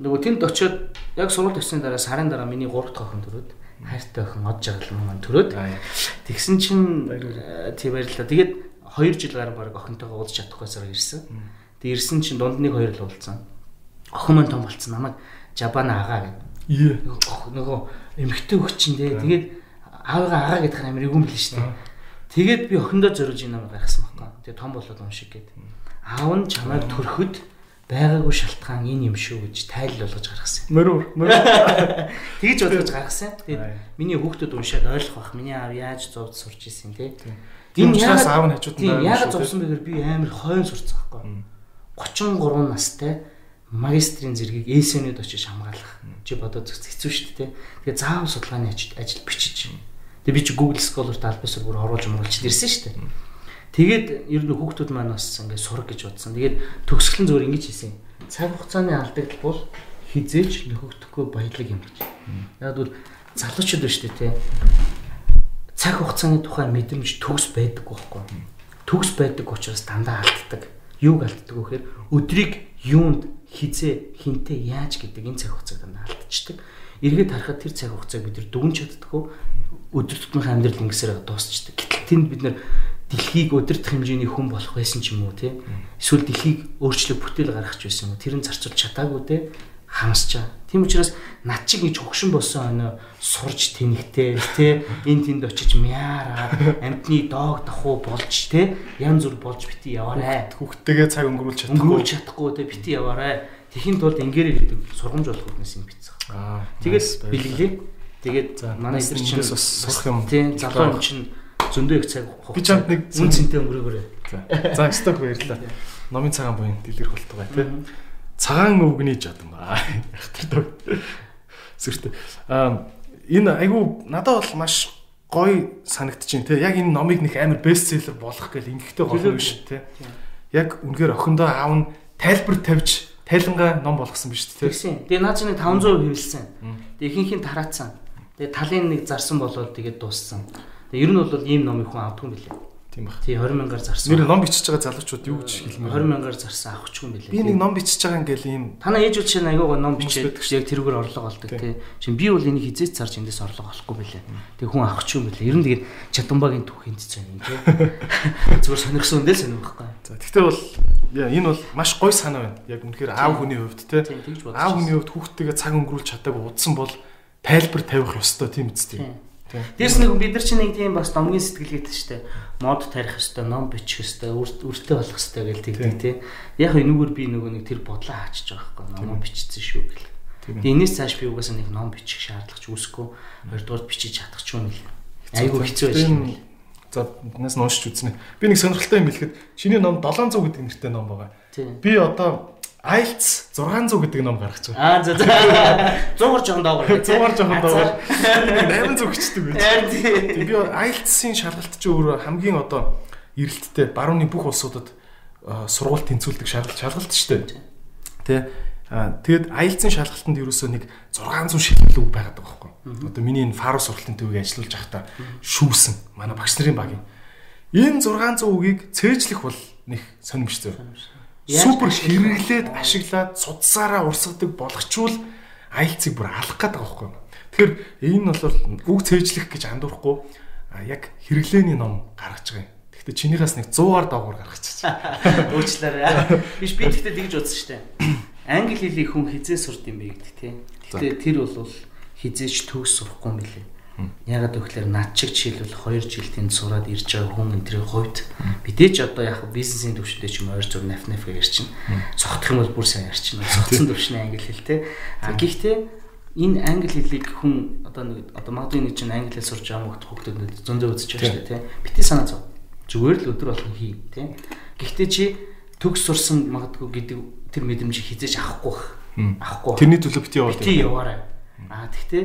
нөгөө тэнд очиод яг суралт өссөний дараа сарын дараа миний 3 дахь охин төрөөд хайртай охин од жаргал маань төрөөд тэгсэн чинь тий баярлалаа. Тэгээд 2 жил гарсан баг охинтойгоо уулзах чадахгүйсаар ирсэн. Тэгээд ирсэн чинь дунд нэг хоёр л уулзсан. Охин маань том болцсон намайг Жабана агаа гэдэг. Нөгөө эмхтэй өгчин дээ. Тэгээд аавыгаа агаа гэдэг амар игүүн бил шүү дээ. Тэгээд би охиндоо зориулж энэ намайг гайхсан байхгүй. Тэгээд том болоод уншиг гээд. Аав нь чамайг төрөхөд байгаагүй шалтгаан энэ юм шүү гэж тайлал болгож гаргасан. Мөрөөр мөрөөр. *laughs* Тэгж бодож гаргасан. Тэгээд миний хүүхдүүд уншаад ойлгох бах. Миний аав яаж зовд сурч исэн те. Энэ учраас аав нь хажууд нь яаж зовсон бэгээр би амар хойно сурцсан байхгүй. 33 настай магистрийн зэргийг ЭСН-д очиж хамгаалах. Чи бодоод хэцүү шүү дээ. Тэгээ заавал судалгааны ажил бичиж. Тэгээ би чи Google Scholar-т албасаар бүр оруулж мөрүүлж ирсэн шүү дээ. Тэгээд ер нь хүүхдүүд маань бас ингээд сурах гэж бодсон. Тэгээд төгсгөл нь зөвөр ингэж хийсэн. Цаг хугацааны алдагдал бол хизээч нөхөгдөхгүй баялаг юм гэж. Яг бол залуучууд шүү дээ, тэ. Цаг хугацааны тухай мэдрэмж төгс байдаг байхгүй. Төгс байдаг учраас дандаа алддаг. Юуг алддаг вэ гэхээр өдрийг юунд хизээ хинтээ яаж гэдэг энэ цаг хугацааг дандаа алдчихдаг. Эргээд харахад тэр цаг хугацааг бид нар дүгнж чаддаггүй өдөр тутмын амьдрал ингэсээр дуусчдаг. Гэтэл тэнд бид нар дэлхийг өдөртөх хэмжээний хүн болох байсан ч юм уу те эсвэл дэлхийг өөрчлөг бүтээл гаргах ч байсан юм уу? Тэр нь зарцуулж чадаагүй те хамсчаа. Тийм учраас над чиг гэж хөгшин болсон оноо сурж тэнхтэй те энэ тэнд очиж мяараа амтны доог дахуу болж те янз бүр болж бити яваарэ. Хүүхдтэйгээ цаг өнгөрүүлж чадахгүй. Өнгөрүүлж чадахгүй те бити яваарэ. Тэхийн тулд ингээрэй гэдэг сургамж болох хүнээс юм бицсэн. Аа. Тэгээд бэлгэлээ. Тэгээд манай эдэр чинь бас сурах юм. Тийм залуу юм чинь зөндөө их цаг би чамд нэг үн цэнтэй өнгөрөөгөөрэй. За сток баярлаа. Номын цагаан буян дэлгэр болтугай тий цагаан өвгний жадам. Ахтардаг. Сүртэй. Аа энэ айгу надад бол маш гоё санагдчихээн те. Яг энэ номыг нэг амар бестселлер болох гэл ингэхтэй болох биш те. Яг үнэхээр охиндоо аав нь тайлбар тавьж тайлангаа ном болгосон биз дээ. Тэгсэн. Тэгээ наад чинь 500% хэвлсэн. Тэгээ ихэнх нь тараацсан. Тэгээ талын нэг зарсан болоод тэгээд дууссан. Тэгээ ер нь бол ийм номыг хүн юм билээ. Тийм баг. Тий 20 мянгаар зарсан. Нэр ном бичиж байгаа залуучууд юу гэж хэлмээр 20 мянгаар зарсан авахчгүй юм билээ. Би нэг ном бичиж байгаа ингээл ийм Танаа ээж үл чинь аягаа ном бичээд яг тэрүүгээр орлого олдог тий. Чин би бол энийг хизээч зарж эндээс орлого олохгүй билээ. Тэг хүн авахчгүй юм билээ. Ер нь тэгээд Чатамбагийн түүхэнд ч юм тий. *laughs* Зүгээр сонирхсон үндэл сонирх байхгүй. За тэгтээ бол яа энэ бол маш гоё санаа байна. Яг үнэхээр аав хүний хувьд тий. Аав хүний хувьд хүүхдтэйгээ цаг өнгөрүүлж чадаагүй удсан бол тайлбар тавих ёстой тийм үст тий. Дээрс нэг бид нар чинь нэг тийм бас домгийн сэтгэлгээтэй шүү дээ. Мод тарих хэвээр, ном бичих хэвээр, үртэй болох хэвээр гэл тэгдэг тий. Яг энүүгээр би нөгөө нэг тэр бодлоо хаачиж байгаа байхгүй. Ном бичсэн шүү гэл. Тэгээ энэс цааш би угаасаа нэг ном бичих шаардлагач үүсэхгүй. Хоёрдугаар бичиж чадах ч юм л. Айгу хэцүү байж. За биднээс нуушч үзнэ. Би нэг сонирхолтой юм хэлэхэд чиний ном 700 гэдэг нэртэй ном байгаа. Би одоо IELTS 600 гэдэг ном гаргаж байгаа. Аа за за. 100-аар жоохон доогор. *laughs* 100-аар жоохон доогор. 800 гэчдэг байж. Би IELTS-ийн шалгалт чи өөр хамгийн одоо эрэлттэй барууны бүх улсуудад сургууль тэнцвүүлдэг шалгалт шалгалт шүү дээ. Тэ. Тэгэд IELTS-ийн шалгалтанд ерөөсөө нэг 600 шилмэл үг байгаад байгаа байхгүй. Одоо миний энэ фаро сургалтын төвийг ажиллуулж байхдаа шүүсэн манай багш нарын багийн Энэ 600 үгийг цээжлэх бол нэг сонирмжтэй. Супер хэрэглээд ашиглаад судсаараа урсгадаг болгочвол айлцыг бүр алах гээд байгаа байхгүй. Тэгэхээр энэ бол үг цээжлэх гэж андуурахгүй яг хэрэглээний ном гаргаж байгаа юм. Гэхдээ чинийхээс нэг 100-аар доогуур гаргачих. *laughs* Уучлаарай. Биш би тэгтээ тэгж шүү дээ. *coughs* Англи хэлийг хүн хизээ сурд юм бэ гэдэг тийм. Гэтэ тэр бол хизээч төгс сурахгүй юм билээ. Ягаад гэвэл над чиг жишээлбэл 2 жил тэнд сураад ирж байгаа хүн энэ хувьд мэдээж одоо яг бизнесийн төвшөндөө ч юм ойр зур наф наф ярьчин. Цогтох юм бол бүр сайн ярьчин. Цогцсон төвшний англи хэл те. А гэхдээ энэ англи хэлийг хүн одоо нэг одоо магадгүй нэг чинь англи хэл сурж байгаа хүмүүс хөгтөд зөнзөө үзэж байгаа шүү дээ те. Бити санаа зов. Зүгээр л өдөр болгон хий те. Гэхдээ чи төгс сурсан магадгүй гэдэг тэр мэдрэмжийг хизээж авахгүй. Авахгүй. Тэрний төлөө бити яваад. Бити яваарай. А тэгтээ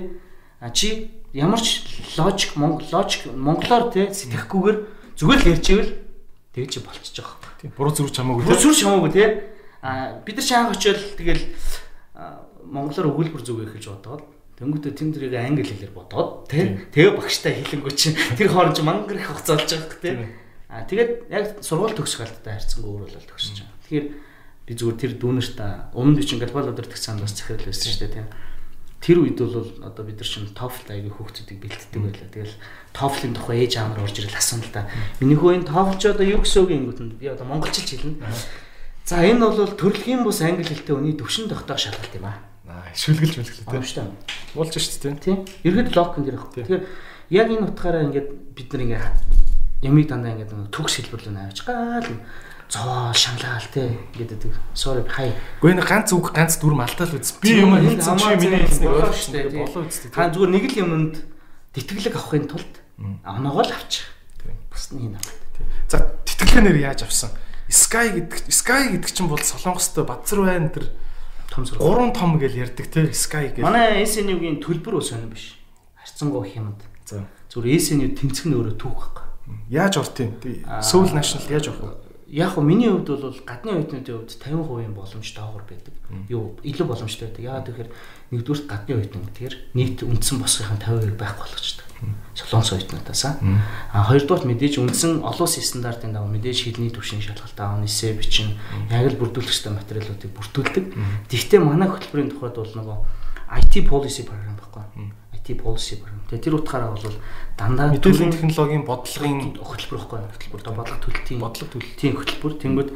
чи ямар ч логик логик монголоор те сэтгэхгүйгээр зүгээр л ярьж ивэл тэгж чи болчихж байгаа. Тийм. Буруу зүрх чамаагүй. Буруу зүрх чамаагүй те. А бид нар шаанх очил тэгэл монголоор өгүүлбэр зүгэй гэж бодоод Тэнгүүтээ тэм тэрийг англи хэлээр бодоод тий Тэгээ багштай хэлэнгүү чинь тэр хооронд мангар их хугацаа болж байгаа тий А тэгээд яг сургууль төгсөх алдтай харьцангуй өөр болол төгсөж байгаа. Тэгэхээр би зүгээр тэр дүүнерт өмнө би чинь глобал өдөр төгсөнд бас захирал байсан шүү дээ тий Тэр үед бол одоо бид нар чинь TOEFL аягүй хүүхдүүдийг бэлддэг байлаа. Тэгэл TOEFL-ийн тухай ээж аамар орж ирэл асууна л да. Миний хөө энэ TOEFL ч одоо юу гэсэн үг юм гээд би одоо монголчилж хэлнэ. За энэ бол төрөлхийн бус англи хэлтэй хүний төвшин тогтоох шалгалт юм аа. Шүлгэлж мэлгэлээ тийм. Шүү дээ. Болж шүү дээ тийм. Ерхэд логик гэх юм. Тэгэхээр яг энэ утгаараа ингээд бид нар ингээд ямиг дандаа ингээд төгс хэлбэрлэн авч гал зоо шаналгаал те гэдэг. Sorry хай. Гэхдээ энэ ганц үг ганц дүрм алдаа л үз. Би юм хэлсэн чи миний хэлснийг ойлгох шүү дээ. Болоо үз. Та зүгээр нэг л юмд тэтгэлэг авахын тулд оноогоо л авчих. Бус нь энэ. За тэтгэлгээр яаж авсан? Sky гэдэг Sky гэдэг чинь бол Солонгостой Бадзар байна тэр том сургууль. Гурван том гэж ярьдаг те Sky гэж. Манай SNU-гийн төлбөр ус сонир биш. Харцангуй хямд. За. Зүгээр SNU тэнцэх нь өөрөө түүх байхгүй. Яаж орт юм? Seoul National яаж авах вэ? Яг хөө миний хувьд бол гадны оюутнуудын хувьд 50% боломж доогор байдаг. Юу илүү боломжтой байдаг. Яагаад гэхээр нэгдүгээр гадны оюутан гэдгээр нийт үндсэн босгохын 50% байхгүй болгочтой. Солонгос оюутнуудаас а хоёрдугаар мэдээж үндсэн олон улсын стандартын дагуу мэдээж хэлний түвшин шалгалт аав эсэ бичин яг л бүрдүүлэх ёстой материалуудыг бүрдүүлдэг. Гэхдээ манай хөтөлбөрийн тухайд бол нөгөө IT policy program байхгүй. IT policy program. Тэгээ тэр утгаараа бол дандаа мэдээллийн технологийн бодлогын хөтөлбөр байхгүй хөтөлбөр одоо бодлого төлөлтийн бодлого төлөлтийн хөтөлбөр. Тэнгүүд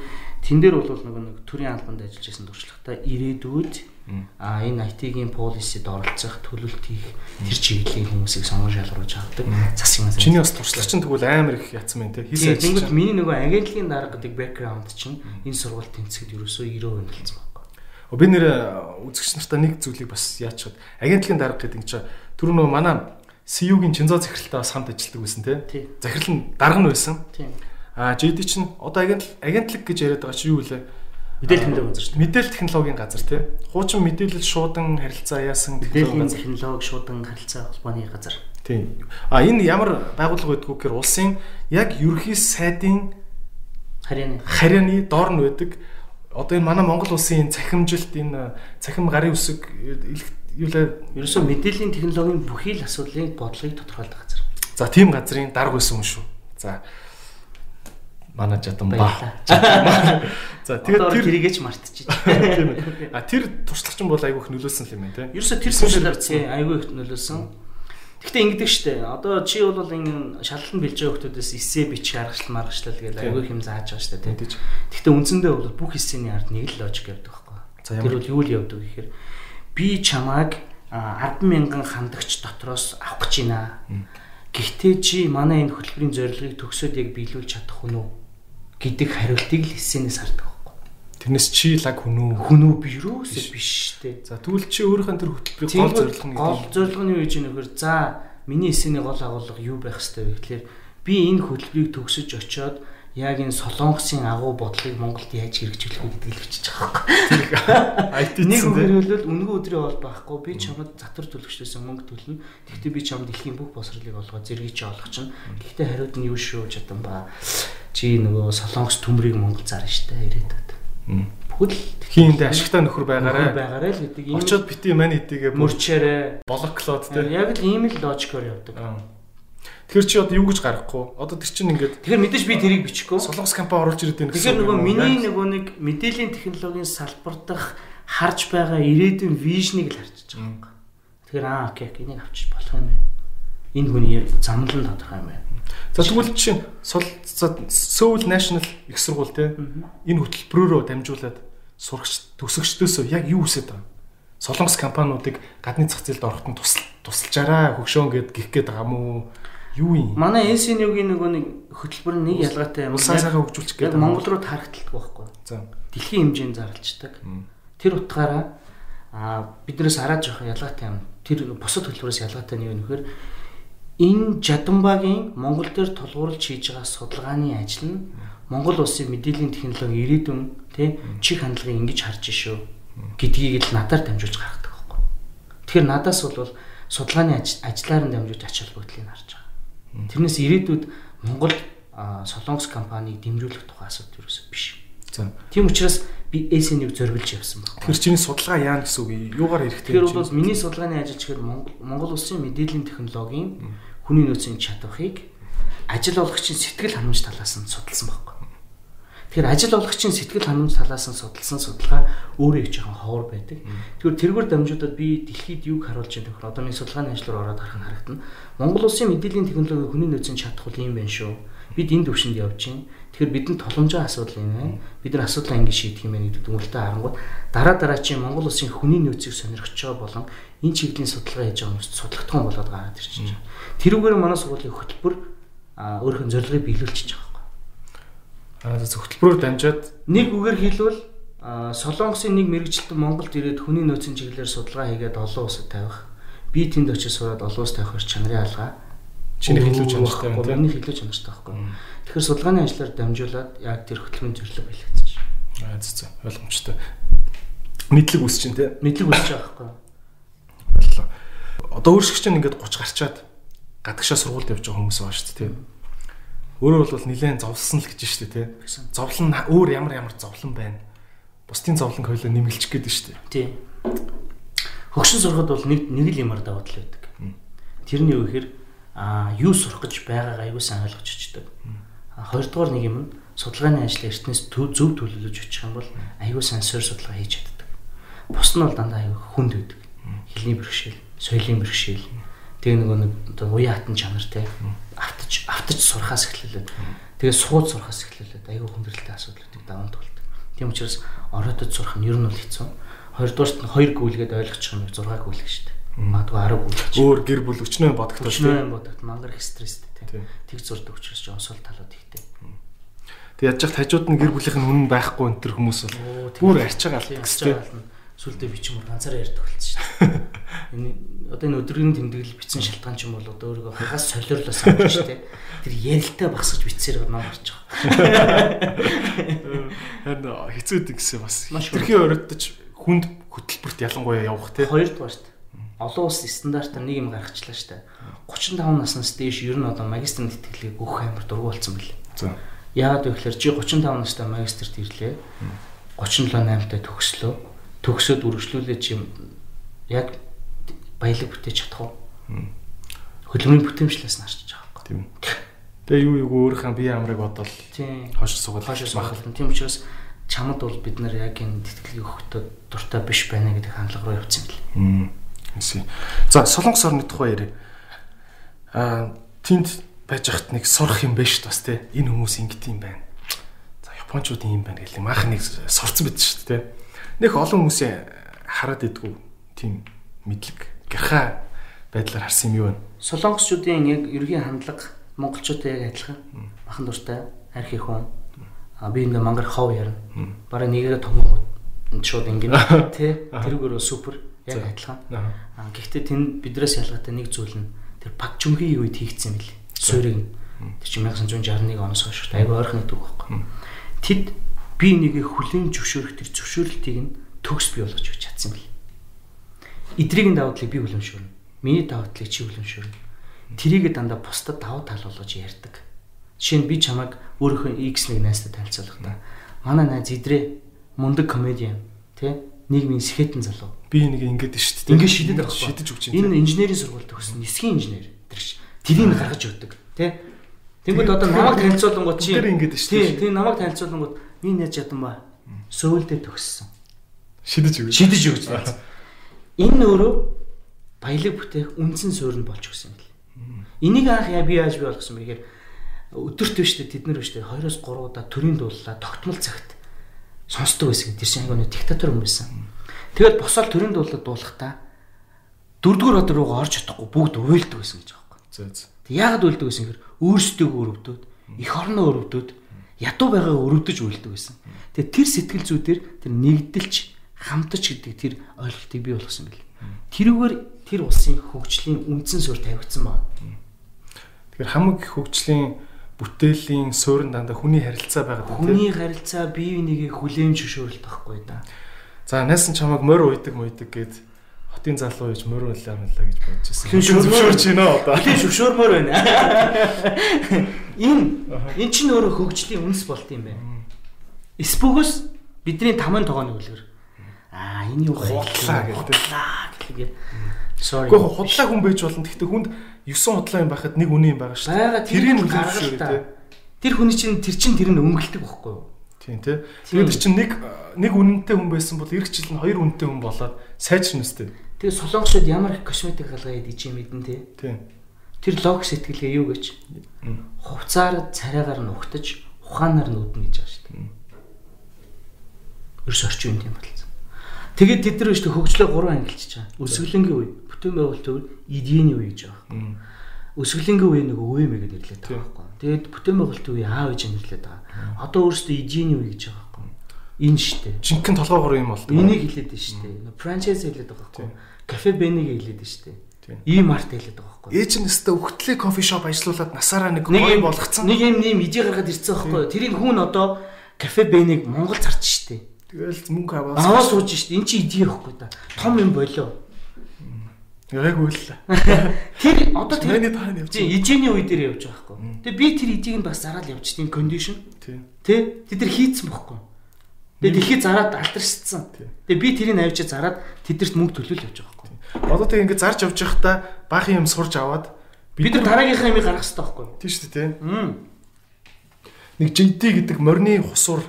тэн дээр бол нөгөө нэг төрийн албанд ажиллаж байсан туршлагатай ирээдүйд а энэ IT-ийн policy-д оролцох, төлөлт хийх тэр чиглэлийн хүмүүсийг сонгон шалгаруулж авдаг. Засгийн маань. Чиний бас туршлага чинь тэгвэл амар их ятсан байна те. Хийсэн ажил. Тэнгүүд миний нөгөө агентлагийн дарга гэдэг background чинь энэ сургууль тэнцэхэд ерөөсөө 90% нэлсэн байна. Би нэр үзэгч нартаа нэг зүйлийг бас яачихад агентлагийн дарга гэдэг чинь түр нөгөө манай CU-гийн Чинзоо захиралтай бас хамт ажилладаг байсан тий. Захирал нь дарга нь байсан. А JD чинь одоо агент агентлаг гэж яриад байгаа чи юу вэ? Мэдээлэл технологи газар шүү дээ. Мэдээлэл технологийн газар тий. Хуучин мэдээлэл шуудан харилцаа яасан мэдээллийн технологи шуудан харилцаа холбооны газар. Тий. А энэ ямар байгууллага байдгүй гэхээр улсын яг ерөнхий сайдын харьяаны харьяаны доор нь байдаг. Одоо энэ манай Монгол улсын цахимжилт энэ цахим гарын үсэг юу лээ ерөөсөө мэдээллийн технологийн бүхий л асуудлыг бодлогыг тодорхойлдог газар. За тийм газрын дарга байсан юм шүү. За манай жадан ба. *laughs* За тэгээд тэр хэрэгэж мартчихжээ. *laughs* А тэр туршлагачин бол айгүйх нөлөөсөн л юм байна те. Ерөөсө тэр туршлагаар айгүйх нөлөөсөн. Гэхдээ ингэдэг штэ. Одоо чи бол ингэ шалгалт бэлж байгаа хүмүүсээс эсээ бич гаргачлал маргачлал гэж айгүй хэм зааж байгаа штэ те. Гэхдээ үндсэндээ бол бүх эсэний ард нэг л логик явдаг байхгүй. Тэр бол юу л явдаг гэхээр би чамааг 100000 хандагч дотроос авах гэж байна. Гэхдээ чи манай энэ хөтөлбөрийн зорилгыг төгсөөд яг биелүүлж чадах хүн үү гэдэг хариултыг л эссенээс хардаг байхгүй. Тэрнээс чи лаг хүн үү? Хүн үү би юусоо биш те. За тэгвэл чи өөрийнхөө тэр хөтөлбөрийн гол зорилго нь гол зорилго нь юу гэж нөхөр за миний эссений гол агуулга юу байх хэвээр вэ гэхээр би энэ хөтөлбөрийг төгсөж очиод яг энэ солонгосын агуу бодлогыг Монголд яаж хэрэгжүүлэх вэ гэдгийг л бичиж байгаа байхгүй. Нэг хөрөөлөл үнэгүй өдрийн бол байхгүй. Би чамд затвар төлөгчдөөс мөнгө төлнө. Гэхдээ би чамд дэлхийн бүх босрлыг олгоод зэргийг чи олох чинь. Гэхдээ хариуд нь юу шүү чадан ба. Чи нөгөө солонгос төмрийг Монгол зарна штэ ирээдүйд. Бүхэл хийндээ ашигтай нөхөр байгаарэ. Байгаарэ л гэдэг. Очоод бити мань хэдийгээ мөрчээрэ. Блоклоод те. Яг л ийм л логикоор явдаг. Тэр чи одоо юу гэж гаргахгүй. Одоо тэр чинь ингээд Тэгэхээр мэдээж би тэрийг бичихгүй. солонгос компани оруулж ирээд байна Тэгэхээр нөгөө миний нөгөө нэг мэдээллийн технологийн салбар дах харж байгаа ирээдүйн вижныг л харчиж байгаа юм. Тэгэхээр аа окей энийг авчиж болох юм байна. Энэ хүний замнал нь тодорхой юм байна. За тэгвэл чинь Seoul National их сургууль те энэ хөтөлбөрөөрөө дамжуулаад сурагч төгсөгчдөөсөө яг юу хүсэж байгаа? Солонгос компаниудыг гадны зах зээлд ороход нь тусал тусалчаараа хөгшөөн гэд гих гээд байгаа мó юу юм? Манай NCN-ийн нөгөө нэг хөтөлбөр нь нэг ялгаатай юм. Улсаа сайхан хөгжүүлчих гээд Монгол руу тархталдаг байхгүй. За. Дэлхийн хэмжээнд зарлцдаг. Тэр утгаараа а биднээс хараад жоох ялгаатай юм. Тэр бусад хөтөлбөрөөс ялгаатай нь юу нөхөр энэ Жадамбагийн Монгол дээр тулгуурлаж хийж байгаа судалгааны ажил нь Монгол улсын мэдээллийн технологи ирээдүйн тий чих хандлагыг ингэж харж шүү гэдгийг л надаар дамжуулж гаргадаг байхгүй. Тэгэхээр надаас бол судалгааны ажлаар нь дамжуулж ач холбогдлыг харж. Тэрнээс ирээдүйд Монгол солонгос компанийг дэмжүүлэх тухай асуудал ерөөсөө биш. За. Тийм учраас би ASN-ийг зориулж явсан байна. Тэр чиний судалгаа яана гэсэн үг юм. Юугаар хэрэгтэй Тэгэхээр бол миний судалгааны ажил чихэр Монгол улсын мэдээллийн технологийн хүний нөөцийн чадварыг ажил олгогчийн сэтгэл ханамж талаас нь судалсан байхгүй. Тэгэхээр ажил олгогчийн сэтгэл ханамж талаас нь судалсан судалгаа өөрөө их жоохон ховор байдаг. Тэгэхээр тэргээр дамжуудад би дэлхийд юг харуулж байгаа нөхөр одоо миний судалгааны ажлаар ороод харах нь харагдана. Монгол улсын мэдээллийн технологи хүний нөөцийн чадах бол юм байна шүү. Бид энэ төвшөнд явж байна. Тэгэхээр бидэнд толомжоо асуудал юм байна. Бид нар асуудлаа ингэ шийдэх юм байна гэдэг дүгнэлтээ харангууд дараа дараа чи Монгол улсын хүний нөөцийг сонирхож байгаа болон энэ чиглэлийн судалгаа хийж байгаа хүмүүст судлагдсан болоод гараад ирчихэж байгаа. Тэрүүгээр манай сургуулийн хөтөлбөр өөрийнхөө зорилгыг биелүүлчихэж байгаа Аа зөвхөлбөрөөр дамжаад Нэг үгээр хэлбэл а, Солонгосын нэг мэрэгчлэн Монголд ирээд хүний нөөцийн чиглэлээр судалгаа хийгээд олон улсад тавих. Би тэнд очиж сураад олон улс тавих чанарын алгаа. чиний хэлүү чанартай байна тийм. Миний хэлүү чанартай байхгүй. Тэгэхээр судалгааны ажлаар дамжуулаад яг тэр хөтөлбөрийн биелэгдэж байна. Аа зөв зөв ойлгомжтой. Мэдлэг үс чинь тийм. Мэдлэг үүсэж байгаа байхгүй. Боллоо. Одоо өөрсгч чинь ингээд 30 гарчаад гадагшаа сургуульд явж байгаа хүмүүс байгаа шүү дээ тийм. Өөрөө бол нилээн зовлсон л гэж шүү дээ тийм. Зовлон өөр ямар ямар зовлон байна. Бусдын зовлон хоёлоо нэмэлчих гээд шүү дээ. Тийм. Хөгшин сурахад бол нэг нэг л юмар даваад л байдаг. Тэрний юу гэхээр а юу сурах гэж байгаагаа аягүй сайн ойлгож очдөг. Хоёрдугаар нэг юм нь судалгааны ажил эртнээс зөв төлөвлөж очих юм бол аягүй сайн суур судалгаа хийж чаддаг. Бус нь бол дандаа аягүй хүнд байдаг. Хэлний бэрхшээл, соёлын бэрхшээл, тэг нөгөө нэг одоо уян хатан чанартай автаж автаж сурахаас эхлүүлээд тэгээ сууд сурахаас эхлүүлээд аягүй хүндрэлтэй асуудлуудыг даван туулдаг. Тийм учраас ороодод сурах нь ер нь бол хэцүү. Хоёрдугаарт нь хоёр гүйлгээд ойлгочих юм 6 гүйлэх шүү дээ. Магадгүй 10 гүйлэх. Өөр гэр бүл өчнөө дээ. Өчнөө бодогд мангар их стресстэй тийм. Тэг зурдаг учраас жоон сул талууд ихтэй. Тэг яаж яхад хажууд нь гэр бүлийнх нь үнэн байхгүй энэ төр хүмүүс бол бүр арч байгаа л гэсэн. Сүлдээ би ч юм уу ганцаараа ярьдаг болсон шүү дээ. *laughs* Энэ одоо энэ өдрийн тэмдэглэл бичсэн шалтгаан ч юм бол одоо өөрийгөө хагас солиорлоо санаж шүү дээ. Тэр ярилтаа багсаж бичсээр нам гарч байгаа. Харин *laughs* хэцүү дээ гэсэн бас. Тэрхий оройдож хүнд хөтөлбөрт ялангуяа явах тий. Хоёрдугаар шүү дээ. Олон улс стандартаар нэг юм гаргачлаа шүү дээ. 35 наснаас дээш ер нь одоо магистрийн тэтгэлгийг өгөх амар дургу болсон билээ. За. Яагаад вэ гэхээр чи 35 настай магистрт ирлээ. 37 8-тай төгслөө төгсөөд үргэлжлүүлээ чи яг баялаг бүтээж чадах уу? Хөдөлмөрийн бүтээмжлээс нь харчиж байгаа байхгүй. Тийм. Тэгээ юу юу өөрийнхөө бие амрыг бодвол Тийм. хойш сугал Хойш махалдан. Тийм учраас чамд бол бид нар яг энэ тэтгэлгийг өгөхдөө дуртай биш байна гэдэг хандлага руу явцсан бэл. Эсэ. За Солонгос орны тухай яриа. Аа тэнд байж хат нэг сурах юм байна шүү дээ бас тий. Энэ хүмүүс ингэт юм байна. За японочдын юм байна гэл маах нэг сурцсан байд шүү дээ тий. Нөх олон хүмүүсийн хараад идэггүй тийм мэдлэг гэрхаа байдлаар харсан юм юу вэ? Солонгосчуудын яг ергийн хандлага монголчуудтай яг адилхан. Махан дуртай, арх их хүн. А би ингээ мангар хов ярина. Бараа нэгээ том шууд ингэн тий. Тэрүүгээр супер яг адилхан. А гэхдээ тэн бидрээс ялгаатай нэг зүйл нь тэр пак чүмхийн үед хийгдсэн юм бэл. Суурийг тэр чинь 1961 оноос хойш айгүй ойрхон гэдэг байхгүй. Тэд би нэгэ хүлэн зөвшөөрөх тэр зөвшөөрлтийг нь төгс бий болгож өгч чадсан бэл. Эдрийн даваатлыг би хүлэмшүүрнэ. Миний даваатлыг чи хүлэмшүүрнэ. Тэрийг дандаа бусдад даваа тал болгож ярьдаг. Жишээ нь би чамайг өөрийнхөө X нэг найзтай танилцуулах та. Манай найз идрээ мундаг комедиан тий нийгмийн сэхэтэн залуу. Би нэг ингэдэж шүү дээ. Ингээд шидэд байгаа. Шидэж өгч юм. Энэ инженерийн сургууль төгссөн нисхийн инженер тэр ш. тэрийг гаргаж өгдөг тий. Тэнгүүд одоо намайг танилцуулангууд чи Тэр ингэдэж шүү тий тий намайг танилцуулангууд би нэж ядан ба сөүлдээ төгссөн. Шидэж өгч. Шидэж өгч. Энэ өөрөө баялаг бүтээх үндсэн суурь нь болж өгсөн юм бэл. Энийг анх яа би яаж би болгосон бэ гэхээр өдөрт биш үү тэд нар биш үү 2-оос 3 удаа төрийн дууллаа тогтмол цагт сонсдог байсан. Тэр чинь айгүй диктатор юм байсан. Тэгээд босоод төрийн дуулаад дуулахдаа дөрөвдүгээр хот руугаа орж чадахгүй бүгд уйлдаг байсан гэж байгаа юм. Зөө зөө. Тэг яагаад уйлдаг байсан гэхээр өөрсдөө өрөвдөөд эх орноо өрөвдөөд ядуу байгаа өрөвдөж уйлдаг байсан. Тэгээ тэр сэтгэл зүйдэр тэр нэгдэлч хамтаж гэдэг тэр ойлголтыг бий болгосон бэл. Тэрүүгээр тэр улсын хөгжлийн үндсэн суурь тавигдсан байна. Тэгэхээр хамаг хөгжлийн бүтээлийн суурин дандаа хүний харилцаа байгаад байна тийм. Хүний харилцаа бие бинийгээ хүлээн зөвшөөрөлт байхгүй да. За найсан чамайг морь уйдаг муйдаг гэд хотын залуу гэж морь улаа мэлаа гэж бодож шүршөөрч зөвшөөрч байна одоо. Зөвшөөрмөр байна. *laughs* Энэ эн чинь өөрөө хөгжлийн үнс болт юм байна. Эсбөгөөс бидний таман тогооны үлгэр. Аа энэ юу Худлаа гэдэг. Sorry. Гэхдээ худлаа хүн байж болно. Гэхдээ хүнд 9 худлаа юм байхад нэг үнэн юм байгаа шүү Бага Тэрийг үлдээж гаргал шүү дээ. Тэр хүний чинь тэр чинь тэр нь өнгөлдөг байхгүй юу? Тийм тий. Тэгээд чинь нэг нэг үнэнтэй хүн байсан бол эх жил нь хоёр үнэнтэй хүн болоод сайжрна үстэй. Тэгээ солонгосууд ямар их косметик халгаа идэж юм мэдэн те. Тийм. Тэр лог сэтгэлгээ юу гэж? Хувцаар царайгаар нь ухтаж ухаанаар нь үднэ гэж байгаа шүү дээ. Ерөөс орчин үн тийм болсон. Тэгээд тэд нар өштэй хөгжлөө гурван ангилчихж байгаа. Өсвөлөнгийн үе, бүтээн байгуулалтын үе, эдийн үе гэж байгаа. Өсвөлөнгийн үе нэг өвөө мэгээд ирлээд байгаа байхгүй. Тэгээд бүтээн байгуулалтын үе аав ээж ирлээд байгаа. Одоо өөрөөсөө эдийн үе гэж байгаа байхгүй. Энэ штэ. Жинхэнэ толгоогоор юм болдог. Энийг байна шүү дээ. Франчайз хэлээд байгаа байхгүй. Кафе Бэнийг байна шүү дээ. Ийм арт хэлээд байгаа байхгүй. Ээж нь өстө өгтлээ кофе шоп ажиллуулад насаараа нэг гоё болгоцсон. Нэг юм нэм идэ гаргаад ирсэн байхгүй. Тэрийг хүн одоо кафе Бэнийг Монгол зарч дээ. Тэгэл мөнгө Аваа аваад. сууж шүү дээ. Эн чинь идэ байхгүй да. Том юм болоо. Яг үйл. *laughs* Тэр одоо тэр Тэний тааны явж. ижээний үе дээр явж байгаа байхгүй. Тэгээ би тэр идийг нь бас зараад явж тийм кондишн. Тийм. Тэ тэд нар хийцэн бохгүй. Тэгээ дэлхий зараад алтаршсан. Тэгээ би тэрийг авчиж зараад тэдэрт мөнгө төлөөл явж байгаа байхгүй. Одоо тэг ингээд зарж явж байхдаа баахан юм сурж аваад Бид нар дараагийнхаа юмыг гаргах хэрэгтэй байхгүй. тийм шүү дээ. Нэг JD гэдэг морины хусуур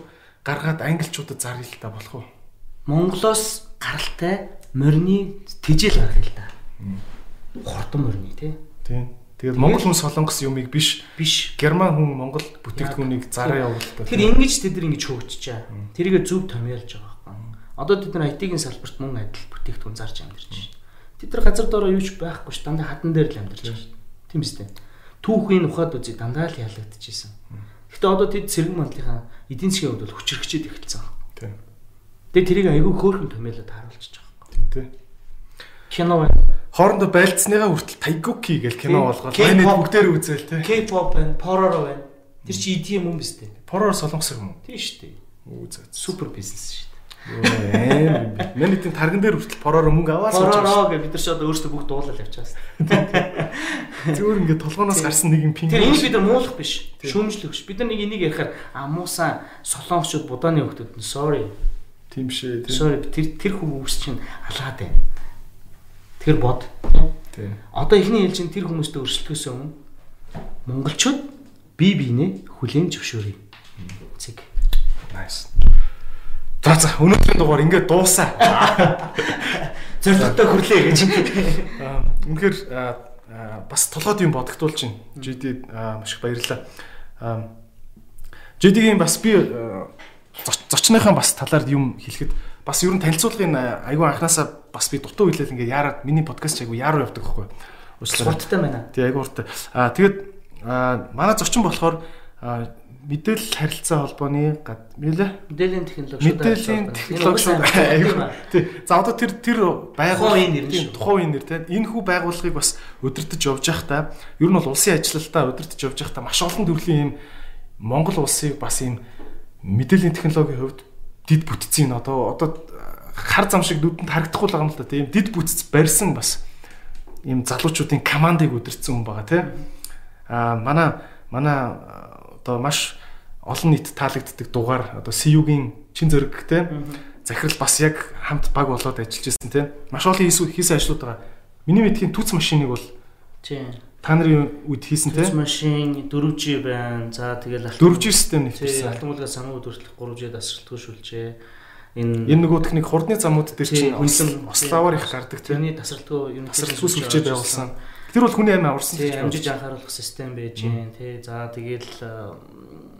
гаргаад англичуудад заръя л та болох уу? Монголоос гаралтай морины тижэл гаргая л да. Хурдан морины тий. Тийм. Тэгээд монгол хүн солонгос юмыг биш Биш. герман хүн монгол бүтээгдэхүүнийг зараа явуулдаг. Тэгэхээр ингэж тэд нар ингэж байгаа. Тэрийг зөв томьёолж байгаа байхгүй. Одоо тэд нар IT-ийн салбарт мөн адил бүтээгдэхүүн зарж амьдарч байна. Тэд нар газар доороо юу ч байхгүй ш дандаа хатан дээр л амьдарч байна. Тийм үстэй. Түүхийн ухаад үзий дандаа л ялагдчихсэн. Гэхдээ одоо тэд цэрэг манлынхаа эдийн засгийн хувьд бол хүчрхчээд эхэлсэн. Тийм. Тэгээ тэрийг айгүй хөөрхөн томьёолоод харуулчихж байгаа. Тийм тий. Кино байна. Хоорондоо байлцсныгаа хүртэл Тайгоки гэл кино болгоод майнад бүгдээр үзэл тий. K-pop байна, Pororo байна. Тэр чи EDM юм биз дээ. Пороор солонгос юм уу? Тийм шүү дээ. Зөө. Супер бизнес шүү. Аим. Миний тийм тарган дээр хүртэл пороор мөнгө аваад сууж байгаа. Pororo гэж бид нар ч одоо өөрсдөө бүгд дуулаад явчихсан. Зүгээр ингээд толгооноос гарсан нэг юм пинг. Тэр энэ бид нар муулах биш. Шүүмжлэх биш. Бид нар нэг энийг ярихаар а муусан солонгосчууд будааны хүмүүс нь sorry. Тийм шээ. Sorry тэр тэр хүмүүс чинь алгаад байна. Тэр бод. Тийм. Одоо ихний ээлж чинь тэр хүмүүстэй өрсөлдөхөөс өмнө монголчууд бие биенээ хүлээн зөвшөөрье. Цэг. Nice. За за өнөөдрийн дугаар ингээд дуусаа. *laughs* Зорилготой хүрлээ гэж. *laughs* Үнэхээр бас толгойд юм бодогдуулж байна. JD аа, маш их баярлалаа. Аа, JD-гийн бас би аа, зоч- зочныхаа бас талаар юм хэлэхэд бас ер нь танилцуулгын айгүй анханасаа бас би дутуу хэлэл ингээд яарад миний подкаст айгүй яаруу явдаг байхгүй. Уучлаарай. Спорттой байна. Тий айгүй уртай. Аа тэгээд манай зочин болохоор мэдээлэл харилцаа холбооны гад мэлээ Мэдээллийн технологи мэдээллийн технологи айгүй. Тий. За одоо тэр тэр үеийн нэр нь шүү. Тухайн үеийн нэр тийм. Энэ хүү байгууллагыг бас удирдах явж байхдаа ер нь бол улсын ажилалтаа удирдах явж байхдаа маш олон төрлийн юм Монгол улсыг бас юм мэдээллийн технологийн хувьд дид бүтцийн одоо одоо хар зам шиг нүдэнд харагдахгүй л байгаа юм л да тийм дид бүтц барьсан бас ийм залуучуудын командыг удирдсан хүн байгаа тийм а манай манай одоо маш олон нийт таалагддаг дугаар одоо CU-гийн чин зэрэгтэй захирал бас яг хамт баг болоод ажиллаж байсан тийм маш олон хийсэн ажлууд байгаа. Миний мэдхийн түц машиныг бол Тийм. Та нарын үед хийсэн те? Төс машин 4G байна. За тэгэл 4G систем нэвтэрсэн. Алтан улгаас самууд хүртэл 3G дасралтгүй шүлжээ. Энэ энэ нөгөө техник хурдны замууд дээр чинь хүнлэн ославаар их гардаг те. тэрний дасралтгүй юм Тасралтгүй сүлжээ байгуулсан. Тэр бол хүний амь аварсан тий амжиж анхааруулах систем байж гэн тий. За тэгэл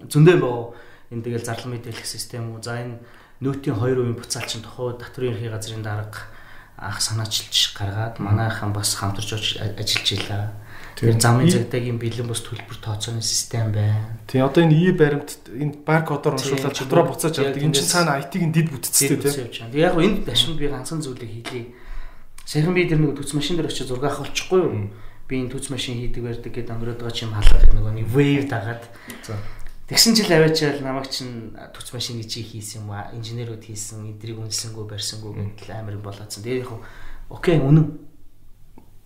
зөндөө боо энэ тэгэл зарлал мэдээлэх систем үү. За энэ нөтийн 2% буцаалчин тохоо татврын ерхий газрын дарга анх санаачилж гаргаад манайхан бас хамтарч ажиллаж илаа. Тэр замын цагдаагийн бэлэн бус төлбөр тооцооны систем байна. Тий одоо энэ ий баримт энэ бар кодоор уншуулаад дотроо буцааж авдаг. Энэ чинь цаана IT-ийн дид бүтцтэй тий. Яг энэ дашинд би ганцхан зүйлийг хийлээ. Саяхан би тэр нэг төц машин дээр очиж зураг авах болчихгүй юу? Би энэ төц машин хийдэг барьдаг гэдэг өнгөрөөд байгаа чим халах нөгөө нэг wave дагаад. Тэгсэн жил аваачаал намайг чин төц машины чи хийсэн юм аа. Инженерүүд хийсэн, эдрийг үнэлсэнгүү барьсангүй гэдэг амар болоодсан. Тэгээ яг окей үнэн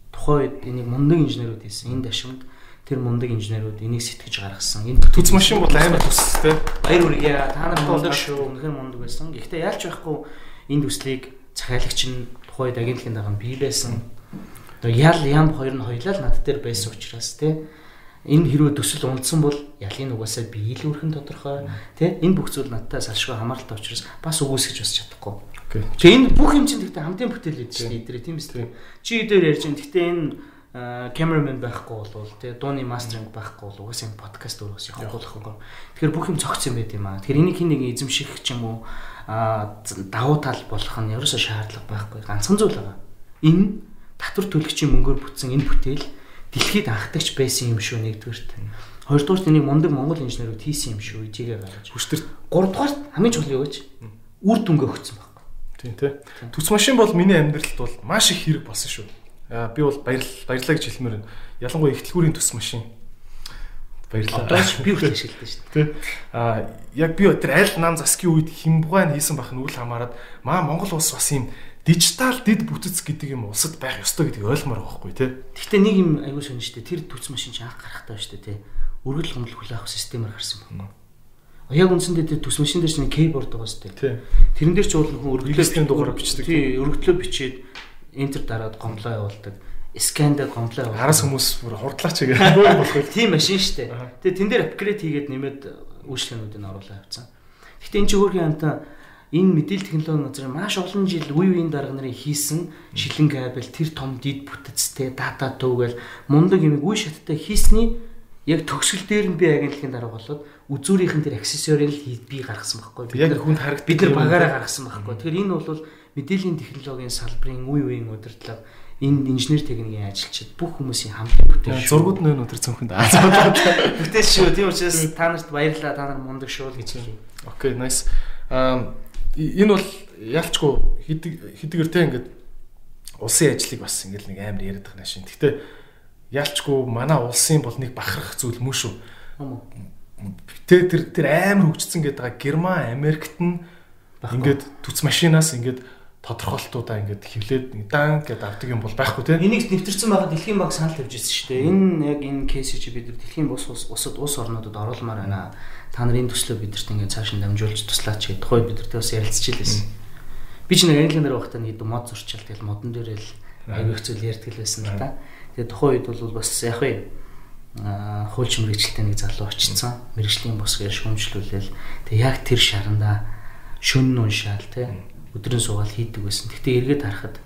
тухайн үед энийг мундаг инженерүүд хийсэн. Энэ дашимд тэр мундаг инженерүүд энийг сэтгэж гаргасан. Энэ төц машин бол амар төстэй. Баяр үргээ та нар мундаг шүү. Үнэхээр мундаг байсан. Гэхдээ яалч байхгүй энэ төслийг захиалагч нь тухайн үед агентлагийн даган бий байсан. Одоо ял ям хоёр нь хоёлаа л над дээр байсан учраас те энэ хэрвээ төсөл унтсан бол ялын угаасаа бий л үрхэн тодорхой тий энэ бүх зүйл надтай салшгүй хамааралтай учраас бас үгүйсгэж бас чадахгүй Тэгээ энэ бүх юм чинь тэгтээ хамтын бүтээл гэдэг чинь эдрээ тийм үстэй. Чи дээр ярьж байгаа. Тэгтээ энэ камерамен байхгүй болвол тэгээ дууны мастеринг байхгүй бол угаасаа энэ подкаст өөрөөс явахгүй болохгүй. Тэгэхээр бүх юм цогцсон байт юм аа. Тэгэхээр энийг хин нэг эзэмших ч юм уу давуу тал болох нь ерөөсөө шаардлага байхгүй. Ганцхан зүйл байгаа. Энэ татвар төлөгчийн мөнгөөр бүтсэн энэ бүтээл дэлхийд анхдагч байсан юм шүү нэгдүгээрт. Хоёрдугаарт энийг мундаг монгол инженерүүд хийсэн юм шүү. Ижигээ гаргаж. Хүчтэр. Гуравдугаарт хамгийн чухал юу гэж? Үр дүнгээ өгсөн баг. Тийм тий. Төц машин бол миний амьдралд бол маш их хэрэг болсон шүү. Би бол баярлал баярлаа гэж хэлмээр байна. Ялангуяа ихтлгүүрийн төс машин. Баярлалаа. Одоо ч би хүртэл ашигладаг шүү дээ. Аа яг би тэр аль нам засгийн үед химбугайн хийсэн бах нь үл хамааран маа Монгол улс бас юм дижитал дид бүтц гэдэг юм улсад байх ёстой гэдгийг ойлгомоор байгаа хгүй тий. Гэхдээ нэг юм аягүй сонь шүү дээ. Тэр төц машин чинь анх гарахтаа шүү дээ тий. Өргөл гомдол хүлээх авах системээр гарсан байна. Яг үндсэндээ тэр төс машин дээр чинь кейборд байгаа шүү дээ. Тэрэн дээр ч уул хүн өргөдлөө дугаараа бичдэг. Тий, өргөдлөө бичээд энтер дараад гомдлоо явуулдаг. Скандаа гомдлоо. Араас хүмүүс бүр хурдлаач гэдэг болох байх. Тийм машин шүү дээ. Тэгээ тэн дээр апгрейд хийгээд нэмээд үйлчлэгнүүдийг оруулаад авцсан. Гэхдээ эн чинь өөрхийн амтаа энэ мэдээлэл технологийн газрын маш олон жил үе үеийн дарга нарын хийсэн шилэн кабель тэр том дид бүтэцтэй дата төвгөл мундаг юм үе шаттай хийсний яг төгсгөл дээр нь би агентлагийн дарга болоод үзүүрийнхэн тэр аксессуарыг л би гаргасан байхгүй. Яг хүнд харагд бид нар багаараа гаргасан байхгүй. Тэгэхээр энэ бол мэдээллийн технологийн салбарын үе үеийн удирдлага энэ инженер техникийн ажилчид бүх хүмүүсийн хамтын бүтээл. Зургууд нь өнөөдөр цөөхөнд бүтээл шүү. Тийм учраас та нарт баярлалаа. Та нар мундаг шүү л гэж хэлье. Окей, nice. Аа энэ бол ялчгүй хэдэг хэдэгэртэй ингээд улсын ажлыг бас ингээд нэг амар яриад байгаа шин. Гэхдээ ялчгүй манай улсын бол нэг бахарх зүйл мөн шүү. Тэ тэр тэр амар хөгжсөн гэдэг байгаа Герман, Америкт нь ингээд төц машинаас ингээд тодорхойлтуудаа ингээд хевлээд дан гэдэг авдаг юм бол байхгүй тийм. Энийг нэвтэрсэн байгаа Дэлхийн банк санал тавьж ирсэн шүү дээ. Энэ яг энэ кейсийг чи бид Дэлхийн бус усад ус орнуудад оруулмаар байна. Та нарын төслөө бидэрт ингээд цааш нь дамжуулж туслаач гэдэг. Тухай бидэртээ бас ярилцчихлээсэн. Би ч нэг англиан дээр байхдаа нэг мод зурчил тэгэл модон дээр л аяг хэцүү ярьдаг л байсан л да. Тэгээ тухайн үед бол бас яг вэ хуульч мэрэгчлээ нэг залуу очсон. Мэрэгжлийн бос гэж шүүмжлүүлээл тэг яг тэр шаранда шүн уншаал те өдрөн суугаал хийдэг байсан. Гэтэ эргээд харахад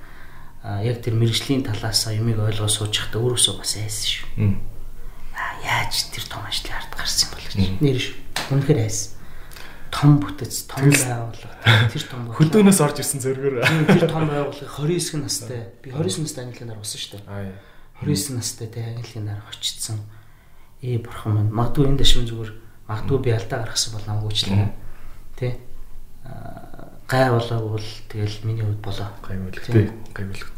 яг тэр мэрэгжлийн талаас юмыг ойлгоо сууж явахдаа өөрөөсөө бас айсан шүү. Аа яаж тэр том ажлын ард гарсан бол гэж нэр шүү. Үнэхээр айсан. Том бүтэц, том байгууллага. Тэр том *laughs* хөдөөнөөс орж ирсэн зөргөр. Тэр том байгууллага 29 настай. Би 29 настай английн нар усан шүү дээ. 29 настай те английн нар очсон ээ бурхан минь магадгүй энэ дэшмэн зүгээр магадгүй би алдаа гаргасан бол намайг уучлаарай тий гай болоогүй бол тэгэл миний хувьд болоо гайвуулт тий гайвуулт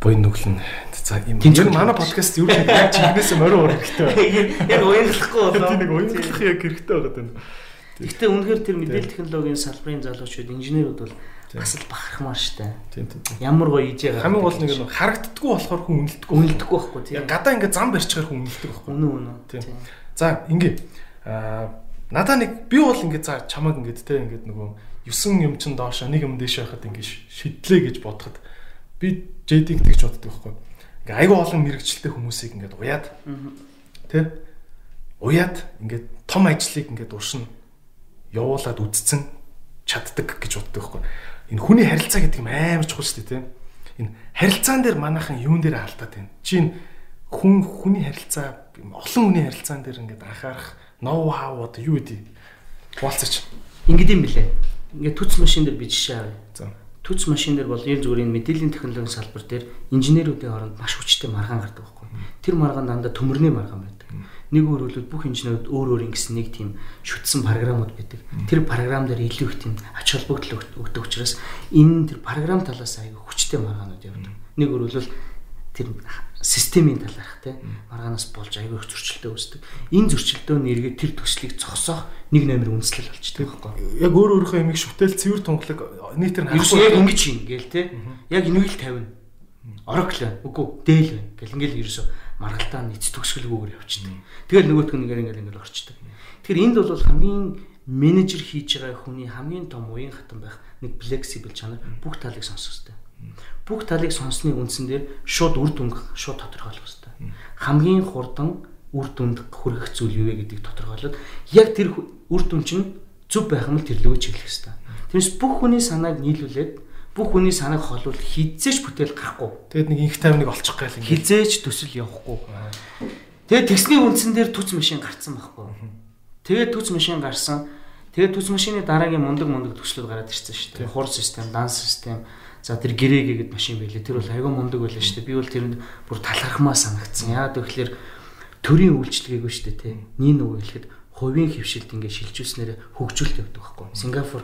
буян нүглэн за юм ер нь манай подкаст юу гэж яг чигнээс морин уур хэрэгтэй *laughs* яг уянгалахгүй болоо тий нэг уянгалах яг хэрэгтэй байгаа даа Гэхдээ үнэхээр тэр мэдээлэл технологийн салбарын залуучууд инженерүүд бол бас л бахархмаар штэ. Тийм тийм. Ямар гоё ижээ гараад. Хамгийн гол нэг нь харагддаггүй болохоор хүн үнэлдэггүй. Үнэлдэггүй байхгүй тийм. Гадаа ингээ зам барьчихаар хүн үнэлдэг байхгүй. Үнэн үнэн. Тийм. За ингээ аа надаа нэг би бол ингээ за чамаг ингээ те ингээ нөгөө 9 юм чин доош нэг юм дэше байхад ингээ шидлээ гэж бодоход би JD-г тэгж боддог байхгүй. ингээ айгүй олон мэрэгчлээ хүмүүсийг ингээд уяад тий уяад ингээд том ажлыг ингээд уршин явуулаад үдцэн чаддаг гэж боддог байхгүй. Энэ хүний харилцаа гэдэг юм амар чухал шүү дээ тий. Энэ харилцаан дээр манайхан юун дээр алдаад байна. Чи хүн хүний харилцаа олон хүний харилцаан дээр ингээд анхаарах ноу хау одоо юу гэдэг Хуваалцаач. Ингээд юм блэ. Ингээд түц машин дээр би жишээ авъя. За. Түц машин дээр бол ер зүгээр энэ мэдээллийн технологийн салбар дээр инженеруудын хооронд маш хүчтэй маргаан гардаг байхгүй. Тэр маргаан дандаа төмөрний маргаан байдаг. Нэг өөрөлд бүх инженерууд өөр өөр ингэсэн нэг тийм шүтсэн програмууд байдаг. Тэр програм дээр илүү их тийм ач холбогдол өгдөг учраас энэ тэр програм талаас аяга хүчтэй маргаанууд явдаг. Нэг өөрөлд тэр системийн талаарх те маргаанаас болж аягүй их зөрчилтэй үүсдэг. Энэ зөрчилтөө нэргээ тэр төслийг зогсоох нэг номер үндэслэл болчтой байхгүй. Яг өөр өөрийнхөө ямиг шүтэл цэвэр тунхлаг нийтээр харахгүй яг ингэж юм гээл те. Яг энийг л тавина. Oracle үгүй дээл байна гэл ингээл ерөөсө маргалтаа нийц төгсгөлгүйгээр явчихдаг. Тэгэл нөгөөтг нэгээр ингээл ингээл орчдөг. Тэгэхээр энд бол хамгийн менежер хийж байгаа хүний хамгийн том уян хатан байх нэг flexible чанар бүх талыг сонсох хэрэгтэй бүх талыг сонссны үндсэн дээр шууд үр дүнг шууд тодорхойлох хэрэгтэй. Хамгийн хурдан үр дүнд хүрэх зүйл юу вэ гэдгийг тодорхойлоод яг тэр үр дүн чинь зөв байх юм л тэрлэгөө чиглэх хэрэгтэй. Тэрнээс бүх хүний санааг нийлүүлээд бүх хүний санааг холвол хизээч бүтээл гарахгүй. Тэгэд нэг инх тайвныг олчих гайл ингэ. Хизээч төсөл явахгүй. Тэгээд тэгсний үндсэн дээр түц машин гарцсан байхгүй. Тэгээд түц машин гарсан. Тэгээд түц машины дараагийн мундаг мундаг төслүүд гараад ирсэн шүү дээ. Хур систем, дан систем, За тэр гэрээгээ гэд машин байлээ. Тэр бол айгүй мундаг байлаа шүү дээ. Би бол тэрэнд бүр талархмаа санагдсан. Яагаад гэвэл төрийн үйлчлэгээгүй шүү дээ, тий. Нин үг хэлэхэд хувийн хөвшилд ингээд шилжүүлснээр хөгжүүлэлт явдаг байхгүй. Сингапур.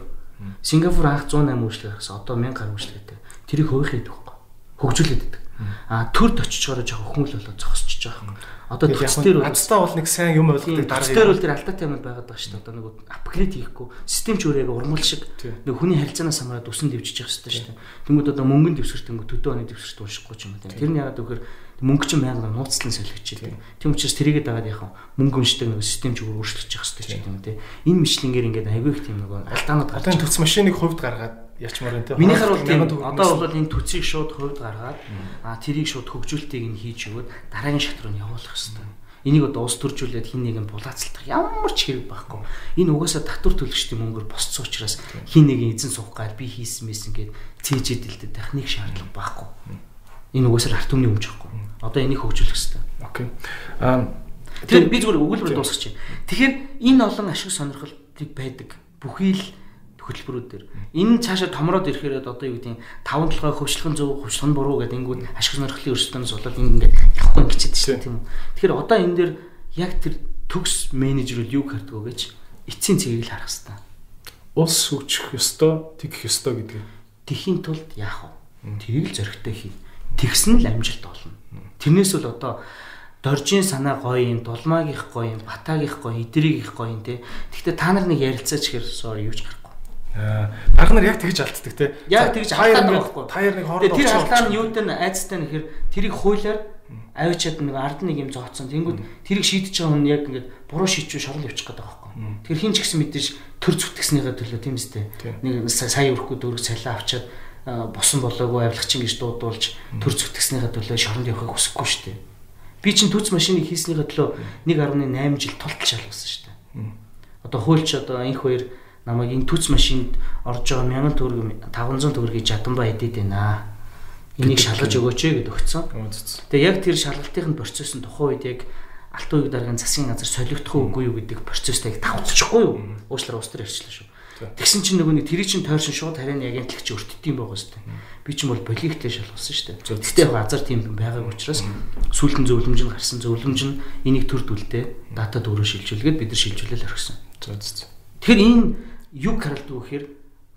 Сингапур анх 108 үйлчлэг гаргасан. Одоо 1000 гаруй үйлчлэгтэй. Тэрийг хувийн хийдэг байхгүй. Хөгжүүлээд байдаг. А төрд очичоороо жоох хөнгөл болоод зогсчихж байгаа юм. Одоо төс дээр ацтаа бол нэг сайн юм ойлгохдаг дараа. Төс дээр бол тэр алдаатай юм байгаад байгаа шүү дээ. Одоо нэг апгрейд хийхгүй систем ч өөрөө урмал шиг нэг хүний харилцаанаас хамаарат үсэн дэвжиж явах хэрэгтэй шүү дээ. Тэнгүүд одоо мөнгөнд дэвсгэрт тэнгүүд төдөө оны дэвсгэрт уншихгүй ч юм уу. Тэр нь яагаад гэвэл мөнгө чинь байнга нууцлан солигдчихэв. Тийм учраас тэрийгээ дагаад яхаа мөнгө уншдаг нэг систем ч өөрчлөгдөж явах хэрэгтэй ч юм те. Энэ мишлингээр ингээд аягүй их тийм нэг алдаанууд гарч. Одоо төц машиныг хувьд гаргаад ячмаар энэ. Минийхэр бол тийм одоо бол энэ төцийг шууд хувьд гаргаад а тэрийг шууд хөгжүүлэлтийг нь хийж өгөөд дараагийн шат руу нь явуулах хэрэгтэй. Энийг одоо ус төржүүлээд хин нэг нь булаацалтах ямар ч хэрэг байхгүй. Энэ угаасаа татвар төлөгчдийн мөнгөөр босцсон учраас хин нэг эзэн суух гал би хийсэн мэсэн гээд цээжэд дэлдэт техник шаардлага байхгүй. Энэ угаасаа арт түмний өмч байхгүй. Одоо энийг хөгжүүлэх хэрэгтэй. Окей. Аа Тэгэхээр би зүгээр өгүүлбэр дуусгачих. Тэгэхээр энэ олон ашиг сонирхолтыг байдаг. Бүхий л хөтөлбөрүүд дээр. Энэ цаашаа томроод ирэхээр одоо юу гэдэг нь таван толгой хөвчлөн зөв хөвчлөн буруу гэдэг ингүүд ашиг сонирхлын өрсөлдөөнөөс болоод ингээд явахгүй гिचээд шүү тийм үү. Тэгэхээр одоо энэ дээр яг тэр төгс менежерүүд юу хардаг вэ гэж эцсийн цэгийг л харах хэрэгтэй. Ус хөгжих ёстой, тэгэх ёстой гэдэг. Тэхийн тулд яах вэ? Тэрийг л зөрөгтэй хий. Тэгсэн л амжилт олно. Тэрнээс бол одоо доржийн санаа гоё юм, дулмаагийнх гоё юм, батаагийнх гоё, идрийгийнх гоё юм те. Гэхдээ та нар нэг ярилцаач гэхээр sorry юу ч гарахгүй Баг нар яг тэгж алддаг те. Яг тэгж алдаад байгаа байхгүй. Таяр нэг хоорондоо Тэр алдаа нь юутай нь айцтай нэхэр тэрийг хуулиар авчиад нэг ард нэг юм зооцсон. Тэнгүүд тэрийг шийдэж байгаа хүн яг ингээд буруу шийдчихв шорол явчих гээд байгаа байхгүй. Тэр хин ч гэсэн мэдээж төр зүтгэснийхээ төлөө тийм үстэй. Нэг сая өрөхгүй дөрөв цалиа авчиад босон болоогүй авилгачин гэж дуудуулж төр зүтгэснийхээ төлөө шоронд явахыг хүсэхгүй шүү дээ. Би чинь түц машиныг хийснийхээ төлөө 1.8 жил тултал шалгасан шүү дээ. Одоо хуульч одоо инх хоёр намайг энэ түц машинд орж байгаа 1000 төгрөг 500 төгрөгийг жадамбаа идэт байна. Энийг шалгаж өгөөч гэд өгцөн. Тэгээ яг тэр шалгалтын процесс нь тухайн үед яг алтан уяг даргын засгийн газар солигдох уугүй юу гэдэг процессыг давтчихгүй юу? Уучлаарай ус төр ярьчлаа шүү. Тэгсэн чинь нөгөө нэг тэрий чинь тойршин шууд харин агентлагч өртдөг юм байгаа шүү дээ. Би ч юм бол болигтэй шалгасан шүү дээ. Гэхдээ яг азар тийм байгааг учраас сүүлдэн зөвлөмж нь гарсан зөвлөмж нь энийг төр дүлдээ дата дөрөв шилжүүлгээд бид нар шилжүүлэл орхисон. Тэгэхээр энэ юг харалдаг вэ гэхээр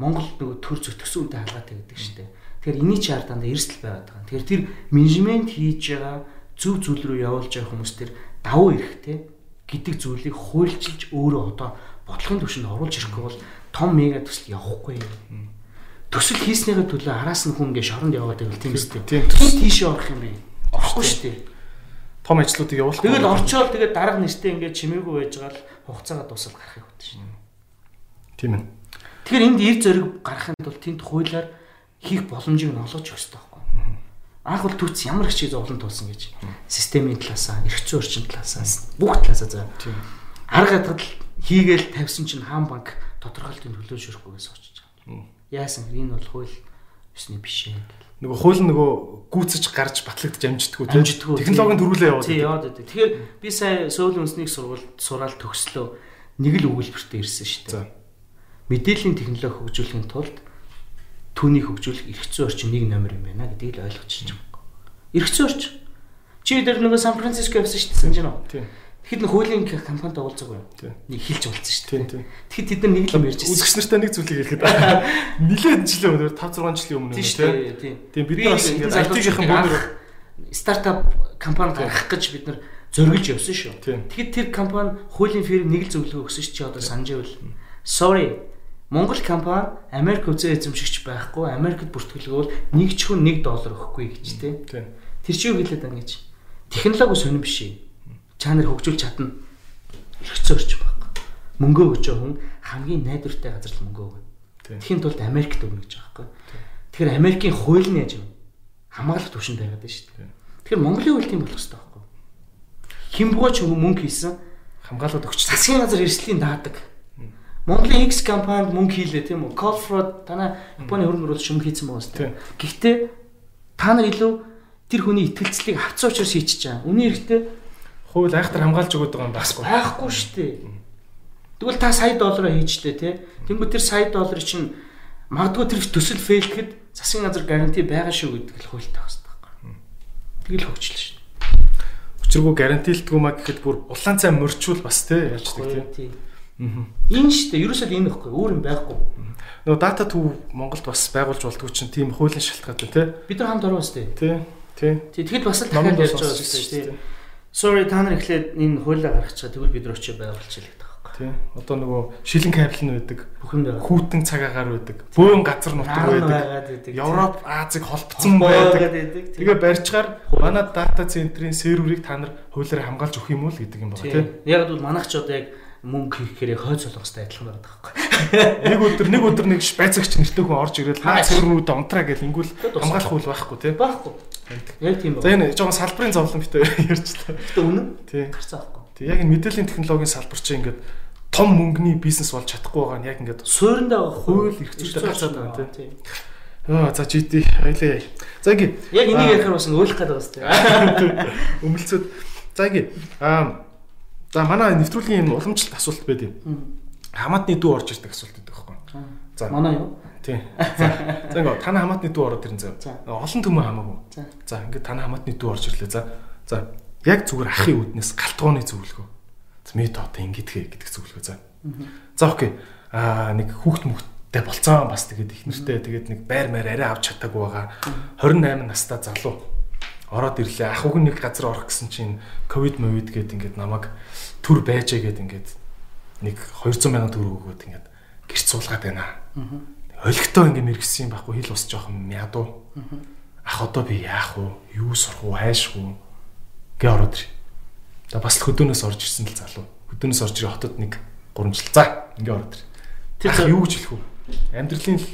Монгол нөгөө төр зөтгсөн үнтэй халгаатай гэдэг шүү дээ. Тэгэхээр энэний чи ард дандаа эрсдэл байгаад байгаа. Тэгэхээр тэр менежмент хийж байгаа зөв зүйл рүү явуулж байгаа хүмүүс төр давуу эрэхтэй гэдэг зүйлийг хуульчилж өөрөө одоо бодлогын түвшинд оруулж ирэхгүй бол том мега төсөл явахгүй юм. Төсөл хийснийхээ төлөө араас нь хүн ингэ шоронд яваад байвал тийм үстэй. Тийм тийшээ орох юм бэ? Орохгүй шүү дээ. Том ажлуудыг явуулах. Тэгэл орчоол тэгээд дарга нэртэй ингэ чимээгүй байж байгаа л хугацаагаа дуусаад гарахыг хөтөн шин. Тийм ээ. Тэгэхээр энд ир зэрэг гарахын тулд тэнд хуулиар хийх боломжийг нь олгож өгөх хэрэгтэй байхгүй. анх бол түүц ямар их чиг зовлон туулсан гэж системийн талаасаа, эрх зүйн орчин талаасаа бүх талаасаа заа. Арга хадгалт хийгээл тавьсан чинь хаан банк тодорхойлтын төлөө шөрөхгүйгээс очиж байгаа. Яасан энэ бол хууль ёсны биш ээ. Нөгөө хууль нь нөгөө гүйцэж гарч батлагдж амждггүй тийм. Технологийн төрүүлээ яваад. Тийм яваад байдаг. Тэгэхээр би сая Сөүл үндэсний сургуульд сураал төгслөө нэг л өгүүлбэртээ ирсэн шүү дээ. Мэдээллийн технологи хөгжүүлэхийн тулд түүнийг хөгжүүлэх эрх зүйн орчин нэг номер юм байна гэдгийг л ойлгочихж байгаа. Эрх зүйн орчин. Чи дээр нөгөө Сан Франциско явсан шүү дээ санаж байна уу? Тийм. Тэгэхэд нэг хуулийн компанид уулзаг уу? Нэг хэлж уулзсан шүү дээ. Тийм. Тэгэхэд тэд нар нэг л юм ярьж байсан. Үзэгч нартай нэг зүйлийг хэлэхэд *laughs* нилээд жилийн өмнө 5 6 жилийн өмнө тийм. Тийм бид нар бас ингээд IT-ийнхэн бөөнөр стартап компанид гарах гэж бид нар зориулж явсан шүү. Тэгэхэд тэр компани хуулийн фирм нэг л зөвлөгөө өгсөн шүү чи одоо санаж байвал sorry Монгол компани Америк үзээ эзэмшигч байхгүй Америкт бүртгэлгөөл нэг ч хүн 1 доллар өгөхгүй гэж тий. Тэр чи юу хэлээд байгаа гэж. Технологи сонирн биш. Чанар хөгжүүлж чадна. Орчих байхгүй. Мөнгөө өгч хүн хамгийн найдвартай газар л мөнгөө өгнө. Тэхийн тулд Америкт өгнө гэж байгаа байхгүй. Тэгэхээр Америкийн хууль нь яаж юм? Хамгаалах төвшөнд байгаад байна шүү дээ. Тэгэхээр Монголын хууль тийм болох хэрэгтэй байхгүй. Химбгооч мөнгө хийсэн хамгаалаад өгч засгийн газар эрсдлийн даадаг Монголын X компанид мөнгө хийлээ тийм үү? Call fraud танаа Японы хөрөнгө оруулалт шүмэг хийсэн байгаа шүү дээ. Гэхдээ та нар илүү тэр хүний итгэлцлийг авцсан учраас хийчихэж байгаа. Үний эрэхтэй хууль айхтар хамгаалж өгöd байгаа юм байхгүй. Байхгүй шүү дээ. Тэгвэл та сая доллараа хийчлээ тий. Тэнгүү тэр сая долларын чинь магадгүй тэр төсөл фейлхэхэд засгийн газар гаранти байгаа шүү гэдэг л хуультай байна байхгүй. Тэгэл хөгжлөө шүү. Учиргүй гарантилдгүй маа гэхэд бүр улаан цай мөрчүүл бас тий яачдаг тий. Энэ шүү дээ. Ерөөсөө энэ ихгүй. Өөр юм байхгүй. Нөгөө дата төв Монголд бас байгуулж болдгоо чинь тийм хуулийн шалтгаантай тий. Бид нар хамт орно үстэй. Тий. Тий. Тэгэхэд бас л дахиад ярьж байгаа шүү дээ. Sorry та нар эхлээд энэ хуулиа гаргачихаа тэгвэл бид нар очиж байгуулчихъя гэдэг байхгүй. Тий. Одоо нөгөө шилэн кабел нь байдаг. Бүхэн байгаа. Хүүтэн цагаагаар байдаг. Бөөн газар нутаг байдаг. Европ, Азиг холбогдсон байдаг. Тэгээ барьчаар манай дата центрийн серверийг та нар хуулиараа хамгаалж өгөх юм уу гэдэг юм байна тий. Яг бол манайх ч одоо яг мөнгө хийхээр хойд солонгостой адилхан байгаа байхгүй. Нэг өдөр нэг өдөр нэг байцаагч нэртэй хүн орж ирэл наа цэврүүд онтраа гэл ингүүл хамгаалах үйл байхгүй тий. Байхгүй. Яг тийм байна. За энэ жоохон салбарын зовлон битээ ярьчлаа. Гэтэ үнэн. Тий. Гарцаа байхгүй. Тий. Яг энэ мэдээллийн технологийн салбар чинь ингээд том мөнгөний бизнес болж чадахгүй байгаа нь яг ингээд суурьндаа хууль эрх зүйтэй гарцаад байгаа тий. Аа за GT айлаа. За ингэ. Яг энийг ярихаар бас өөлөх гэдэг байна *laughs* тий. Өмөлцөд. За ингэ. Аа За манай нэвтрүүлгийн юм уламжлалт асуулт байд юм. Хамаатны дүү орж ирдэг асуулт гэдэг байхгүй. За манай юу? Тийм. За. Ингээ таны хамаатны дүү ороод ирэн зав. Олон түмэн хамаагүй. За ингээ таны хамаатны дүү орж ирлээ. За. За. Яг зүгээр ахын үднээс галтгооны зөвлөгөө. Мэд одоо ингэдэгэ гэдэг зөвлөгөө за. За окей. Аа нэг хүүхд мөхтэй болцоо бас тэгээд их нэртэй тэгээд нэг байр маяр арай авч чадаагүй байгаа. 28 настай залуу ороод ирлээ. Ах уг нэг газар орох гэсэн чинь ковид мовид гээд ингээд намайг төр байжээ гээд ингээд нэг 200 сая төгрөг өгөөд ингээд гэрч суулгаад байна. Олигтой ингээд мэрэгсэн юм байхгүй хил ус жоохон мядуу. Ах одоо би яах вэ? Юу сурах уу? Хайшх уу? гэ ороод ир. За бас л хөдөөнөөс орж ирсэн л залуу. Хөдөөнөөс орж ирээ хотод нэг 3 жил. За ингээд ороод ир. Тэр юу гэж хэлэх вэ? Амьдралын л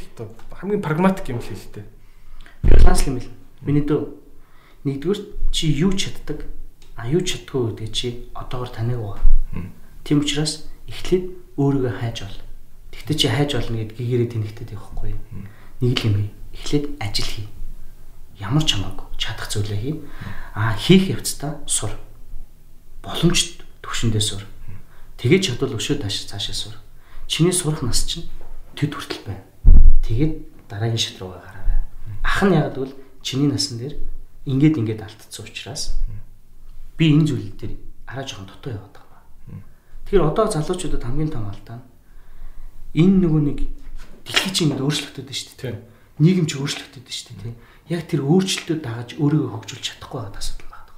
хамгийн прагматик юм л хэлтэй. Франц юм бил. Миний дөө Нэгдүгээр чи юу чаддаг? А юу чаддгүй гэдэг чи одоогор таныг байгаа. Тийм учраас эхлээд өөрийгөө хайж ол. Тэгтээ чи хайж олно гэд гэгээрээ тэнэгтэй явахгүй. Нэг л юм эхлээд ажил хий. Ямар ч хамаагүй чадах зүйлээ хий. А хийх явцдаа сур. Боломж төвшөндөө сур. Тэгээд чадвал өшөө тааш цаашаа сур. Чиний сурах нас чинь төд хүртэл байна. Тэгээд дараагийн шат руугаа гараарай. Ах нь яг гэвэл чиний насан дээр ингээд ингээд алдсан учраас би энэ зүйл дээр араа жоохон дотоо яваад байгаа юм. Тэгэхээр одоо залуучуудад хамгийн том алдаа нь энэ нөгөө нэг дэлхий чинь ингээд өөрчлөгдөд шүү дээ. Нийгэм ч өөрчлөгдөд шүү дээ. Яг тэр өөрчлөлтөд дагаж өөрийгөө хөгжүүлж чадахгүй байгаа асуудал байна.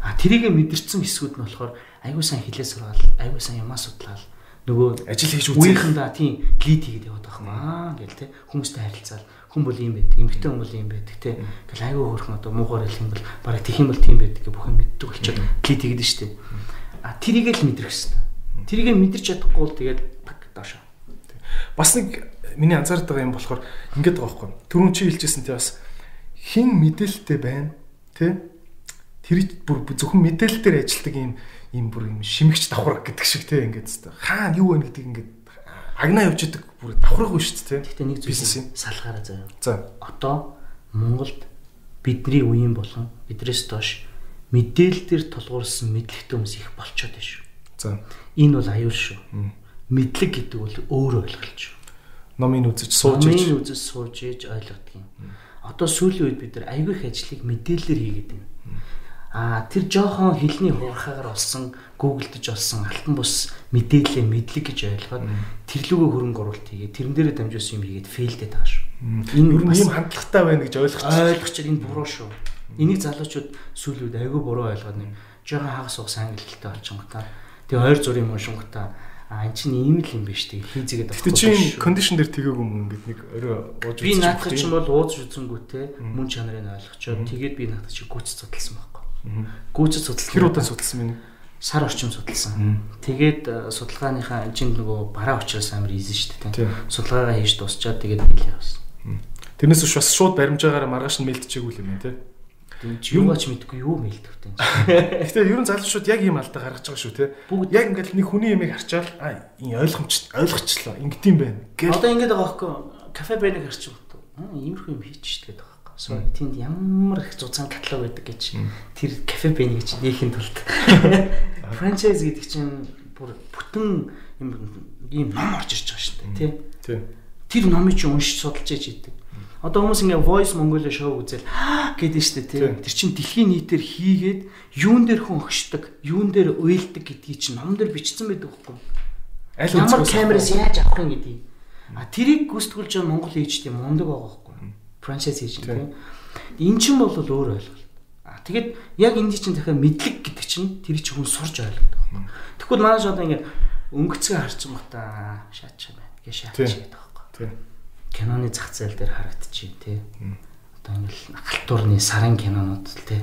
А тэрийг мэдэрсэн хэсгүүд нь болохоор аягүй сайн хилээ сургаал, аягүй сайн юмаа судлаад нөгөө ажил хийж үзэх. Үеийнхэндээ тийм лид хийгээд яваад байгаа юм аа гэл те хүмүүстэй харилцаал хүн бол ийм байдаг, эмэгтэй хүн бол ийм байдаг те. Ингээл айгүй хөрхөн одоо муугаар хэлэх юм бол бараг тэх юм бол тийм байдаг гэх бүх юм мэддэг болчиход лид хийгээд штэ. А тэрийг л мэдрэх хэрэгтэй. Тэрийг мэдэрч чадахгүй бол тэгээд баг доошо. Бас нэг миний анзаардаг юм болохоор ингэдэг байгаа байхгүй. Түрүүн чи хэлжсэн те бас хин мэдээлэлтэй байна тий тэр бүр зөвхөн мэдээлэл дээр ажилладаг юм юм бүр юм шимэгч давхар гэдэг шиг тий ингээд хаана юу вэ гэдэг ингээд агнаа явж идэг бүр давхаргүй шүү дээ Гэхдээ нэг зүйл салгаараа заяа. за Одоо Монголд бидний үеийн болон бидрээс доош мэдээлэл дээр тулгуурсан мэдлэгтэй хүмүүс их болчиход байна шүү. за Энэ бол аюул шүү. Мэдлэг гэдэг бол өөрөө ойлголч шүү. номын үзэж сууж иж Номын үзэж сууж ээж ойлгодог юм. Одоо сүүлийн үед бид нар аюул их ажлыг мэдээлэлээр хийгээд байна. Аа тэр жоохон хэлний хуурхаагаар олсон гуглдж олсон алтан бус мэдээлэлээ мэдлэг гэж ойлгоод тэрлүүгөө хөрөнгө оруулалт хийгээд тэрэн дээрээ дамжуулсан юм хийгээд фейлдээд байгаа шүү. энэ ер нь ийм хандлагатай байна гэж ойлгож ойлгож чад энэ буруу шүү. Энийг залуучууд сүүлийн үед айгүй буруу ойлгоод нэг жоохон хагас уус англи хэлтэй болчихгоо. Тэгээ ойр зургийн юм уншингуудаа а эн чинь ийм л юм биш тэгээ хийзэгээд Гэтэ чи кондишн дээр тгээгүй юм ингээд нэг орой ууж би үзчих наадах чинь бол ууз үзэнгүүтээ мөн чанарыг ойлгочоод тэгээд би наадах чи гүц судалсан байхгүй. Гүц судалсан. хэр удаа судалсан бэ? сар орчим судалсан. Тэгээд э, судалгааныхаа чинь нөгөө бараа учраас амар ийзэн шүү дээ. Судалгаагаа хийж дуусчаад тэгээд нийлээ явсан. Тэрнээс биш бас шууд баримжаагаараа маргааш нь мэлтчихээгүй юм байна тий. Чи юугаач мэдгүй юу мэлдэвтэй. *laughs* Гэхдээ ер нь залуучууд яг ийм алдаа гаргаж байгаа шүү тий. Бүгд- яг ингээд нэг хүний ямиг харчаал а энэ ойлгомж ойлгочлоо ингээд юм байна. Одоо ингэж байгаа байхгүй кафе бэнэг харчих бот. Иймэрхүү юм хийчих гээд байгаа So тэнд ямар их зузаан каталог байдаг гэж тэр кафе бэнэг гэж нээхин тулд *laughs* франчайз гэдэг чинь бүр бүтэн юм ийм ном орж ирж байгаа шүү дээ тий. Тэр номыг чи уншиж судалж яж идэг. Одоо хүмүүс ингээ Voice Mongolia шоу үзэл гэдэг штэ тий. Тэр чин дэлхийн нийтээр хийгээд юун дээр хүн өгшдөг, юун дээр уйлдаг гэдгийг чи ном дээр бичсэн байдаг юу? Аль Ямар камераас яаж авах юм гэдгийг. А тэрийг гүйцэтгүүлж байгаа Монгол ээжтэй мундаг байгаа? Франчайз хийж Тийм. тийм. Эн чин бол өөр ойлголт. А тэгэд яг энэ чинь дахиад мэдлэг гэдэг чинь тэр чинь хүн сурж ойлгодог байхгүй? Тэгвэл манайш одоо ингээ өнгөцгөө харчих юм та шаач юм байна. Гэ шаач Тийм. гэдэг байхгүй юу? Тий. киноны зах зээл дээр харагдчихээн тий. Одоо ингээл халтуурны сарын кинонууд л тий.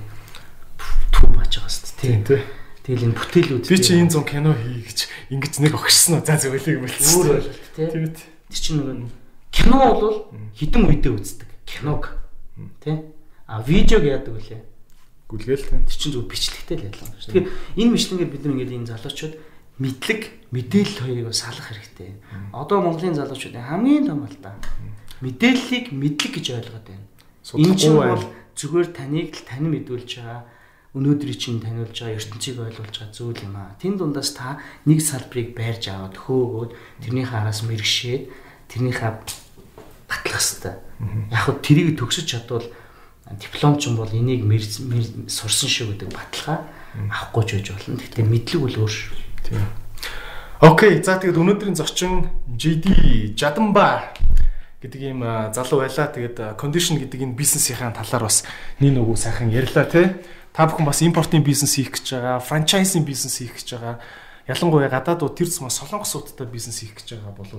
Түв бааж байгаа шүү дээ тий. тий. Тэгэл энэ бүтээлүүд Би чи энэ зам кино хий гэж ингэж нэг огшсон уу? За зөвлөе юм болчихсон. өөр ойлголт тий. Тийм? Тэр чинь нөгөө кино бол хідэн үедээ үздэг. Киног тий. А видеог яадаг вүлээ. Гүлгээл тий. Чинь зөв бичлэгтэй л ялгаа шүү. Тэгэхээр энэ бичлэгээр бид ингээд энэ залуучууд мэдлэг, мэдээлэл хоёрыг салах хэрэгтэй. Одоо Монголын залуучуудын хамгийн том алдаа мэдээллийг мэдлэг гэж ойлгоод байна. Энэ чинь бол зүгээр таныг л тань мэдүүлж байгаа өнөөдрийг чинь таниулж байгаа ертөнцийг ойлгуулж байгаа зүйл юм аа. Тэн дундаас та нэг салбарыг байрж аваад хөөгөөд тэрнийхээ араас мэрэгшээд тэрнийхээ батлах хэвээр. Яг хөө тэрийг төгсөж чадвал дипломч юм бол энийг сурсан шүү гэдэг баталгаа авахгүй ч байж болно. Гэхдээ мэдлэг бол өөр шүү. Тийм. Окей, за тэгээд өнөөдрийн зочин JD Жаданба гэдэг ийм залуу байлаа. Тэгээд кондишн гэдэг энэ бизнесийн талаар бас нэг нөгөө сайхан ярьлаа тий. Та бүхэн бас импортын бизнес хийх гэж байгаа, франчайзинг бизнес хийх гэж байгаа. Ялангуяа гадаадууд тэр цэс солонгосуудтай бизнес хийх гэж байгаа бол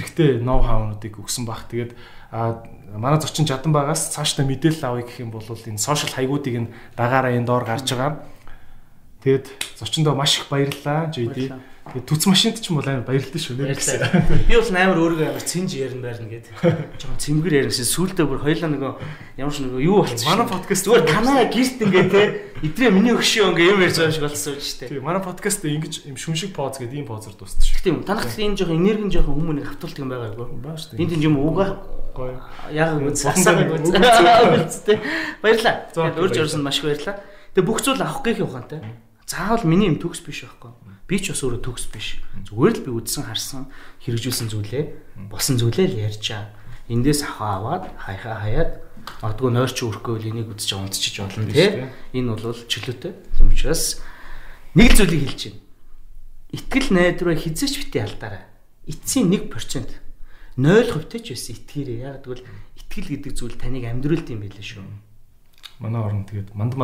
хэрэгтэй ноу хаунуудыг өгсөн баг. Тэгээд а манай зочин Жаданбагаас цаашдаа мэдээлэл авъя гэх юм бол энэ сошиал хаягуудыг нь дагаараа энэ доор гарч байгаа. Тэгээд зочиндоо маш их баярлалаа JD. Баярлалаа. Тэгээд түц машинд ч юм бол амар баярлалаа шүү нэр гэсэн. Би бол амар өөрийгөө амар цэнж ярина байрна гэд. Жон цэмгэр ярина сүултээ бүр хоёлаа нөгөө ямар ч нөгөө юу болчихсон. Манай подкаст зүгээр танаа гэрт ингээ те идрээ миний өгшөө ингээ юм ярьж байгаа шиг болсон шүү дээ. Тийм манай подкаст ингэж юм шүмшиг поз гэдэг ийм позор дууссан шүү. Тийм танах энэ жоохон энерги жоохон хүмүүнийг хавтуулдаг юм байгаа юу? Баа шүү. Энд тийм юм уугаа гоё. яг үз дээр үз. Баярлаа. Тэгээд урьж орсон маш их баярлаа. Тэгээд бүх зүйл авах гэх ухаантай. Заавал миний юм төгс биш байхгүй. Би ч бас өөрөө төгс биш. Зүгээр л би үзсэн харсан хэрэгжүүлсэн зүйлээ болсон зүйлээ л ярьчаа. Эндээс ахаа аваад хайхаа хаяад магадгүй нойрч өрөхгүй энийг үзэж унтчих болно тий. Энэ бол чөлөөтэй. Тийм учраас нэг зүйлийг хэлж байна. Итгэл найдвараа хизээч бити алдаарай. Эцсийн 1% 0% ч байсан итгээрэй. Яг тэгвэл итгэл гэдэг зүйл таныг амьдруулт юм байлээ шүү. Манай орон тэгээд манд.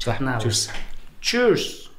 За. Cheers. Cheers.